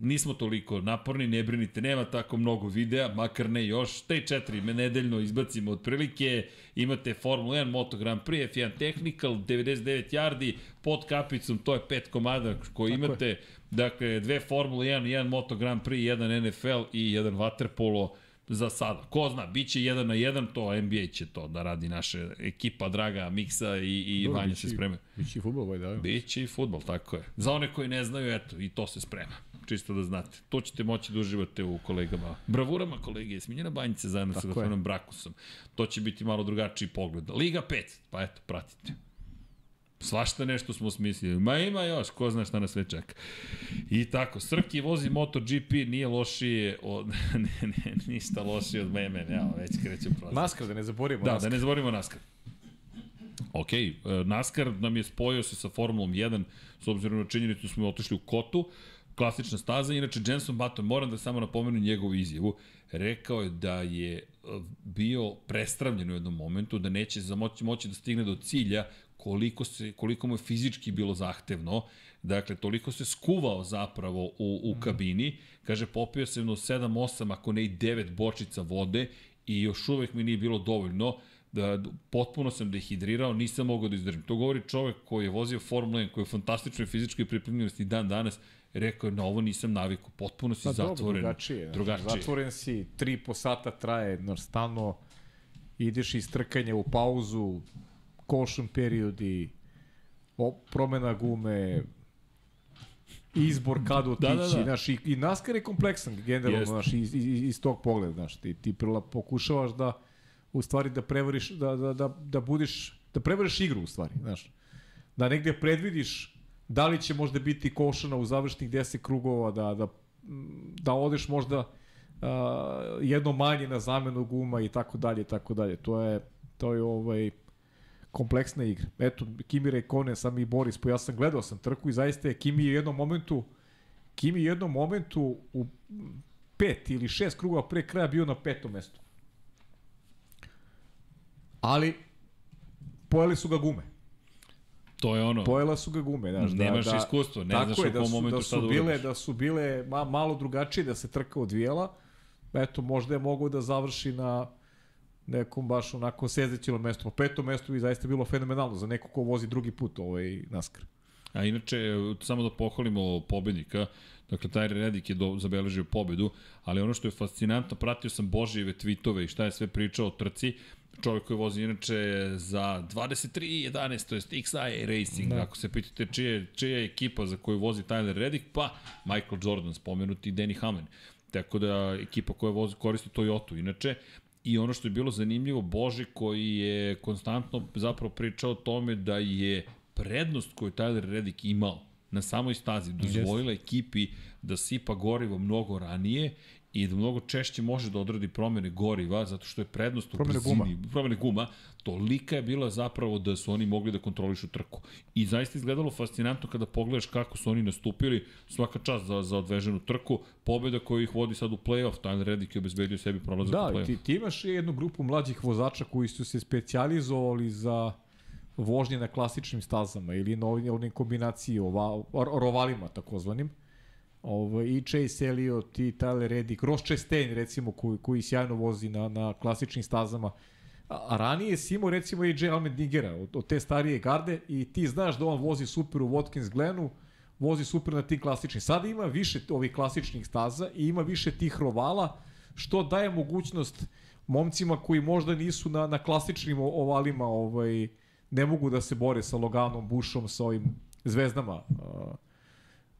nismo toliko naporni, ne brinite, nema tako mnogo videa, makar ne još, te četiri me nedeljno izbacimo otprilike, imate Formula 1, Moto Grand Prix, F1 Technical, 99 yardi, pod kapicom, to je pet komada koji tako imate, je. dakle, dve Formula 1, jedan Moto Grand Prix, jedan NFL i jedan Waterpolo, za sada. Ko zna, bit će jedan na jedan, to NBA će to da radi naša ekipa Draga, Miksa i, i Dobro, Vanja se spreme. Biće i futbol, ovaj da. Biće i futbol, tako je. Za one koji ne znaju, eto, i to se sprema čisto da znate. To ćete moći da uživate u kolegama. Bravurama kolege, Smiljana Banjica zajedno Tako sa gospodinom Brakusom. To će biti malo drugačiji pogled. Liga 5, pa eto, pratite. Svašta nešto smo smislili. Ma ima još, ko zna šta nas sve čeka. I tako, Srki vozi MotoGP, nije lošije od... ne, ne, ništa lošije od meme, evo, već krećem prozor. NASCAR, da ne zaborimo da, NASCAR. Da, da ne zaborimo NASCAR. Ok, e, NASCAR nam je spojio se sa Formulom 1, s obzirom na činjenicu da smo otišli u Kotu, klasična staza. Inače, Jenson Button, moram da samo napomenu njegovu izjavu, rekao je da je e, bio prestravljen u jednom momentu, da neće za moći, moći da stigne do cilja koliko, se, koliko mu je fizički bilo zahtevno. Dakle, toliko se skuvao zapravo u, u mhm. kabini. Kaže, popio se jedno 7-8, ako ne i 9 bočica vode i još uvek mi nije bilo dovoljno da potpuno sam dehidrirao, nisam mogao da izdržim. To govori čovek koji je vozio Formula 1, koji je fantastičnoj fizičkoj pripremljenosti dan danas, rekao je, na ovo nisam naviku, potpuno si pa, zatvoren. Dobro, drugačije, drugačije. Zatvoren si, tri po sata traje, no, stalno ideš iz trkanja u pauzu, košun periodi, o, promena gume, izbor kada otići, da, da, da. Znaš, i, i NASCAR je kompleksan generalno, znaš, iz, iz, iz tog pogleda, znaš, ti, ti prila pokušavaš da, u stvari, da prevariš, da, da, da, da budiš, da prevariš igru, u stvari, znaš, da negde predvidiš Da li će možda biti košana u završnih 10 krugova, da, da, da odeš možda uh, jedno manje na zamenu guma i tako dalje i tako dalje. To je, to je ovaj, kompleksna igra. Eto, Kimi Rekone, sam i Boris, po ja sam gledao sam trku i zaista je Kimi u jednom momentu Kimi u jednom momentu u pet ili šest krugova pre kraja bio na petom mestu. Ali pojeli su ga gume. To je ono. Pojela su ga gume, znaš, da, Nemaš da, iskustvo, ne znaš je, u da kom momentu da šta da bile, da su bile ma, malo drugačije, da se trka odvijela. Eto, možda je mogo da završi na nekom baš onako sezećilom mestu. Po petom mestu bi zaista bilo fenomenalno za neko ko vozi drugi put ovaj NASCAR. A inače, samo da pohvalimo pobednika, dakle, taj Redik je do, zabeležio pobedu, ali ono što je fascinantno, pratio sam Božijeve tweetove i šta je sve pričao o trci, čovjek koji vozi inače za 23.11, to je XI Racing, da. ako se pitate čije, čija je ekipa za koju vozi Tyler Reddick, pa Michael Jordan spomenuti i Danny Hamlin. Tako da ekipa koja vozi, koristi Toyota inače, I ono što je bilo zanimljivo, Bože koji je konstantno zapravo pričao o tome da je prednost koju Tyler Reddick imao na samoj stazi dozvojila ekipi da sipa gorivo mnogo ranije i da mnogo češće može da odradi promene goriva, zato što je prednost u promene brzini, guma. promene guma, tolika je bila zapravo da su oni mogli da kontrolišu trku. I zaista izgledalo fascinantno kada pogledaš kako su oni nastupili, svaka čast za, za odveženu trku, pobjeda koju ih vodi sad u play-off, Tyler Reddick je obezbedio sebi prolazak da, u play-off. Da, ti, ti imaš jednu grupu mlađih vozača koji su se specializovali za vožnje na klasičnim stazama ili na ovim kombinaciji ova, rovalima takozvanim Ovo, i Chase Elliot, i Tyler Reddick, Ross Chastain recimo koji, koji sjajno vozi na, na klasičnim stazama. A, a ranije si imao recimo i J. Almendingera od, od te starije garde i ti znaš da on vozi super u Watkins Glenu, vozi super na tim klasičnim. Sada ima više ovih klasičnih staza i ima više tih rovala, što daje mogućnost momcima koji možda nisu na, na klasičnim ovalima, ovaj, ne mogu da se bore sa Loganom, Bushom, sa ovim zvezdama uh,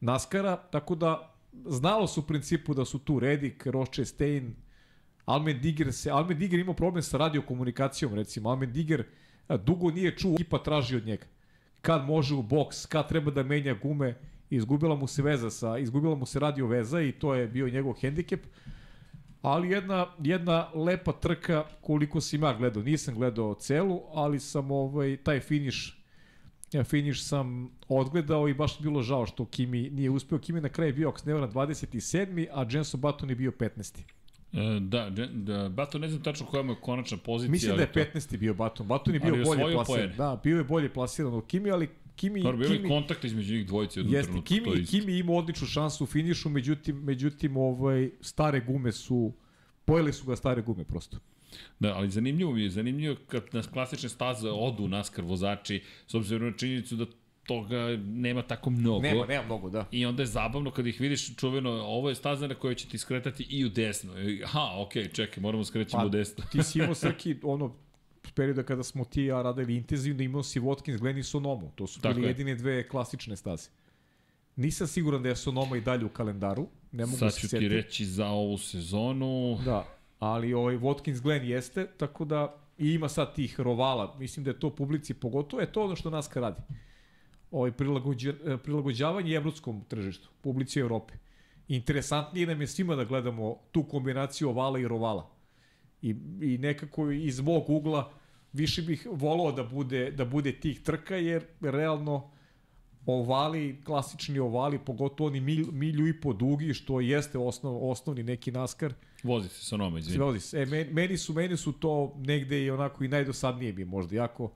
Naskara, tako da znalo su u principu da su tu Redik, Roche Stein, Almen Diger se, Almen Diger imao problem sa radiokomunikacijom, recimo, Almen Diger dugo nije čuo, ekipa traži od njega. Kad može u boks, kad treba da menja gume, izgubila mu se veza sa, izgubila mu se radio veza i to je bio njegov hendikep. Ali jedna, jedna lepa trka koliko sam ja gledao. Nisam gledao celu, ali sam ovaj, taj finiš ja, finiš sam odgledao i baš bilo žao što Kimi nije uspeo. Kimi na kraju bio, ako se ne 27. a Jenson Button je bio 15. E, da, da, Baton ne znam tačno koja mu je konačna pozicija. Mislim da je 15. bio Baton. Baton je bio bolje plasiran. Da, bio je bolje plasiran od Kimi, ali Kimi... Dobro, bio je kontakt između njih dvojice jednom jeste, trenutku. Kimi, to Kimi ima odličnu šansu u finišu, međutim, međutim ovaj, stare gume su... Pojeli su ga stare gume prosto. Da, ali zanimljivo mi je, zanimljivo kad nas klasične staze odu naskar vozači, s obzirom na činjenicu da toga nema tako mnogo. Nema, nema mnogo, da. I onda je zabavno kad ih vidiš čuveno, ovo je staza na kojoj će ti skretati i u desno. Aha, okej, okay, čekaj, moramo skrećemo pa, u desno. ti si imao Srki, ono, perioda kada smo ti ja radili intenzivno, imao si Watkins, Glenn i Sonomu. To su bili jedine dve klasične staze. Nisam siguran da je Sonoma i dalje u kalendaru. Ne mogu Sad ću ti reći za ovu sezonu. Da, ali ovaj Watkins Glen jeste, tako da i ima sad tih rovala. Mislim da je to publici pogotovo, je to ono što nas radi. Ovaj prilagođa, prilagođavanje evropskom tržištu, publici Evrope. Interesantnije nam je svima da gledamo tu kombinaciju ovala i rovala. I, i nekako iz mog ugla više bih volao da bude, da bude tih trka, jer realno ovali, klasični ovali, pogotovo oni mil, milju i po dugi, što jeste osnov, osnovni neki naskar. Vozi se sa noma, izvini. Vozi se. E, meni, su, meni su to negde i onako i najdosadnije bi možda, jako,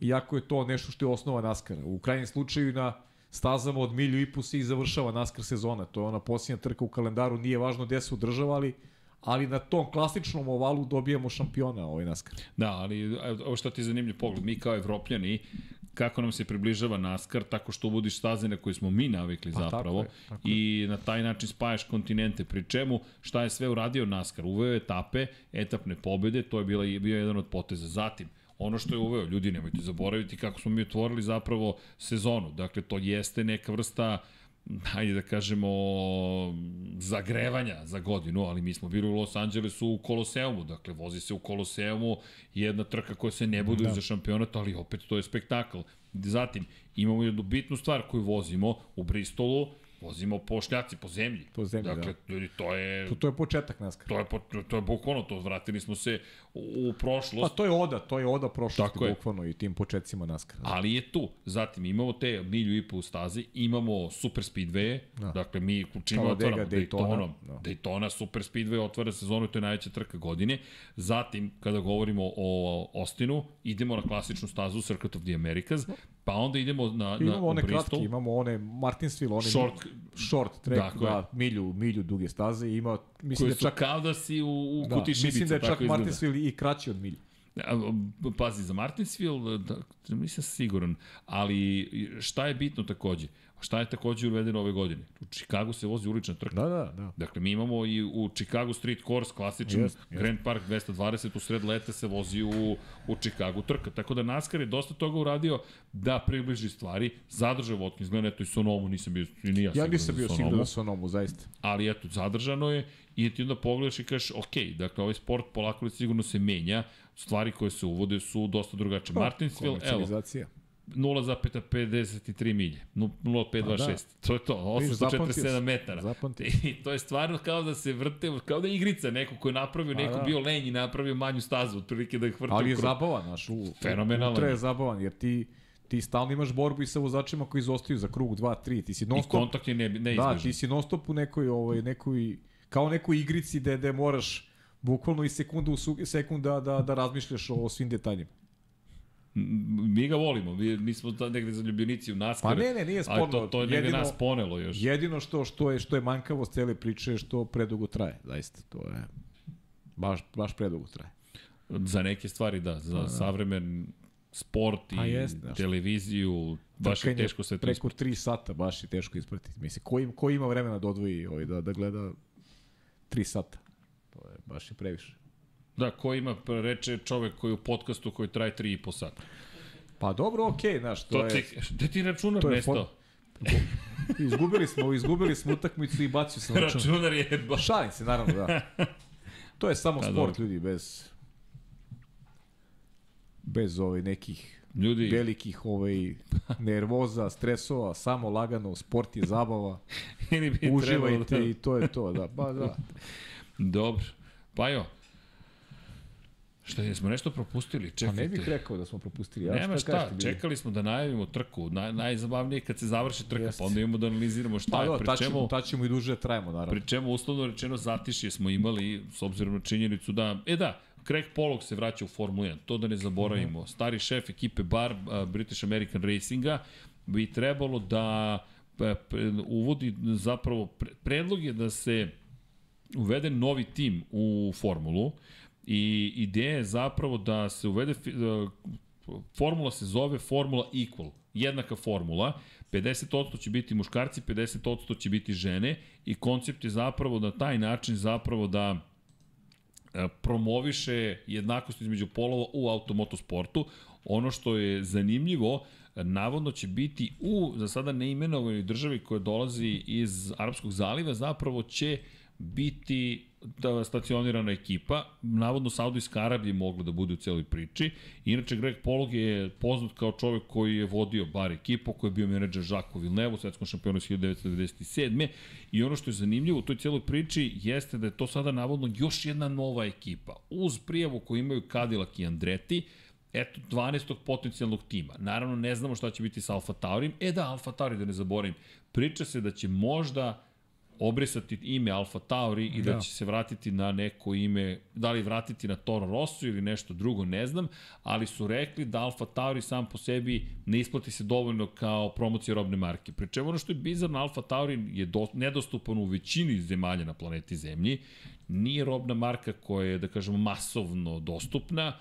jako je to nešto što je osnova naskara. U krajnjem slučaju na stazama od milju i po se i završava naskar sezona. To je ona posljednja trka u kalendaru, nije važno gde se održava, ali ali na tom klasičnom ovalu dobijamo šampiona ovaj NASCAR. Da, ali ovo što ti je zanimljiv pogled, mi kao evropljani, kako nam se približava NASCAR, tako što ubudiš staze na koje smo mi navikli pa, zapravo tako je, tako i na taj način spajaš kontinente, pri čemu šta je sve uradio NASCAR, uveo etape, etapne pobede, to je bila, bio jedan od poteza. Zatim, ono što je uveo, ljudi nemojte zaboraviti kako smo mi otvorili zapravo sezonu, dakle to jeste neka vrsta uh, hajde da kažemo, zagrevanja za godinu, ali mi smo bili u Los Angelesu u Koloseumu, dakle vozi se u Koloseumu jedna trka koja se ne bude da. za šampionat, ali opet to je spektakl. Zatim, imamo jednu bitnu stvar koju vozimo u Bristolu, Vozimo po šljaci, po zemlji. Po zemlji, dakle, da. ljudi, to je... To, to je početak NASCAR. To je, po, to je bukvalno to, vratili smo se u, prošlost. Pa to je oda, to je oda prošlosti, Tako bukvalno, je. i tim početcima NASCAR. Ali je tu. Zatim imamo te milju i po stazi, imamo super speedway, da. dakle mi čime otvaramo Daytona, Daytona, da. Daytona super speedway otvara sezonu, to je najveća trka godine. Zatim, kada govorimo o Ostinu, idemo na klasičnu stazu Circuit of the Americas, Pa onda idemo na, na imamo one Bristol. kratke, imamo one Martinsville, one short, short track, dakle. da, milju, milju duge staze i ima, mislim da čak... kao da si u, u da, kuti šibica, Mislim da je čak Martinsville i kraći od milju. Pazi, za Martinsville, da, nisam siguran, ali šta je bitno takođe? Šta je takođe uvedeno ove godine? U Chicago se vozi ulična trka. Da, da, da. Dakle, mi imamo i u Chicago Street Course, klasičan yes, yes. Grand Park 220, u sred leta se vozi u, u Chicago trka. Tako da NASCAR je dosta toga uradio da približi stvari. Zadržao Watkins, gledaj, eto i Sonomu nisam bio, i nije ja nisam bio siguran da Sonomu, zaista. Ali eto, zadržano je i ti onda pogledaš i kažeš, ok, dakle, ovaj sport polako li sigurno se menja, stvari koje se uvode su dosta drugačije. Pa, Martinsville, evo, 0,53 milje, 0,526. Da. To je to, 847 metara. Zapamti. I to je stvarno kao da se vrte, kao da je igrica neko ko je napravio, neko da. bio lenj i napravio manju stazu, otprilike da ih vrte. Ali je krog. zabavan, naš, u, Fenomenalan. Ultra je zabavan, jer ti ti stalno imaš borbu i sa vozačima koji izostaju za krug 2 3 ti si non stop I kontakt je ne, neizbežan. Da, ti si non stop u nekoj ovaj nekoj kao nekoj igrici gde gde moraš bukvalno i sekundu u sekunda da da razmišljaš o svim detaljima mi ga volimo, mi, mi smo da negde zaljubljenici u NASCAR. Pa ne, ne, nije sporno. to, to je negde jedino, nas ponelo još. Jedino što, što, je, što je mankavost cele priče je što predugo traje, zaista. To je, baš, baš predugo traje. Za neke stvari da, za pa, da. savremen sport i pa jest, televiziju, baš je teško to Preko 3 sata, baš je teško ispratiti. Mislim, ko, im, ko ima vremena da odvoji ovaj, da, da gleda 3 sata? To je baš je previše. Da, ko ima, reče čovek koji u podcastu koji traje 3,5 sata. Pa dobro, okej, okay, znaš, to, to je... Ti, gde ti računar nestao? izgubili smo, izgubili smo utakmicu i bacio sam račun. Računar je... Ba... Šalim se, naravno, da. To je samo pa, sport, dobro. ljudi, bez... Bez ovaj nekih Ljudi... velikih ovaj, nervoza, stresova, samo lagano, sport je zabava. Ili bi Uživajte da... i to je to, da. Ba, da. Dobro. Pa jo, Šta, jesmo nešto propustili? Čekajte. Pa ne bih rekao da smo propustili. Ja Nema šta, šta čekali smo da najavimo trku. Naj, najzabavnije kad se završi trka, Jest. pa onda imamo da analiziramo šta pa, je. Pa tačemo, tačemo i duže trajemo, naravno. Pri čemu, uslovno rečeno, zatišje smo imali, s obzirom na činjenicu da, e da, Craig Pollock se vraća u Formulu 1, to da ne zaboravimo. Mm -hmm. Stari šef ekipe Bar, uh, British American Racinga, bi trebalo da uh, uvodi zapravo, predlog je da se uvede novi tim u Formulu, I ideja je zapravo da se uvede, da, formula se zove Formula Equal, jednaka formula, 50% će biti muškarci, 50% će biti žene i koncept je zapravo da taj način zapravo da e, promoviše jednakost između polova u automotosportu. Ono što je zanimljivo, navodno će biti u, za sada neimenovanoj državi koja dolazi iz Arabskog zaliva, zapravo će biti da stacionirana ekipa, navodno Saudijska Arabija mogla da bude u celoj priči. Inače, Greg Polog je poznat kao čovek koji je vodio bar ekipu, koji je bio menadžer Žako Vilnevo, svetskom šampionu 1997. I ono što je zanimljivo u toj celoj priči jeste da je to sada navodno još jedna nova ekipa. Uz prijavu koju imaju Cadillac i Andretti, eto 12. potencijalnog tima. Naravno, ne znamo šta će biti sa Alfa Taurim. E da, Alfa Tauri, da ne zaboravim, priča se da će možda obrisati ime Alfa Tauri i da, da će se vratiti na neko ime, da li vratiti na Toro Rosso ili nešto drugo, ne znam, ali su rekli da Alfa Tauri sam po sebi ne isplati se dovoljno kao promocija robne marke. Pričemu ono što je bizarno, Alfa Tauri je do, nedostupan u većini zemalja na planeti Zemlji, nije robna marka koja je, da kažemo, masovno dostupna,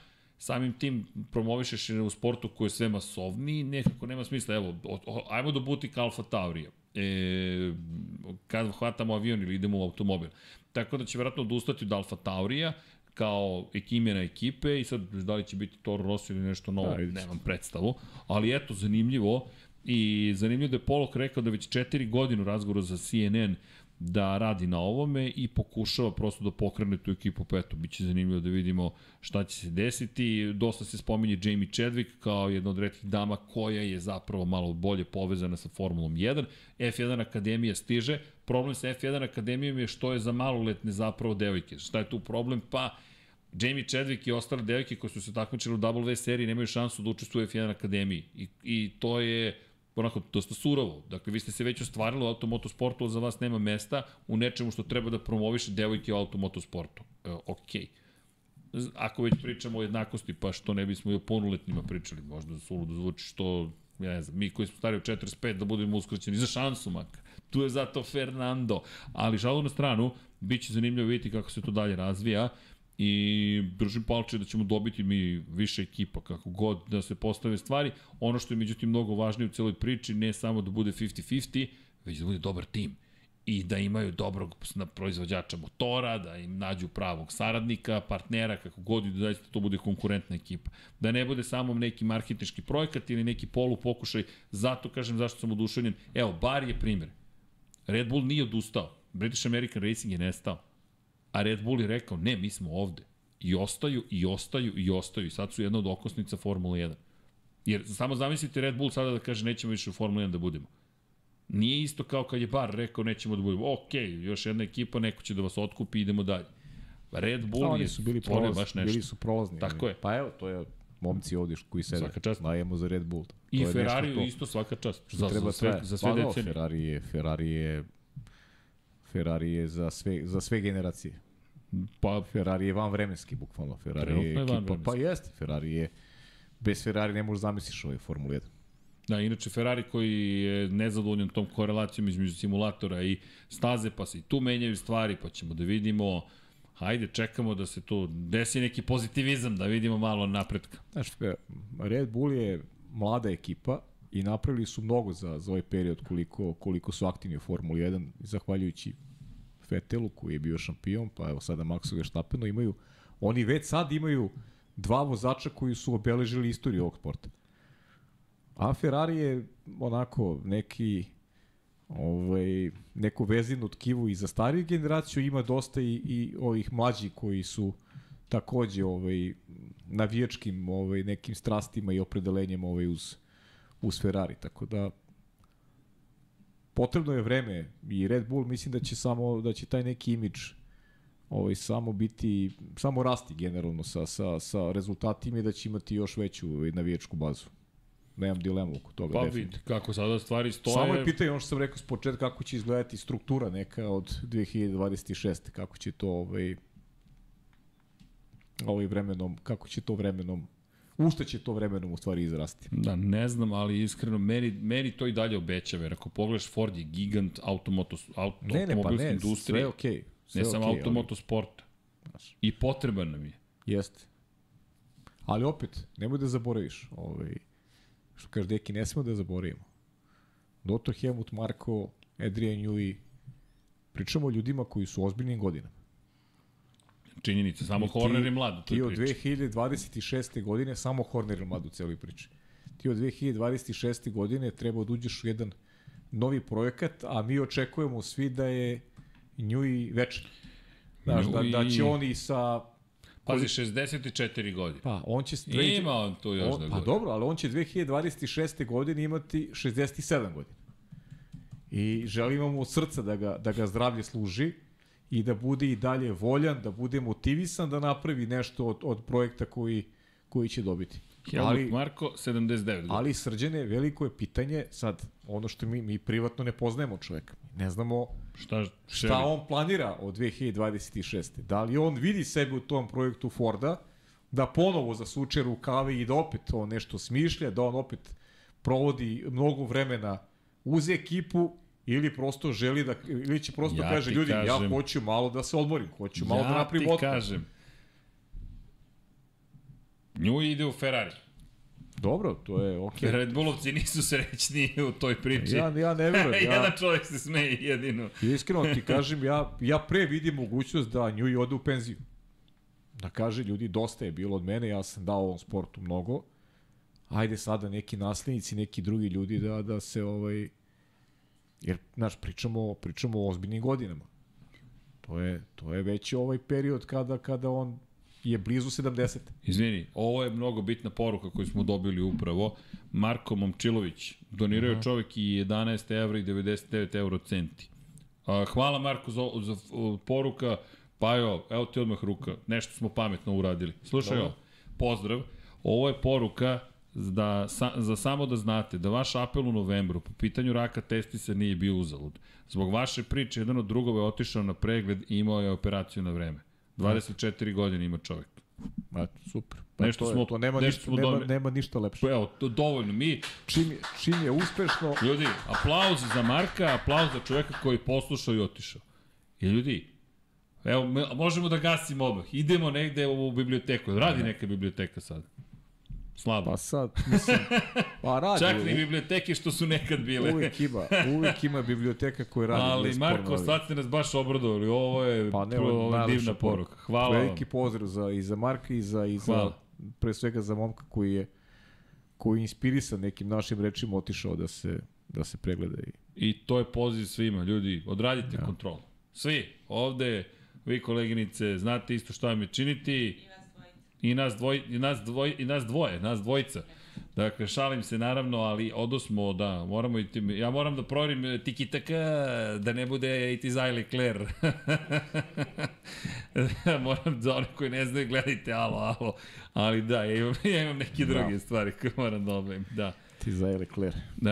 samim tim promovišeš u sportu koji je sve masovniji, nekako nema smisla, evo, o, o, ajmo do butika Alfa Taurija e, kad hvatamo avion ili idemo u automobil. Tako da će vjerojatno odustati od Alfa Taurija, kao ekimena ekipe i sad da li će biti Toro Rosso ili nešto novo, da, nemam predstavu. Ali eto, zanimljivo i zanimljivo da je Polok rekao da već četiri godine u razgovoru za CNN da radi na ovome i pokušava prosto da pokrene tu ekipu petu. Biće zanimljivo da vidimo šta će se desiti. Dosta se spominje Jamie Chadwick kao jedna od redkih dama koja je zapravo malo bolje povezana sa Formulom 1. F1 Akademija stiže. Problem sa F1 Akademijom je što je za maloletne zapravo devojke. Šta je tu problem? Pa Jamie Chadwick i ostale devojke koje su se takmičile u W seriji nemaju šansu da učestvuju u F1 Akademiji. I, I to je onako dosta surovo. Dakle, vi ste se već ostvarili u automotosportu, za vas nema mesta u nečemu što treba da promoviše devojke u automotosportu. E. Okay. Ako već pričamo o jednakosti, pa što ne bismo i o ponuletnima pričali, možda suludo zvuči što, ja ne znam, mi koji smo stari od 45 da budemo uskraćeni za šansu makar. Tu je zato Fernando. Ali žalu na stranu, bit će zanimljivo vidjeti kako se to dalje razvija i držim palče da ćemo dobiti mi više ekipa, kako god da se postave stvari. Ono što je međutim mnogo važnije u celoj priči, ne samo da bude 50-50, već da bude dobar tim i da imaju dobrog proizvođača motora, da im nađu pravog saradnika, partnera, kako god da zaista to bude konkurentna ekipa. Da ne bude samo neki marketički projekat ili neki polu pokušaj, zato kažem zašto sam oduševljen. Evo, bar je primer. Red Bull nije odustao. British American Racing je nestao. A Red Bull je rekao, ne, mi smo ovde. I ostaju, i ostaju, i ostaju. I sad su jedna od okosnica Formula 1. Jer samo zamislite Red Bull sada da kaže nećemo više u Formula 1 da budemo. Nije isto kao kad je Bar rekao nećemo da budemo. Ok, još jedna ekipa, neko će da vas otkupi, idemo dalje. Red Bull Oni je su bili prolaz, baš nešto. Bili su prolazni. Tako je. Pa evo, to je momci ovdje koji sede. Svaka čast. Dajemo za Red Bull. To I Ferrari isto svaka čast. Za, za sve, za sve pa, decenije. Ferrari je, Ferrari je Ferrari je za sve, za sve generacije. Pa Ferrari je van vremenski, bukvalno. Ferrari je ekipa, pa jeste, Ferrari je, bez Ferrari ne možeš zamisliš ovaj Formula 1. Da, inače Ferrari koji je nezadovoljan tom korelacijom između simulatora i staze, pa se i tu menjaju stvari, pa ćemo da vidimo, hajde, čekamo da se tu desi neki pozitivizam, da vidimo malo napretka. Znaš, Red Bull je mlada ekipa i napravili su mnogo za, za ovaj period koliko, koliko su aktivni u Formuli 1, zahvaljujući Fetelu koji je bio šampion, pa evo sada Maxu Verstappenu, imaju Oni već sad imaju dva vozača koji su obeležili istoriju ovog sporta. A Ferrari je onako neki ovaj, neku vezinu tkivu i za stariju generaciju, ima dosta i, i ovih mlađi koji su takođe ovaj, navijačkim ovaj, nekim strastima i opredelenjem ovaj, uz, uz Ferrari. Tako da potrebno je vreme i Red Bull mislim da će samo da će taj neki imidž ovaj samo biti samo rasti generalno sa sa sa rezultatima i da će imati još veću navijačku bazu. Nemam dilemu oko toga. Pa vidi, kako sada stvari stoje. Samo je pitanje, ono što sam rekao s početka, kako će izgledati struktura neka od 2026. Kako će to ovaj, ovaj vremenom, kako će to vremenom u šta će to vremenom u stvari izrasti? Da, ne znam, ali iskreno, meni, meni to i dalje obećava, jer ako pogledaš Ford je gigant automotos, auto, ne, ne, pa ne, industrije, sve okej. Okay, sve ne samo okay, automotosporta. Ali... I potreban nam je. Jeste. Ali opet, nemoj da zaboraviš, ovaj, što kaže Deki, ne smemo da zaboravimo. Dr. Helmut Marko, Adrian Newey, pričamo o ljudima koji su ozbiljnim godinama. Činjenica, samo ti, Horner je mlad u toj priči. Ti od 2026. godine samo Horner je mlad u celoj priči. Ti od 2026. godine treba da uđeš u jedan novi projekat, a mi očekujemo svi da je Njui večan. Znaš, da, da će oni sa Pazi, 64 godine. Pa, on će... Dve... Ima on tu još on, da Pa dobro, ali on će 2026. godine imati 67 godina. I želimo mu od srca da ga, da ga zdravlje služi i da bude i dalje voljan, da bude motivisan da napravi nešto od, od projekta koji, koji će dobiti. Helmut ali, Marko, 79 godina. Ali srđene, veliko je pitanje, sad, ono što mi, mi privatno ne poznajemo čoveka. Ne znamo šta, šta on planira od 2026. Da li on vidi sebe u tom projektu Forda, da ponovo zasuče rukave i da opet on nešto smišlja, da on opet provodi mnogo vremena uz ekipu ili prosto želi da ili će prosto ja kaže ljudi kažem, ja hoću malo da se odmorim, hoću malo da ja da napravim otpad. Ja ti kažem. Nju ide u Ferrari. Dobro, to je okej. Okay. Red Bullovci nisu srećni u toj priči. Ja, ja ne verujem. Ja... Jedan čovjek se smeje jedino. Iskreno ti kažem, ja, ja pre vidim mogućnost da nju i ode u penziju. Da kaže, ljudi, dosta je bilo od mene, ja sam dao ovom sportu mnogo. Ajde sada neki naslednici, neki drugi ljudi da, da se ovaj, Jer, znaš, pričamo, pričamo o ozbiljnim godinama. To je, to je već ovaj period kada, kada on je blizu 70. Izvini, ovo je mnogo bitna poruka koju smo dobili upravo. Marko Momčilović, donirao -huh. čovjek i 11 evra i 99 euro centi. Hvala Marko za, za poruka. Pa jo, evo ti odmah ruka. Nešto smo pametno uradili. Slušaj ovo, pozdrav. Ovo je poruka da, sa, za samo da znate da vaš apel u novembru po pitanju raka testisa nije bio uzalud. Zbog vaše priče, jedan od drugova je otišao na pregled i imao je operaciju na vreme. 24 godine ima čovjek. Ma, super. Pa nešto to, smo, to nema, nešto ništa, nema, nema ništa lepše. Evo, to dovoljno. Mi... Čim, čim je uspešno... Ljudi, aplauz za Marka, aplauz za čoveka koji je poslušao i otišao. I ljudi, evo, možemo da gasimo odmah. Idemo negde u biblioteku. Radi neka biblioteka sad. Slabo. Pa sad, mislim, pa radi. Čak ni biblioteke što su nekad bile. Uvijek ima, uvijek ima biblioteka koja radi. Ali Marko, sad ste nas baš obradovali, ovo je pa, ne, ovo divna poruka. Hvala Veliki vam. pozdrav za, i za Marka i za, i za Hvala. pre svega za momka koji je koji je inspirisan nekim našim rečima otišao da se, da se pregleda. I, I to je poziv svima, ljudi, odradite ja. kontrolu. Svi, ovde, vi koleginice, znate isto šta vam je činiti I nas, dvoj, i nas, dvoj, i nas dvoje, nas dvojica. Dakle, šalim se naravno, ali odosmo, da, moramo i tim, ja moram da proverim e, tiki taka, da ne bude i ti zajli Kler. moram da oni koji ne znaju, gledajte, alo, alo. Ali da, ja imam, ja imam neke druge da. stvari koje moram da obavim, da. Ti za Leclerc. Uh,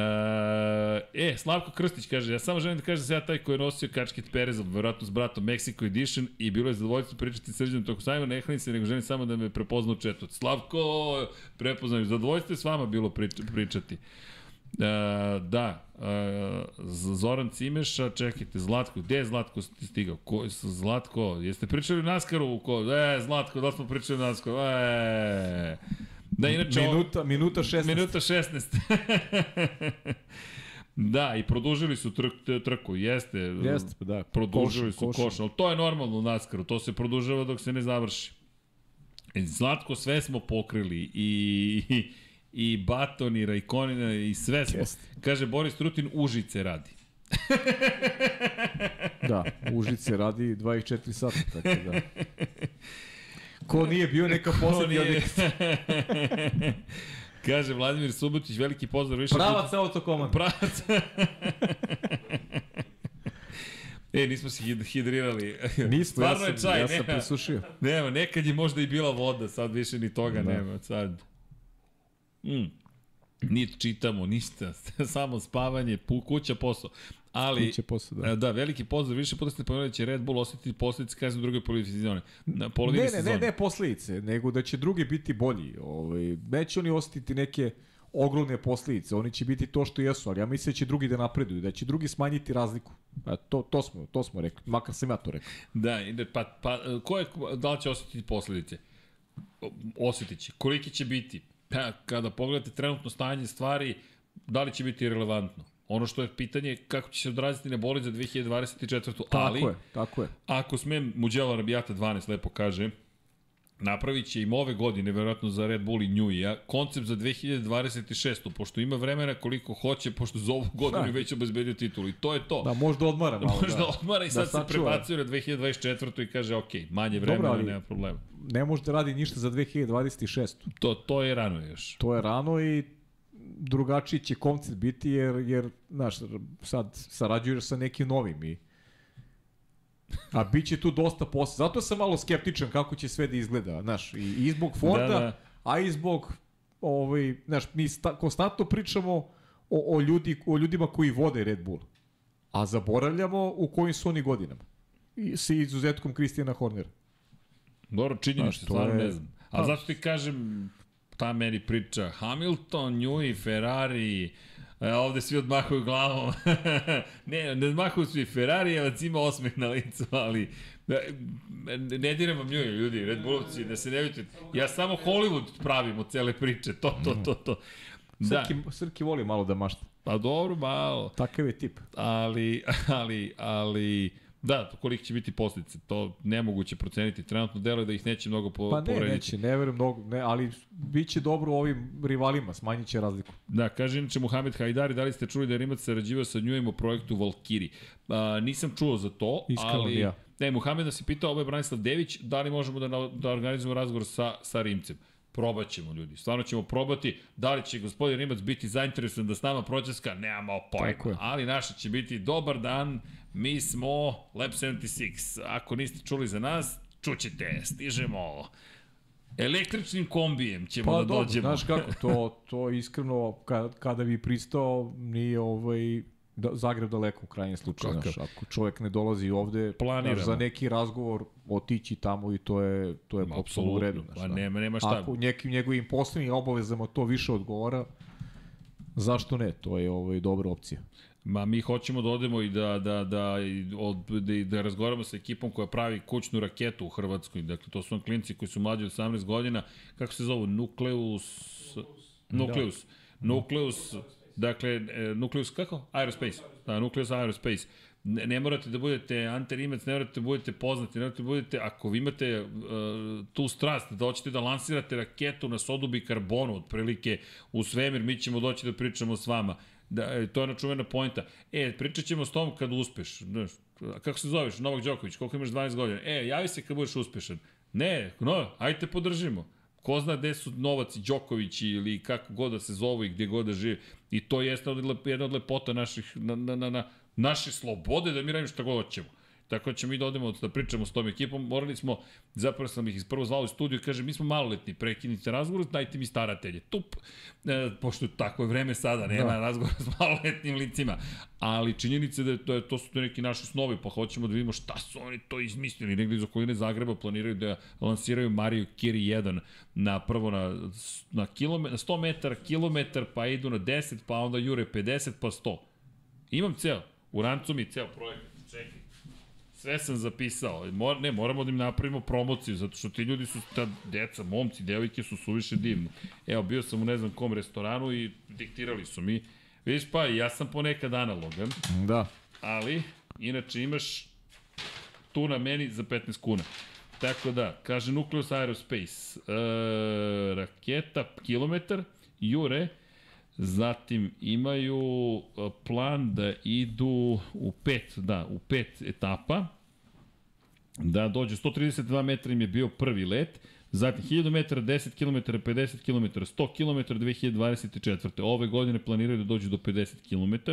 e, Slavko Krstić kaže, ja samo želim da kažem da se ja taj koji je nosio kačket Pereza, verovatno s bratom Mexico Edition i bilo je zadovoljstvo pričati srđanom toko sajma, ne se, nego želim samo da me prepozna u. Slavko, prepoznam, zadovoljstvo je s vama bilo prič, pričati. Uh, da, uh, Zoran Cimeša, čekajte, Zlatko, gde je Zlatko stigao? Ko Zlatko? Jeste pričali u Naskaru? Ko? E, Zlatko, da smo pričali u Naskaru? E, Da, inače... Minuta, minuta 16. Minuta 16. da, i produžili su trk, trku, jeste. Jeste, pa da. Produžili koš, su koš, ali to je normalno u Naskaru, to se produžava dok se ne završi. Zlatko, sve smo pokrili i, i, i Baton i Rajkonina i sve smo. Jeste. Kaže, Boris Trutin Užice radi. Da, Užice radi 24 sata, tako da. Ko nije bio, neka od nije- Kaže Vladimir Subotić, veliki pozdrav više. Pravac autokomand. Pravac. e, nismo se hid hidrirali. Nismo, ja Stvarno sam, čaj, ja sam nema. presušio. Nema, nekad je možda i bila voda, sad više ni toga Da. nema. Sad. Mm. Niti čitamo, ništa, samo spavanje, pu, kuća, posao. Ali, posle, da. da. da, veliki pozdrav, više puta ste pomenuli da će Red Bull osetiti posledice kazne u drugoj polovini sezone. Na polovini Ne, ne, sezone. ne, ne posledice, nego da će drugi biti bolji. Ovaj, neće oni osetiti neke ogromne posledice, oni će biti to što jesu, ali ja mislim da će drugi da napreduju, da će drugi smanjiti razliku. A to, to, smo, to smo rekli, makar sam ja to rekao. Da, ide, pa, pa, ko je, da li će osetiti posledice? Osetit će. Koliki će biti? Pa, kada pogledate trenutno stanje stvari, da li će biti relevantno? Ono što je pitanje je kako će se odraziti na boli za 2024. Tako ali, je, tako je. ako smem, Muđela Rabijata 12 lepo kaže, napravit će im ove godine, verovatno za Red Bull i Njujija, koncept za 2026. Pošto ima vremena koliko hoće, pošto za ovu godinu Da. već obezbedio titulu. I to je to. Da, možda odmara malo. Možda da. odmara i sad Da se sačuva. prebacuje na 2024. i kaže, ok, manje vremena, Dobro, ali- nema problema. Ne može da radi ništa za 2026. To, to je rano još. To je rano i drugačiji će koncept biti jer, jer znaš, sad sarađuješ sa nekim novim i a bit će tu dosta posla. Zato sam malo skeptičan kako će sve da izgleda, znaš, i, i zbog Forda, Da, da. a i zbog ovaj, znaš, mi sta, konstantno pričamo o, o, ljudi, o ljudima koji vode Red Bull, a zaboravljamo u kojim su oni godinama. I, sa izuzetkom Kristijana Hornera. Dobro, to stvarno je- ne znam. A zašto ti kažem, ta meni priča, Hamilton, Newey, Ferrari, E, ovde svi odmahuju glavom. ne, ne odmahuju svi. Ferrarijevac ima osmeh na licu, ali e, ne diram vam nju, ljudi, Red Bullovci, da se ne vidite. Ja samo Hollywood pravim od cele priče, to, to, to, to. Da, Srki, Srki voli malo da mašta. pa dobro, malo. Takav je tip. ali, ali, ali, da, koliko će biti posljedice, to nemoguće proceniti. Trenutno deluje da ih neće mnogo po, Pa ne, povrediti. neće, ne verujem mnogo, ne, ali bit će dobro ovim rivalima, smanjit će razliku. Da, kaže inače Muhamed Hajdari, da li ste čuli da je Rimac sarađivao sa Njujem u projektu Valkiri? A, nisam čuo za to, Iskreno ali... ja. Ne, Muhamed nas je pitao, ovo je Branislav Dević, da li možemo da, da organizujemo razgovor sa, sa Rimcem? Probat ćemo, ljudi. Stvarno ćemo probati. Da li će gospodin Rimac biti zainteresovan da s nama pročeska? Nemamo pojma. Ali naša će biti dobar dan. Mi smo Lab 76. Ako niste čuli za nas, čućete. Stižemo. Električnim kombijem ćemo Pa da dobro, dođemo. znaš kako, to, to iskreno, kada, kada bi pristao, nije ovaj, da, Zagreb daleko u krajnjem slučaju. Kakav? Znaš, ako čovjek ne dolazi ovde, Planiramo. znaš, za neki razgovor otići tamo i to je, to je Ma, potpuno u redu. Pa Znaš, da. nema, nema šta. Ako nekim njegovim poslovnim obavezama to više odgovara, zašto ne? To je ovaj, dobra opcija. Ma mi hoćemo da odemo i da, da, da, od, da, da razgovaramo sa ekipom koja pravi kućnu raketu u Hrvatskoj. Dakle, to su vam klinci koji su mlađi od 18 godina. Kako se zovu? Nukleus... Nukleus. Nukleus, dakle, e, Nukleus kako? Aerospace. Da, Nukleus Aerospace. Ne, ne morate da budete Ante Rimac, ne morate da budete poznati, ne morate da budete, ako vi imate uh, tu strast da hoćete da lansirate raketu na sodubi karbonu, otprilike u svemir, mi ćemo doći da pričamo s vama. Da, e, to je ona čuvena pojnta. E, pričat ćemo s tom kad uspeš. Znaš, kako se zoveš? Novak Đoković, koliko imaš 12 godina? E, javi se kad budeš uspešan. Ne, no, ajte podržimo. Ko zna gde su Novac i Đoković ili kako god da se zovu i gde god da žive. I to jeste jedna od lepota naših, na, na, na, na, naše slobode da mi radimo šta god hoćemo. Tako da ćemo mi da odemo da pričamo s tom ekipom. Morali smo, zapravo sam ih prvo zvao u studiju i kaže mi smo maloletni, prekinite razgovor, dajte mi staratelje. Tup, e, pošto tako je vreme sada, nema da. razgovora s maloletnim licima. Ali činjenica je da je to, to su to neki naši snovi, pa hoćemo da vidimo šta su oni to izmislili. Negde iz okoline Zagreba planiraju da lansiraju Mario Kiri 1 na prvo na, na, kilome, na 100 metara, kilometar, pa idu na 10, pa onda jure 50, pa 100. Imam ceo, u rancu mi ceo projekat, čekaj. Sve sam zapisao. Mor, ne, moramo da im napravimo promociju, zato što ti ljudi su, ta deca, momci, devojke su suviše divni. Evo, bio sam u ne znam kom restoranu i diktirali su mi. Vidiš pa, ja sam ponekad analogan, Da. ali, inače imaš tu na meni za 15 kuna. Tako da, kaže Nucleus Aerospace, e, raketa, kilometar, jure, zatim imaju e, plan da idu u pet, da, u pet etapa, da dođe 132 metra im je bio prvi let, Zatim 1000 metara, 10 km, 50 km, 100 km 2024. Ove godine planiraju da dođu do 50 km.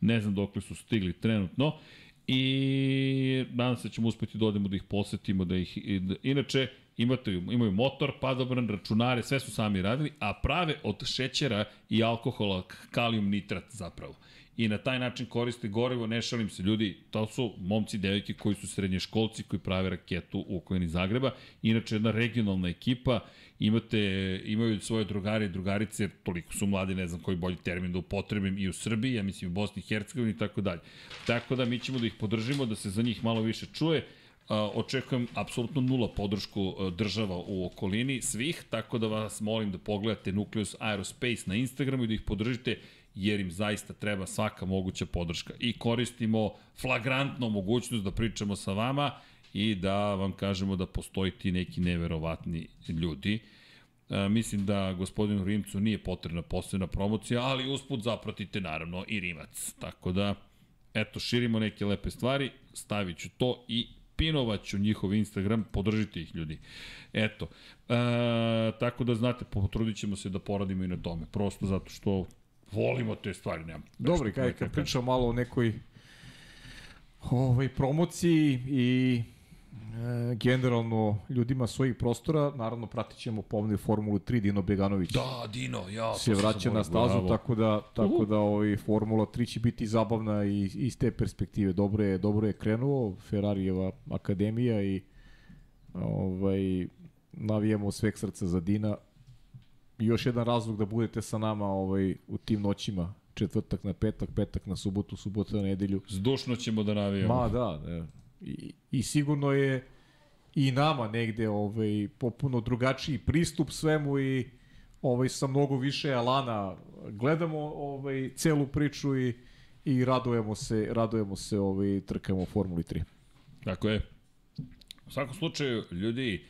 Ne znam dokle su stigli trenutno. I nadam se da ćemo uspeti da odemo da ih posetimo, da ih... Da, inače, imate, imaju motor, padobran, računare, sve su sami radili, a prave od šećera i alkohola kalijum nitrat zapravo. I na taj način koriste gorivo, ne šalim se, ljudi, to su momci, devojke koji su srednje školci, koji prave raketu u okolini Zagreba, inače jedna regionalna ekipa, imate, imaju svoje drugare i drugarice, toliko su mladi, ne znam koji bolji termin da upotrebim i u Srbiji, ja mislim u Bosni i Hercegovini i tako dalje. Tako da mi ćemo da ih podržimo, da se za njih malo više čuje, očekujem apsolutno nula podršku država u okolini svih, tako da vas molim da pogledate Nucleus Aerospace na Instagramu i da ih podržite jer im zaista treba svaka moguća podrška. I koristimo flagrantno mogućnost da pričamo sa vama i da vam kažemo da postoji ti neki neverovatni ljudi. E, mislim da gospodinu Rimcu nije potrebna posebna promocija, ali usput zapratite naravno i Rimac. Tako da, eto, širimo neke lepe stvari, stavit ću to i pinovaću njihov Instagram, podržite ih ljudi. Eto, e, tako da znate, potrudit ćemo se da poradimo i na tome, prosto zato što volimo te stvari, nemam. Dobro, kaj, kad pričam malo o nekoj ovaj, promociji i generalno ljudima svojih prostora, naravno pratit ćemo pomni Formulu 3 Dino Beganović. Da, Dino, ja. Se vraća na stazu, bravo. tako da, tako uh. da ovaj, Formula 3 će biti zabavna i iz te perspektive. Dobro je, dobro je krenuo, Ferrarijeva akademija i ovaj, navijamo sveg srca za Dina još jedan razlog da budete sa nama ovaj, u tim noćima, četvrtak na petak, petak na subotu, subota na nedelju. Zdušno ćemo da navijamo. Ma da, ne. I, i sigurno je i nama negde ovaj, popuno drugačiji pristup svemu i ovaj, sa mnogo više alana gledamo ovaj, celu priču i, i radujemo se, radujemo se ovaj, trkamo u Formuli 3. Tako je. U svakom slučaju, ljudi,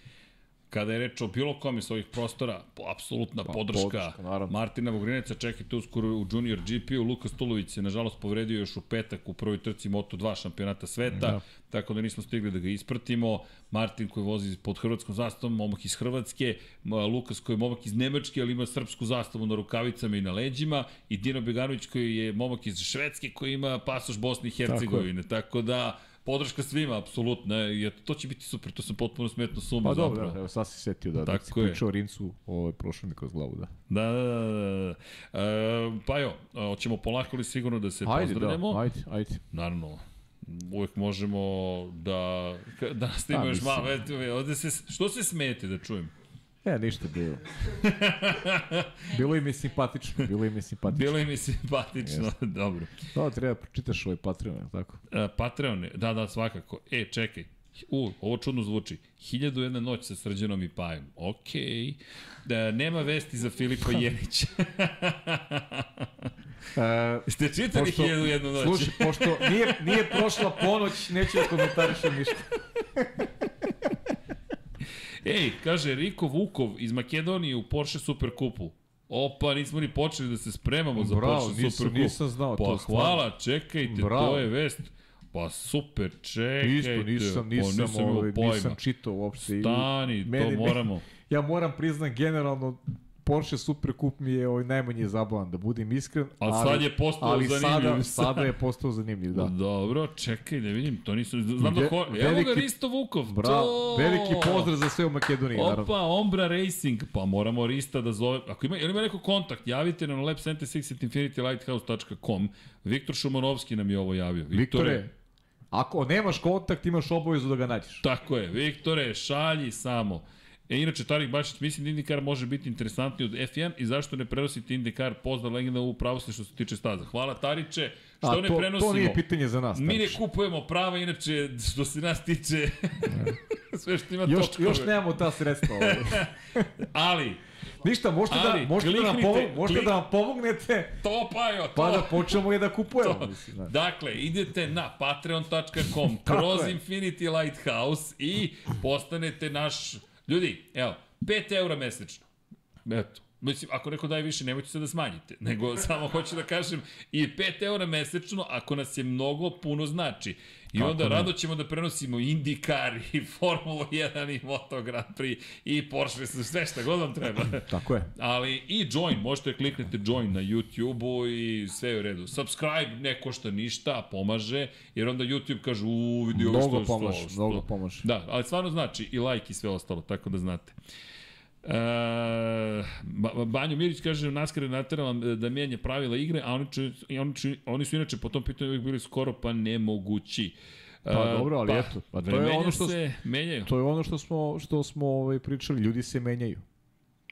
kada je reč o bilo kom iz ovih prostora, apsolutna pa, podrška, podrška Martina Vogrineca, čekajte uskoro u Junior GP-u, Luka Stulović se nažalost povredio još u petak u prvoj trci Moto2 šampionata sveta, da. tako da nismo stigli da ga ispratimo. Martin koji vozi pod hrvatskom zastavom, momak iz Hrvatske, Lukas koji je momak iz Nemačke, ali ima srpsku zastavu na rukavicama i na leđima, i Dino Beganović koji je momak iz Švedske koji ima pasoš Bosne i Hercegovine, tako, tako da podrška svima, apsolutno, jer to će biti super, to sam potpuno smetno suma. Pa dobro, evo sad si setio da, da si pričao Rincu, ovo je prošlo mi kroz glavu, da. Da, da, da, da. E, pa jo, hoćemo polako li sigurno da se ajde, pozdravljamo? Da, ajde, ajde. Naravno, uvek možemo da, da nastavimo da, još malo, ovde se, što se smete da čujem? E, ništa bilo. bilo im je simpatično, bilo im je simpatično. Bilo im je simpatično, yes. dobro. Da, treba pročitaš ovaj Patreon, tako? E, Patreon, da, da, svakako. E, čekaj, U, ovo čudno zvuči. Hiljadu jedna noć sa Srđanom i Pajem. Okej. Okay. Da, nema vesti za Filipa Jenića. E, Ste čitali pošto, hiljadu jednu noć? Slušaj, pošto nije, nije prošla ponoć, neću da komentarišem ništa. Ej, kaže Riko Vukov iz Makedonije u Porsche Superkupu. Opa, nismo ni počeli da se spremamo za Bravo, Porsche nisam, Superkup. nisam znao pa, to. Pa hvala, čekajte, Bravo. to je vest. Pa super, čekajte. Isto, nisam, nisam, pa, nisam, ovaj, nisam čitao uopšte. Stani, meni, to moramo. ja moram priznat generalno Porsche Super Cup mi je ovaj najmanje zabavan, da budem iskren. Ali, ali sad je postao ali zanimljiv. Sada, sada je postao zanimljiv, da. Dobro, čekaj da vidim, to nisam... Znam da ko... Veliki, Evo ga Risto Vukov. Bravo, to... veliki pozdrav za sve u Makedoniji, Opa, naravno. Opa, Ombra Racing, pa moramo Rista da zove... Ako ima, ima neko kontakt, javite na lab76infinitylighthouse.com. Viktor Šumanovski nam je ovo javio. Viktore, Viktore Ako nemaš kontakt, imaš obavezu da ga nađeš. Tako je. Viktore, šalji samo. E, inače, Tarik Bašić, mislim da IndyCar može biti interesantniji od F1 i zašto ne prenosite IndyCar, pozdrav legenda u pravo se što se tiče staza. Hvala Tariče, što A, ne to, prenosimo. To nije pitanje za nas. Mi ne kupujemo prava, inače, što se nas tiče, sve što ima još, točkove. Još nemamo ta sredstva. Ali, Ništa, možete, Ali, da, možete, da, nam kliknite, pomog, možete klik- da nam pomognete, To pa jo, to. pa da počnemo i da kupujemo. To. Mislim, da. Dakle, idete na patreon.com kroz je. Infinity Lighthouse i postanete naš... Ljudi, evo, 5 eura mesečno. Eto. Mislim, ako neko daje više, nemojte se da smanjite. Nego samo hoću da kažem, i 5 eura mesečno, ako nas je mnogo, puno znači. I Kako onda ne? rado ćemo da prenosimo IndyCar i Formulu 1 i Moto Grand Prix i Porsche, sve šta god vam treba. Tako je. Ali i join, možete da kliknete join na YouTube-u i sve je u redu. Subscribe ne košta ništa, pomaže, jer onda YouTube kaže, u, vidi ovo što Mnogo je sto, pomaže, što. mnogo pomaže. Da, ali stvarno znači i like i sve ostalo, tako da znate. E, Ba- Banjo Mirić kaže NASCAR je naterala da mijenja pravila igre, a oni, i oni, če, oni su inače po tom pitanju uvijek bili skoro pa nemogući. Pa E, dobro, ali eto, pa to je ono što- se menjaju. To je ono što smo, što smo ovaj, pričali, ljudi se menjaju.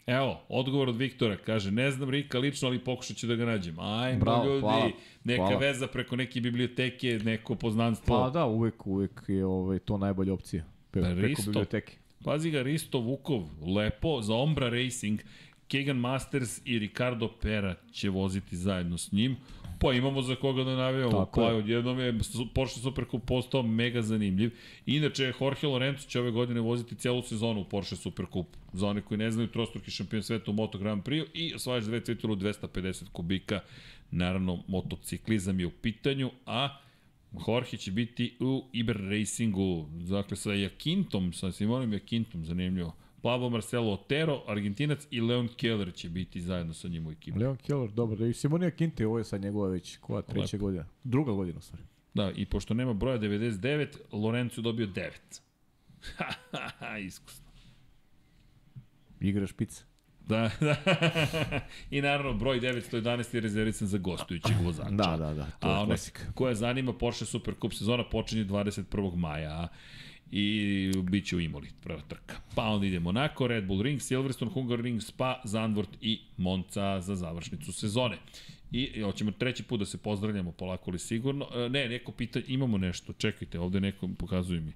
Evo, odgovor od Viktora, kaže, ne znam Rika lično, ali pokušat ću da ga nađem. Ajmo Bravo, ljudi, hvala, neka hvala. veza preko neke biblioteke, neko poznanstvo. Pa da, uvek, uvek je ovaj, to najbolja opcija. Pe, preko Risto. biblioteke. Pazi ga, Risto Vukov, lepo, za Ombra Racing, Kegan Masters i Ricardo Pera će voziti zajedno s njim. Pa imamo za koga da navijamo. Pa je. odjednom je Porsche Supercup postao mega zanimljiv. Inače, Jorge Lorenzo će ove godine voziti celu sezonu u Porsche Supercup. Za one koji ne znaju, trostruki šampion sveta u Moto Grand Prix i osvajaš dve titulu 250 kubika. Naravno, motociklizam je u pitanju, a Jorge će biti u Iber Racingu, dakle sa Jakintom, sa Simonom Jakintom, zanimljivo. Pablo Marcelo Otero, Argentinac i Leon Keller će biti zajedno sa njim u ekipi. Leon Keller, dobro. I Simonija Kinte, ovo je sad njegova već, koja, treća godina? Druga godina, stvari. Da, i pošto nema broja 99, Lorenzo dobio 9. Iskusno. Igra špica. Da, da. I naravno, broj 911 je rezervisan za gostujućeg vozača. Da, da, da, to A ona klasika. koja zanima Porsche Supercup sezona počinje 21. maja i bit će u Imoli, prva trka. Pa onda ide Monaco, Red Bull Ring, Silverstone, Hungaroring, Spa, Zandvoort i Monza za završnicu sezone. I hoćemo treći put da se pozdravljamo polako li sigurno. E, Ne, neko pita, imamo nešto, čekajte, ovde neko pokazuje mi.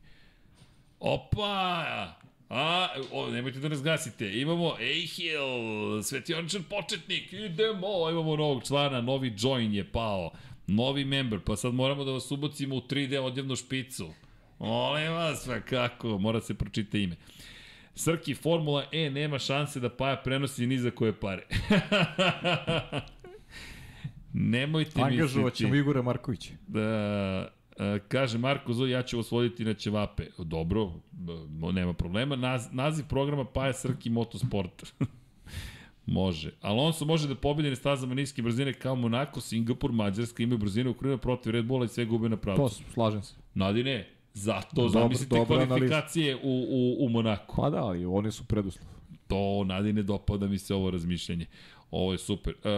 Opa! A, o, nemojte da nas gasite. Imamo Eichel, svetioničan početnik, idemo, imamo novog člana, novi join je pao, novi member, pa sad moramo da vas ubacimo u 3D odjevnu špicu. Molim vas, pa kako, mora se pročita ime. Srki, Formula E nema šanse da Paja prenosi ni za koje pare. Nemojte Angažovat misliti ćemo Igora Markovića. da kaže Marko Zoj, ja ću vas voditi na ćevape. Dobro, b- nema problema. Naz, naziv programa Paja Srki Motosport. može. Alonso može da pobedi na stazama niske brzine kao Monako, Singapur, Mađarska imaju brzine u krivima protiv Red Bulla i sve gube na To, pravcu. s- slažem se. Nadine, zato Dobro- zamislite kvalifikacije u, u, u Monaku. Pa da, ali oni su preduslov. To nadine dopada mi se ovo razmišljanje. Ovo je super. E,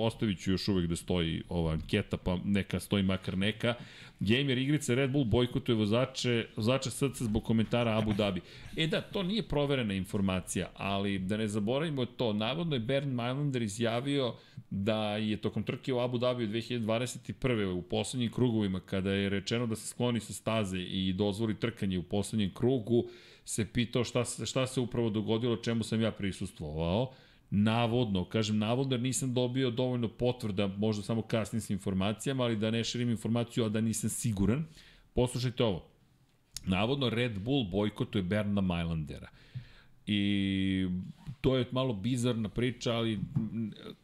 ostavit ću još uvek da stoji ova anketa, pa neka stoji makar neka. Gamer igrice Red Bull bojkotuje vozače, vozača srca zbog komentara Abu Dhabi. E da, to nije proverena informacija, ali da ne zaboravimo to, navodno je Bernd Mailander izjavio da je tokom trke u Abu Dhabi 2021. u poslednjim krugovima, kada je rečeno da se skloni sa staze i dozvoli trkanje u poslednjem krugu, se pitao šta, šta se upravo dogodilo, čemu sam ja prisustvovao. Navodno, kažem navodno jer nisam dobio dovoljno potvrda, možda samo kasnim sa informacijama, ali da ne širim informaciju, a da nisam siguran. Poslušajte ovo. Navodno Red Bull bojkotuje Berna Mailandera. I to je malo bizarna priča, ali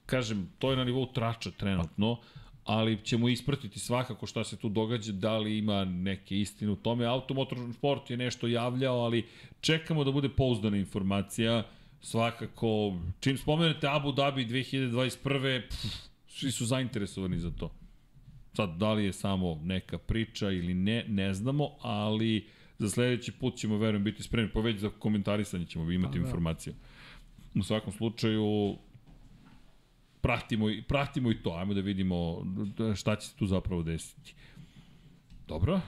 kažem, to je na nivou trača trenutno, ali ćemo ispratiti svakako šta se tu događa, da li ima neke istine u tome. Automotor sport je nešto javljao, ali čekamo da bude pouzdana informacija. Svakako, čim spomenete Abu Dhabi 2021. Pff, svi su zainteresovani za to. Sad, da li je samo neka priča ili ne, ne znamo, ali za sledeći put ćemo, verujem, biti spremni, pa već za komentarisanje ćemo imati Pa da. informaciju. U svakom slučaju, pratimo, i- pratimo i to, ajmo da vidimo šta će se tu zapravo desiti. Dobro?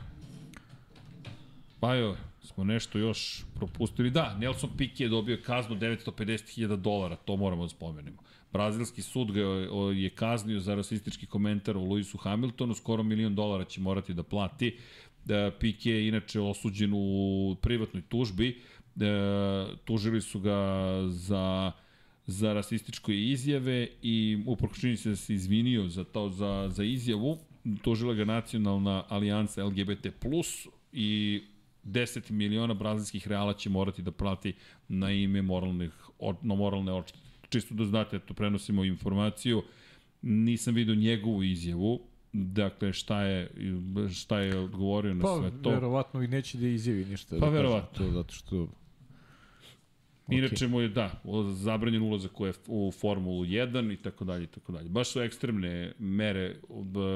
Pa jo, smo nešto još propustili. Da, Nelson Piquet je dobio kaznu 950.000 dolara, to moramo da spomenemo. Brazilski sud ga je, kaznio za rasistički komentar o Lewisu Hamiltonu, skoro milion dolara će morati da plati. Da, Piquet je inače osuđen u privatnoj tužbi, e, tužili su ga za za rasističke izjave i čini se da se izvinio za, to, za, za izjavu. Tužila ga nacionalna alijansa LGBT+, i 10 miliona brazilskih reala će morati da plati na ime moralnih, na moralne odštete. Čisto da znate, to prenosimo informaciju, nisam vidio njegovu izjavu, Dakle, šta je, šta je odgovorio na pa, sve to? Pa, verovatno i neće da izjavi ništa. Pa, da verovatno. To, zato što Inače mu je, da, zabranjen ulazak u, F, u Formulu 1 i tako dalje i tako dalje. Baš su ekstremne mere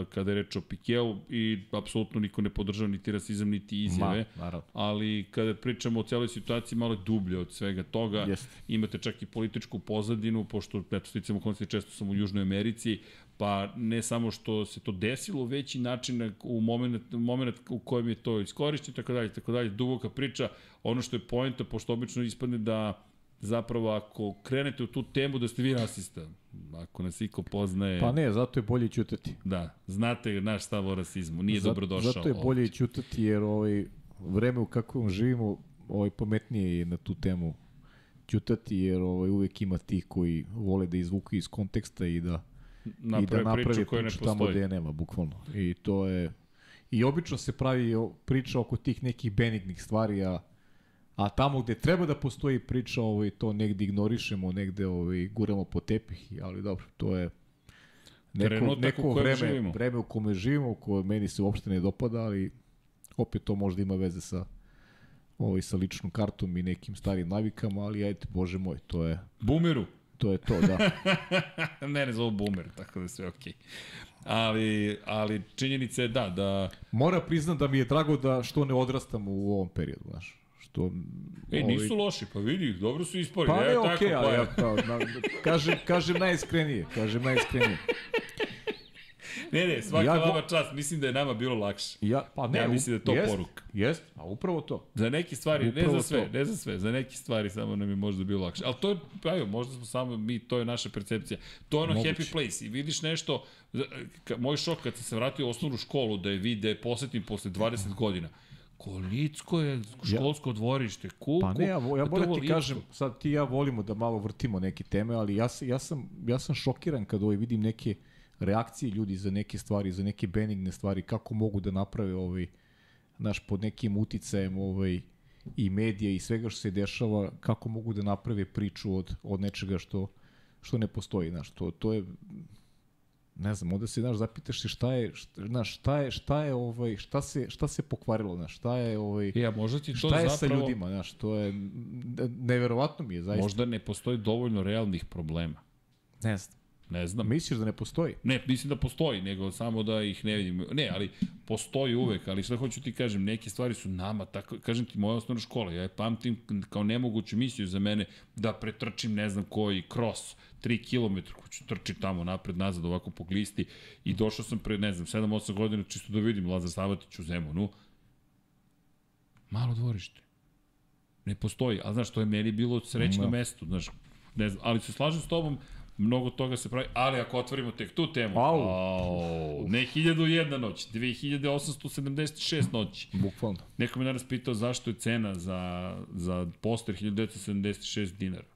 kada je reč o Pikeu i apsolutno niko ne podržava niti rasizam niti izjave. Ma, naravno. Ali kada pričamo o celoj situaciji malo dublje od svega toga, Jest. imate čak i političku pozadinu, pošto, eto, sticamo konci, često sam u Južnoj Americi, pa ne samo što se to desilo, već i način u moment, moment u kojem je to iskorišćeno, tako dalje, tako dalje, duboka priča, ono što je poenta, pošto obično ispadne da zapravo ako krenete u tu temu da ste vi rasista, ako nas iko poznaje... Pa ne, zato je bolje ćutati. Da, znate naš stav o rasizmu, nije zato, dobrodošao. Zato je bolje ćutati jer ovaj, vreme u kakvom živimo ovaj, pametnije je na tu temu ćutati jer ovaj, uvek ima ti koji vole da izvuku iz konteksta i da naprave i da napravi priču koja ne priču postoji. tamo gde je nema, bukvalno. I to je... I obično se pravi priča oko tih nekih benignih stvari, a, a tamo gde treba da postoji priča, ovaj, to negde ignorišemo, negde ovaj, guramo po tepih, ali dobro, to je neko, Trenutak neko u vreme, živimo. vreme u kome živimo, koje meni se uopšte ne dopada, ali opet to možda ima veze sa ovaj, sa ličnom kartom i nekim starim navikama, ali ajde, bože moj, to je, Bumeru. To je to, da. ne, ne zovu bumer, tako da sve okej. Okay. Ali, ali činjenica je da, da... Mora priznam da mi je drago da što ne odrastam u ovom periodu, znaš. Što, Ej, nisu loši, pa vidi, dobro su ispori. Pa ne, e, okej, tako, okay, ali pa, ja, pa, na, kažem, kažem najiskrenije, kažem najiskrenije. Ne, ne, svaka Ja ja, vama čast, mislim da je nama bilo lakše. Ja, pa ne, Ja mislim da je to jest, poruka. Jest, a upravo to. Za neke stvari, Upravo ne za sve, to. ne za sve, za neke stvari samo nam je možda bilo lakše. Ali to je, pa evo, možda smo samo mi, to je naša percepcija. To je ono Moguće. happy place i vidiš nešto, ka, moj šok kad sam se vratio u osnovnu školu, da je vidi, da je posetim posle 20 godina. Kolicko je školsko dvorište, kuku. Pa ne, ja, vo- ja moram ti kažem, sad ti ja volimo da malo vrtimo neke teme, ali ja, ja, sam, ja sam šokiran kad ovaj vidim neke reakcije ljudi za neke stvari, za neke benigne stvari, kako mogu da naprave ovaj, naš, pod nekim uticajem ovaj, i medija i svega što se dešava, kako mogu da naprave priču od, od nečega što, što ne postoji, znaš, to, to je ne znam, onda se znaš zapitaš se šta je šta, znaš, šta je šta je ovaj šta se šta se pokvarilo, znaš, šta je ovaj Ja, možda ti to šta je zapravo... sa ljudima, znaš, to je neverovatno mi je zaista. Možda ne postoji dovoljno realnih problema. ne znam. Ne znam. Misliš da ne postoji? Ne, mislim da postoji, nego samo da ih ne vidim. Ne, ali postoji uvek, ali šta hoću ti kažem, neke stvari su nama, tako, kažem ti, moja osnovna škola, ja je pamtim kao nemoguću misiju za mene da pretrčim ne znam koji cross, 3 km, hoću trčim tamo napred, nazad, ovako po glisti i došao sam pre, ne znam, 7-8 godina čisto da vidim Lazar Savatić u Zemunu. Malo dvorište. Ne postoji, a znaš, to je meni bilo srećno Da. mesto, znaš, ne znam, ali se slažem s tobom, mnogo toga se pravi, ali ako otvorimo tek tu temu, Au. au, ne 1001 noć, 2876 noći. Bukvalno. Neko me danas pitao zašto je cena za, za poster 1976 dinara.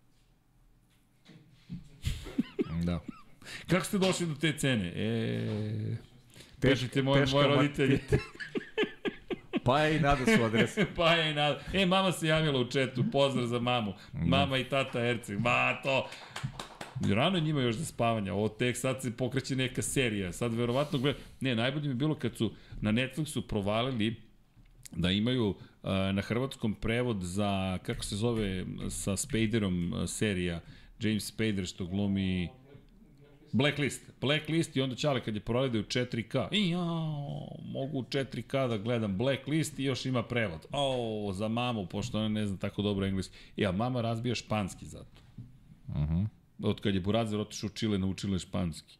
Da. Kako ste došli do te cene? E, Pišite moje, moje roditelje. Pa je i nada su adrese. pa je i nada. E, mama se javila u četu, pozdrav za mamu. Mama i tata Erceg. Ma, to... Rano je njima još za spavanja, ovo tek sad se pokreće neka serija, sad verovatno gleda, ne, najbolje mi bilo kad su na Netflixu provalili da imaju uh, na hrvatskom prevod za, kako se zove, sa Spaderom uh, serija, James Spader što glumi Blacklist. Blacklist i onda Ćale kad je proradao u 4K. I jao, mogu u 4K da gledam Blacklist i još ima prevod. O, za mamu, pošto ona ne zna tako dobro engleski. Ja, mama razbija španski zato. Uh -huh. Od kad je Burazer otišao u Čile, naučila je španski.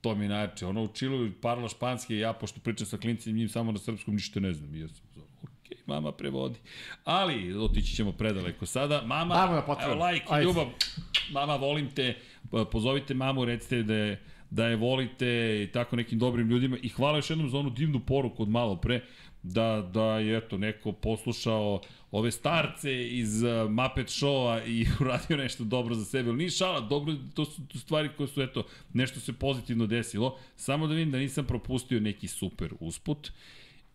To mi je najjače. Ona u Čilu parla španski, ja pošto pričam sa klincima njim samo na srpskom ništa ne znam. I ja sam ok, mama prevodi. Ali, otići ćemo predaleko sada. Mama, Patreon. evo like, Ajde. ljubav. Mama, volim te. Pa, Pozovite mamu, recite da je da je volite i tako nekim dobrim ljudima i hvala još jednom za onu divnu poruku od malo pre, da, da je eto neko poslušao ove starce iz uh, Muppet Showa i uradio nešto dobro za sebe, ali nije šala, dobro, to su to stvari koje su, eto, nešto se pozitivno desilo, samo da vidim da nisam propustio neki super usput.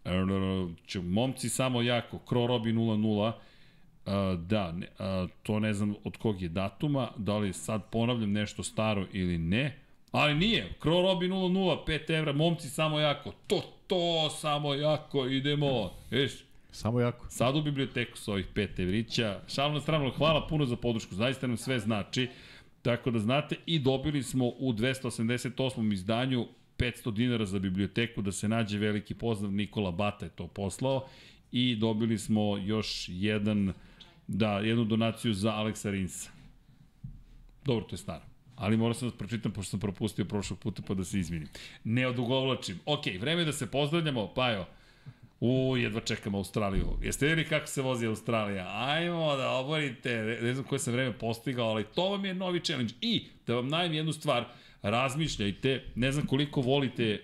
Uh, momci samo jako, Kro Robi 0-0, Uh, da, ne, uh, to ne znam od kog je datuma, da li sad ponavljam nešto staro ili ne, ali nije, Kro Robi 0-0, 5 evra, momci samo jako, to, to, samo jako, idemo, viš, Samo jako. Sad u biblioteku sa ovih 5 evrića. Šalno na stranu, hvala puno za podršku, zaista nam sve znači. Tako da znate, i dobili smo u 288. izdanju 500 dinara za biblioteku da se nađe veliki pozdrav, Nikola Bata je to poslao i dobili smo još jedan, da, jednu donaciju za Aleksa Rinsa. Dobro, to je staro. Ali moram sam da pročitam, pošto sam propustio prošlog puta, pa da se izvinim. Ne odugovlačim. Ok, vreme je da se pozdravljamo, pa evo, U, jedva čekam Australiju. Jeste vidjeli kako se vozi Australija? Ajmo da oborite, ne znam koje sam vreme postigao, ali to vam je novi challenge. I da vam najem jednu stvar, razmišljajte, ne znam koliko volite,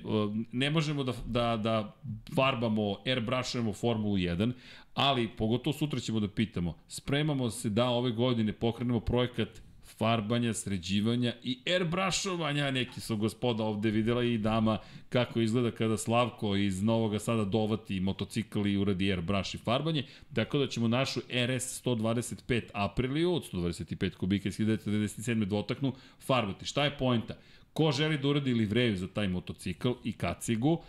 ne možemo da, da, da farbamo, airbrushujemo Formulu 1, ali pogotovo sutra ćemo da pitamo, spremamo se da ove godine pokrenemo projekat farbanja, sređivanja i airbrušovanja. Neki su gospoda ovde videla i dama kako izgleda kada Slavko iz Novoga Sada dovati motocikl i uradi airbrush i farbanje. Tako da ćemo našu RS 125 Apriliju od 125 kubika iz 1997. dvotaknu farbati. Šta je pojnta? Ko želi da uradi livreju za taj motocikl i kacigu,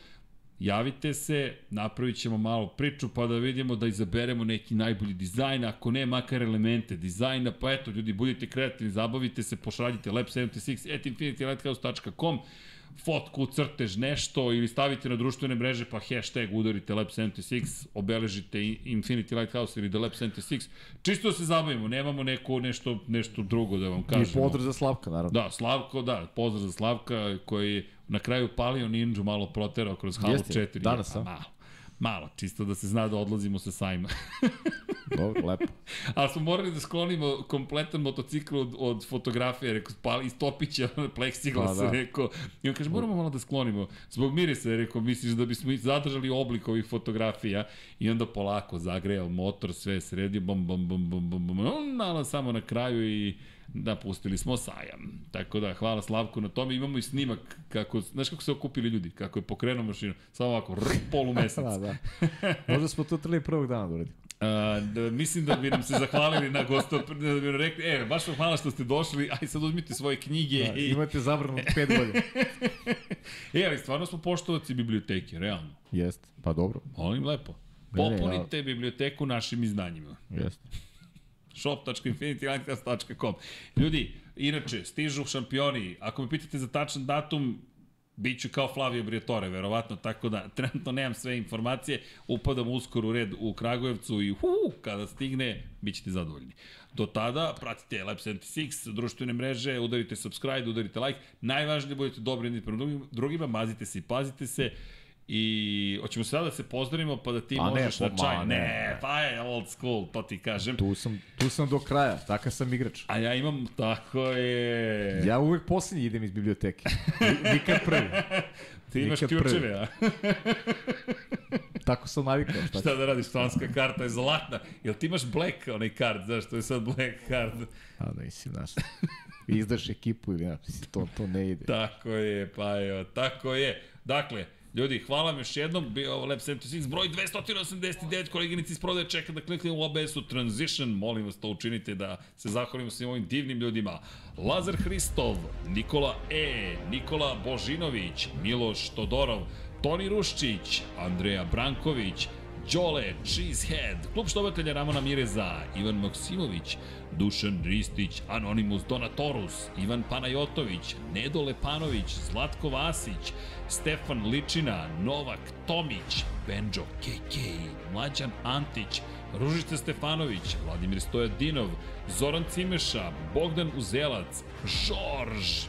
javite se, napravit ćemo malo priču pa da vidimo da izaberemo neki najbolji dizajn, ako ne makar elemente dizajna, pa eto ljudi budite kreativni, zabavite se, pošaljite lab76 at infinitylighthouse.com fotku, crtež, nešto ili stavite na društvene mreže pa hashtag udarite Lab76, obeležite Infinity Lighthouse ili The Lab 76. Čisto se zabavimo, nemamo neko, nešto, nešto drugo da vam kažemo. I pozdrav za Slavka, naravno. Da, Slavko, da, pozdrav za Slavka koji je na kraju palio ninju, malo proterao kroz Halo Jeste, 4. danas, a? Malo, malo, čisto da se zna da odlazimo sa sajma. Dobro, lepo. Ali smo morali da sklonimo kompletan motocikl od, od fotografije, rekao, spali, istopit će pleksiglas, pa, da. rekao. I on kaže, moramo malo da sklonimo. Zbog mirisa, rekao, misliš da bismo zadržali oblik ovih fotografija i onda polako zagrejao motor, sve sredio, bom, bom, bom, bom, bom, bom, bom, samo na kraju i Da, pustili smo sajam. Tako da, hvala Slavku na tome. Imamo i snimak, kako, znaš kako se okupili ljudi, kako je pokrenuo mašinu. Samo ovako, r, polu mesec. da, da. Možda smo to trebali prvog dana da uradimo. Uh, da, mislim da bi nam se zahvalili na gostu, da bi nam rekli, e, baš vam hvala što ste došli, aj sad uzmite svoje knjige. Da, i... Imate zabranu pet godina. e, ali stvarno smo poštovaci biblioteke, realno. Jeste, pa dobro. Molim lepo. Popunite ne, ja... biblioteku našim izdanjima. Jeste shop.infinitylighthouse.com Ljudi, inače, stižu šampioni. Ako me pitate za tačan datum, Biću kao Flavio Briatore, verovatno, tako da trenutno nemam sve informacije, upadam uskoro u red u Kragujevcu i hu, kada stigne, bit ćete zadovoljni. Do tada, pratite Lab 76, društvene mreže, udarite subscribe, udarite like, najvažnije budete dobri jedni prema drugima, mazite se i pazite se. I hoćemo sada da se pozdravimo pa da ti pa možeš ne, na čaj. Ne, ne, pa je old school, to ti kažem. Tu sam, tu sam do kraja, takav sam igrač. A ja imam, tako je... Ja uvek poslednji idem iz biblioteke. Nikad prvi. Ti imaš Nikad ključeve, a? Tako sam navikao. Šta, šta da radiš, slanska karta je zlatna. Jel ti imaš black onaj kart, znaš, to je sad black card. A da, mislim, znaš. Izdaš ekipu ili ja, to, to ne ide. Tako je, pa jo, tako je. Dakle, Ljudi, hvala vam još jednom, bio Lab 76, broj 289, koleginici iz prodaje čeka da klikne u OBS-u Transition, molim vas to učinite da se zahvalimo svim ovim divnim ljudima. Lazar Hristov, Nikola E, Nikola Božinović, Miloš Todorov, Toni Ruščić, Andreja Branković, Đole, Cheesehead, klub štovatelja Ramona Mireza, Ivan Maksimović, Dušan Ristić, Anonimus Donatorus, Ivan Panajotović, Nedo Lepanović, Zlatko Vasić, Stefan Ličina, Novak Tomić, Benđo KK, Mlađan Antić, Ružica Stefanović, Vladimir Stojadinov, Zoran Cimeša, Bogdan Uzelac, Žorž,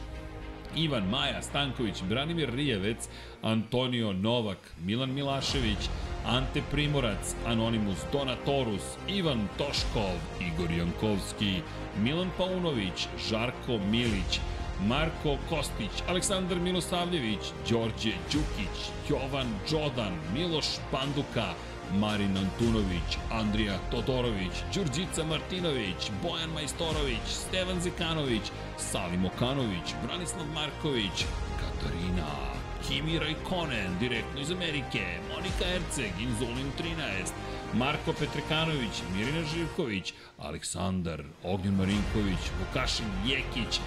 Ivan Maja Stanković, Branimir Rijevec, Antonio Novak, Milan Milašević, Ante Primorac, Anonimus Donatorus, Ivan Toškov, Igor Jankovski, Milan Paunović, Žarko Milić, Marko Kostić, Aleksandar Milosavljević, Đorđe Đukić, Jovan Đodan, Miloš Panduka, Marin Antunović, Andrija Todorović, Đurđica Martinović, Bojan Majstorović, Stevan Zekanović, Salim Okanović, Branislav Marković, Katarina, Kimi Raikkonen, direktno iz Amerike, Monika Erceg, Inzulin 13, Marko Petrekanović, Mirina Živković, Aleksandar, Ognjen Marinković, Vukašin Jekić,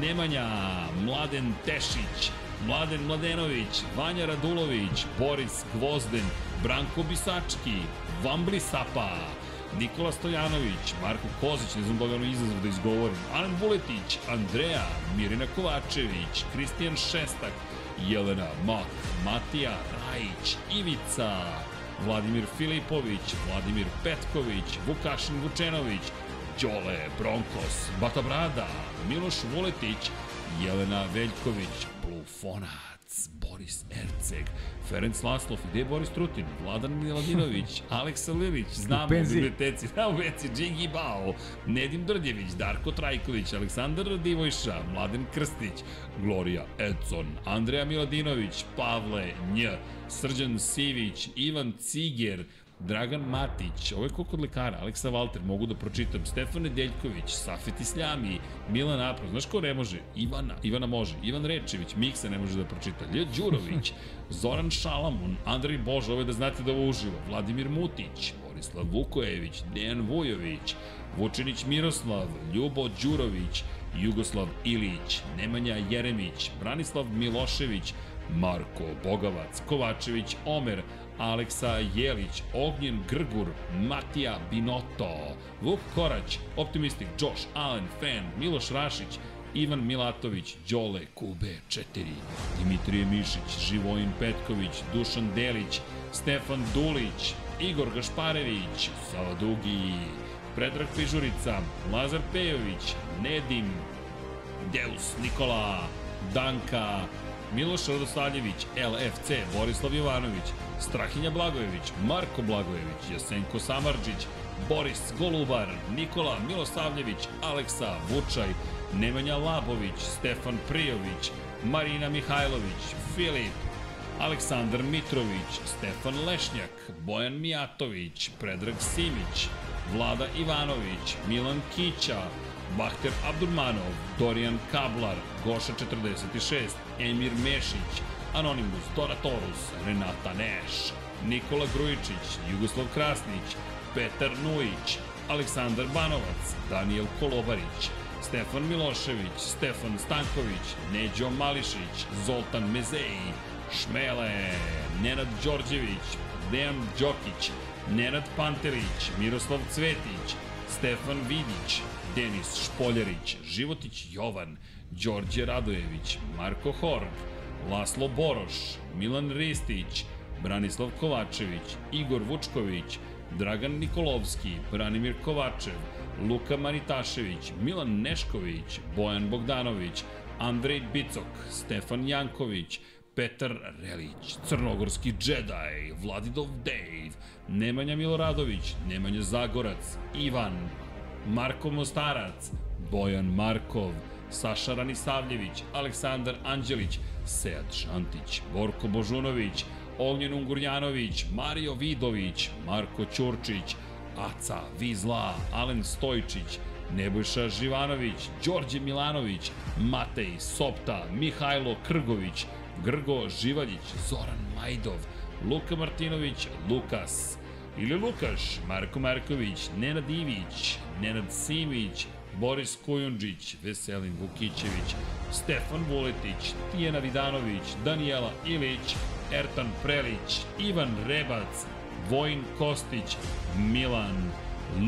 Nemanja, Mladen Tešić, Mladen Mladenović, Vanja Radulović, Boris Gvozden, Branko Bisački, Vambli Sapa, Nikola Stojanović, Marko Kozić, ne znam da li ono izazov da izgovorim, Alen Vuletić, Andreja, Mirina Kovačević, Kristijan Šestak, Jelena Mak, Matija Rajić, Ivica, Vladimir Filipović, Vladimir Petković, Vukašin Vučenović, Đole Bronkos, Bata Brada, Miloš Vuletić, Jelena Veljković, Blufonac, Boris Erceg, Ferenc Laslov, gde je Boris Trutin, Vladan Miladinović, Aleksa Lilić, znamo u biblioteci, da u veci, Džigi Bao, Nedim Drđević, Darko Trajković, Aleksandar Divojša, Mladen Krstić, Gloria Edson, Andreja Miladinović, Pavle Nj, Srđan Sivić, Ivan Ciger, Dragan Matić, ovo je koliko od lekara, Aleksa Valter, mogu da pročitam, Stefan Nedeljković, Safet Isljami, Milan Apro, znaš ko ne može? Ivana, Ivana može, Ivan Rečević, Miksa ne može da pročita, Lja Đurović, Zoran Šalamun, Andrej Bože, ovo je da znate da ovo uživo, Vladimir Mutić, Borislav Vukojević, Dejan Vujović, Vučinić Miroslav, Ljubo Đurović, Jugoslav Ilić, Nemanja Jeremić, Branislav Milošević, Marko Bogavac, Kovačević Omer, Aleksa Jelić, Ognjen Grgur, Matija Binoto, Vuk Korać, Optimistik, Josh Allen, Fan, Miloš Rašić, Ivan Milatović, Đole, Kube 4, Dimitrije Mišić, Živojin Petković, Dušan Delić, Stefan Dulić, Igor Gašparević, Sava Dugi, Predrag Pižurica, Lazar Pejović, Nedim, Deus Nikola, Danka, Miloš Radosavljević, LFC, Borislav Jovanović, Strahinja Blagojević, Marko Blagojević, Jasenko Samarđić, Boris Golubar, Nikola Milosavljević, Aleksa Vučaj, Nemanja Labović, Stefan Prijović, Marina Mihajlović, Filip, Aleksandar Mitrović, Stefan Lešnjak, Bojan Mijatović, Predrag Simić, Vlada Ivanović, Milan Kića, Bahter Abdurmanov, Dorijan Kablar, Goša 46, Emir Mešić, Anonimus, Dora Torus, Renata Neš, Nikola Grujičić, Jugoslav Krasnić, Petar Nujić, Aleksandar Banovac, Daniel Kolobarić, Stefan Milošević, Stefan Stanković, Neđo Mališić, Zoltan Mezeji, Šmele, Nenad Đorđević, Dejan Đokić, Nenad Pantelić, Miroslav Cvetić, Stefan Vidić, Denis Špoljarić, Životić Jovan, Đorđe Radojević, Marko Horg, Laslo Boroš, Milan Ristić, Branislav Kovačević, Igor Vučković, Dragan Nikolovski, Branimir Kovačev, Luka Manitašević, Milan Nešković, Bojan Bogdanović, Andrej Bicok, Stefan Janković, Petar Relić, Crnogorski džedaj, Vladidov Dave, Nemanja Miloradović, Nemanja Zagorac, Ivan, Marko Mostarac, Bojan Markov, Saša Ranisavljević, Aleksandar Anđelić, Sead Šantić, Borko Božunović, Ognjen Ungurjanović, Mario Vidović, Marko Ćurčić, Aca Vizla, Alen Stojčić, Nebojša Živanović, Đorđe Milanović, Matej Sopta, Mihajlo Krgović, Grgo Živaljić, Zoran Majdov, Luka Martinović, Lukas, ili Lukaš, Marko Marković, Nenad Ivić, Nenad Simić, Boris Kujundžić, Veselin Vukićević, Stefan Vuletić, Tijena Vidanović, Danijela Ilić, Ertan Prelić, Ivan Rebac, Vojin Kostić, Milan,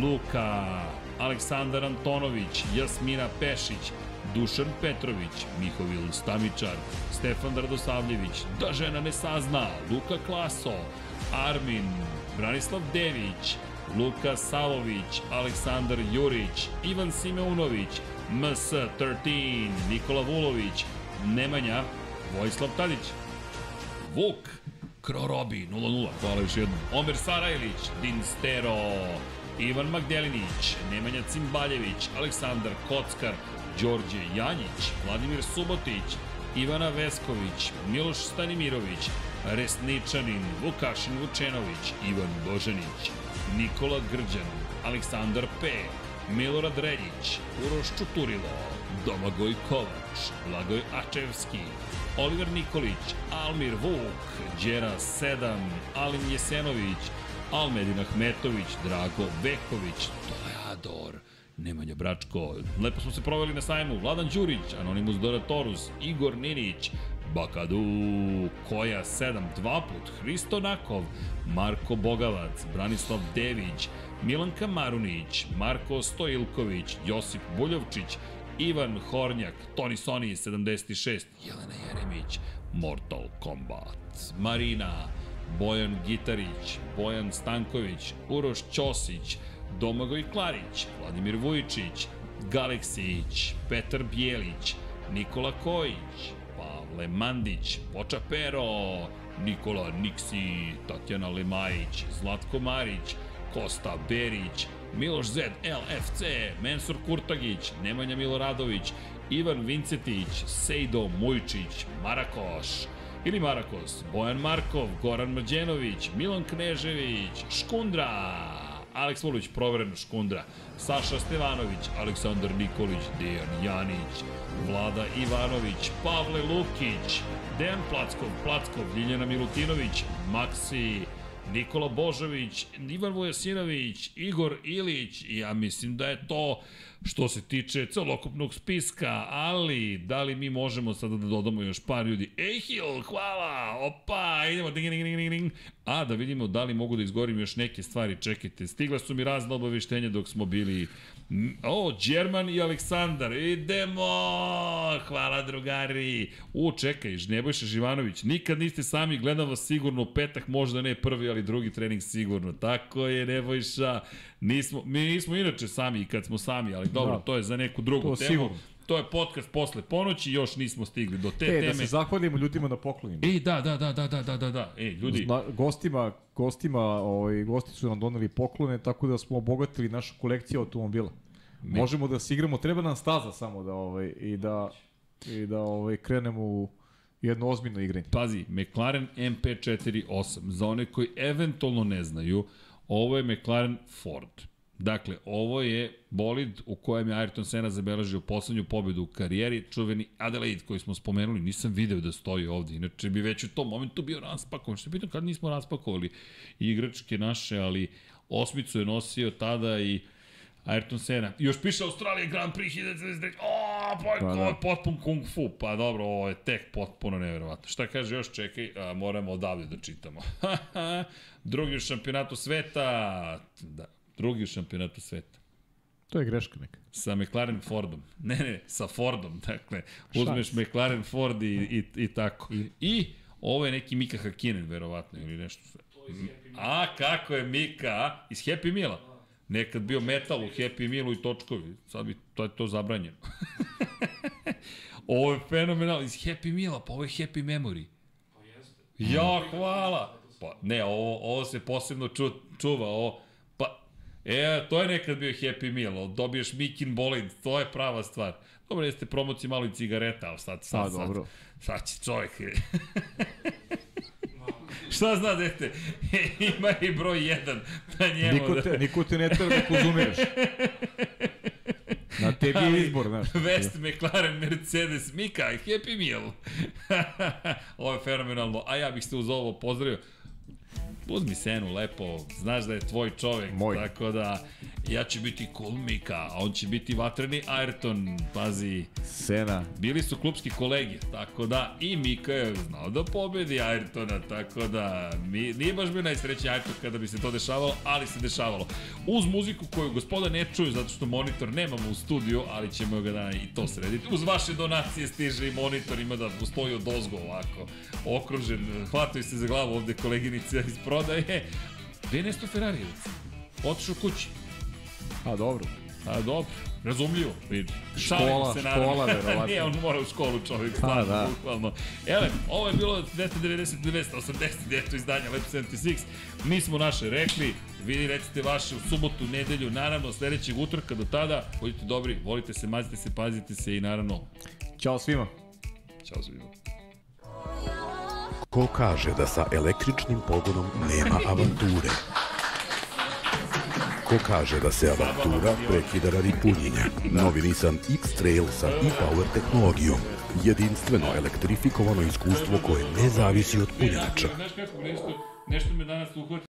Luka, Aleksandar Antonović, Jasmina Pešić, Dušan Petrović, Mihovil Stamičar, Stefan Radosavljević, Da žena ne sazna, Luka Klaso, Armin, Branislav Dević, Luka Salović, Aleksandar Jurić, Ivan Simeunović, MS13, Nikola Vulović, Nemanja, Vojislav Tadić, Vuk, Krorobi 00, hvala još jednom, Omer Sarajlić, Dinstero, Ivan Magdelinić, Nemanja Cimbaljević, Aleksandar Kockar, Đorđe Janjić, Vladimir Subotić, Ivana Vesković, Miloš Stanimirović, Resničanin, Vukašin Vučenović, Ivan Božanić, Nikola Grđan, Aleksandar P, Milorad Reljić, Uroš Čuturilo, Domagoj Kovač, Blagoj Ačevski, Oliver Nikolić, Almir Vuk, Đera 7, Alim Jesenović, Almedin Ahmetović, Drago Veković, Toleador, Nemanja Bračko. Lepo smo se proveli na sajmu. Vladan Đurić, Anonimus Doratorus, Igor Ninić, Bakadu, Koja 7, dva put, Hristo Nakov, Marko Bogavac, Branislav Dević, Milanka Marunić, Marko Stojilković, Josip Buljovčić, Ivan Hornjak, Toni Soni 76, Jelena Jeremić, Mortal Kombat, Marina, Bojan Gitarić, Bojan Stanković, Uroš Ćosić, Domagoj Klarić, Vladimir Vujičić, Galeksić, Petar Bijelić, Nikola Kojić, Pavle Mandić, Poča Pero, Nikola Niksi, Tatjana Lemajić, Zlatko Marić, Kosta Berić, Miloš Zed, LFC, Mensur Kurtagić, Nemanja Miloradović, Ivan Vincetić, Sejdo Mujčić, Marakoš, ili Marakos, Bojan Markov, Goran Mrđenović, Milan Knežević, Škundra, Aleks Vulić, provereno Škundra, Saša Stevanović, Aleksandar Nikolić, Dejan Janić, Vlada Ivanović, Pavle Lukić, Dejan Plackov, Plackov, Ljiljana Milutinović, Maksi, Nikola Božović, Ivan Vojasinović, Igor Ilić, ja mislim da je to što se tiče celokupnog spiska, ali da li mi možemo sada da dodamo još par ljudi? Ehil, hvala, opa, idemo, ding, ding, ding, ding. A, da vidimo da li mogu da izgorim još neke stvari, čekajte, stigla su mi razne obaveštenja dok smo bili O, Đerman i Aleksandar, idemo! Hvala drugari! U, čekaj, Nebojša Živanović, nikad niste sami, gledam vas sigurno u petak, možda ne prvi, ali drugi trening sigurno. Tako je, Nebojša. Nismo, mi nismo inače sami i kad smo sami, ali dobro, da. to je za neku drugu to temu. Sigurno. To je podcast posle ponoći, još nismo stigli do te e, teme. da se zahvalimo ljudima na poklonima. E, da, da, da, da, da, da, da, da. E, ljudi. Zna, gostima, gostima, ovaj, gosti su nam doneli poklone, tako da smo obogatili našu kolekciju automobila. Me... Možemo da se igramo, treba nam staza samo da ovaj i da i da ovaj krenemo u jedno ozbiljno igranje. Pazi, McLaren MP48, za one koji eventualno ne znaju, ovo je McLaren Ford. Dakle, ovo je bolid u kojem je Ayrton Senna zabeležio poslednju pobedu u karijeri, čuveni Adelaide koji smo spomenuli, nisam video da stoji ovde, inače bi već u tom momentu bio raspakovan, što je pitan kad nismo raspakovali igračke naše, ali osmicu je nosio tada i Ayrton Senna. Još piše Australija Grand Prix 1993. O, pa, pa da. potpun kung fu. Pa dobro, ovo je tek potpuno neverovatno. Šta kaže još? Čekaj, a, moramo odavde da čitamo. drugi u šampionatu sveta. Da, drugi u šampionatu sveta. To je greška neka. Sa McLaren Fordom. Ne, ne, sa Fordom. Dakle, uzmeš Šans. McLaren Ford i, i, i tako. I, I ovo je neki Mika Hakinen, verovatno, ili nešto. A, kako je Mika? Iz Happy Meala? Nekad bio metal u Happy Mealu i točkovi. Sad bi to to zabranjeno. ovo je fenomenal. Iz Happy Meala, pa ovo je Happy Memory. Pa jeste. Ja, hvala. Pa ne, ovo, ovo se posebno ču, čuva. Ovo, pa, e, to je nekad bio Happy Meal. Dobiješ Mikin Bolid, to je prava stvar. Dobro, jeste promociji malo i cigareta, ali sad, sad, sad, sad, sad će čovjek... Šta zna dete? Ima i broj 1 na njemu. Niko te, da... niko te ne treba da konzumiraš. Na tebi je izbor, znaš. West, McLaren, Mercedes, Mika, Happy Meal. ovo je fenomenalno. A ja bih se uz ovo pozdravio uzmi senu lepo, znaš da je tvoj čovek, Moj. tako da ja ću biti cool Mika, a on će biti vatreni Ayrton, pazi. Sena. Bili su klubski kolegi, tako da i Mika je znao da pobedi Ayrtona, tako da mi, nije baš bio najsreći Ayrton kada bi se to dešavalo, ali se dešavalo. Uz muziku koju gospoda ne čuju, zato što monitor nemamo u studiju, ali ćemo ga da i to srediti. Uz vaše donacije stiže i monitor, ima da postoji od ozgo ovako, okružen, hvataju se za glavu ovde koleginice iz prodaje. Gde je Nesto Ferrarijevac? Otišao kući. A, dobro. A dobro, razumljivo. Vidi. Škola, se, škola, verovatno. Nije, on mora u školu čovjek, Pa, stvarno, da. bukvalno. Elem, ovo je bilo 290, 289 izdanja Lab 76. Mi smo naše rekli, vi recite vaše u subotu, nedelju, naravno sledećeg utorka do tada. Budite dobri, volite se, mazite se, pazite se i naravno, Ćao svima. čao svima. Ko kaže da sa električnim pogonom nema avanture? Neko kaže da se avantura prekida radi punjenja. Novi Nissan X-Trail sa e-Power tehnologijom. Jedinstveno elektrifikovano iskustvo koje ne zavisi od punjača. Nešto me danas uhvati.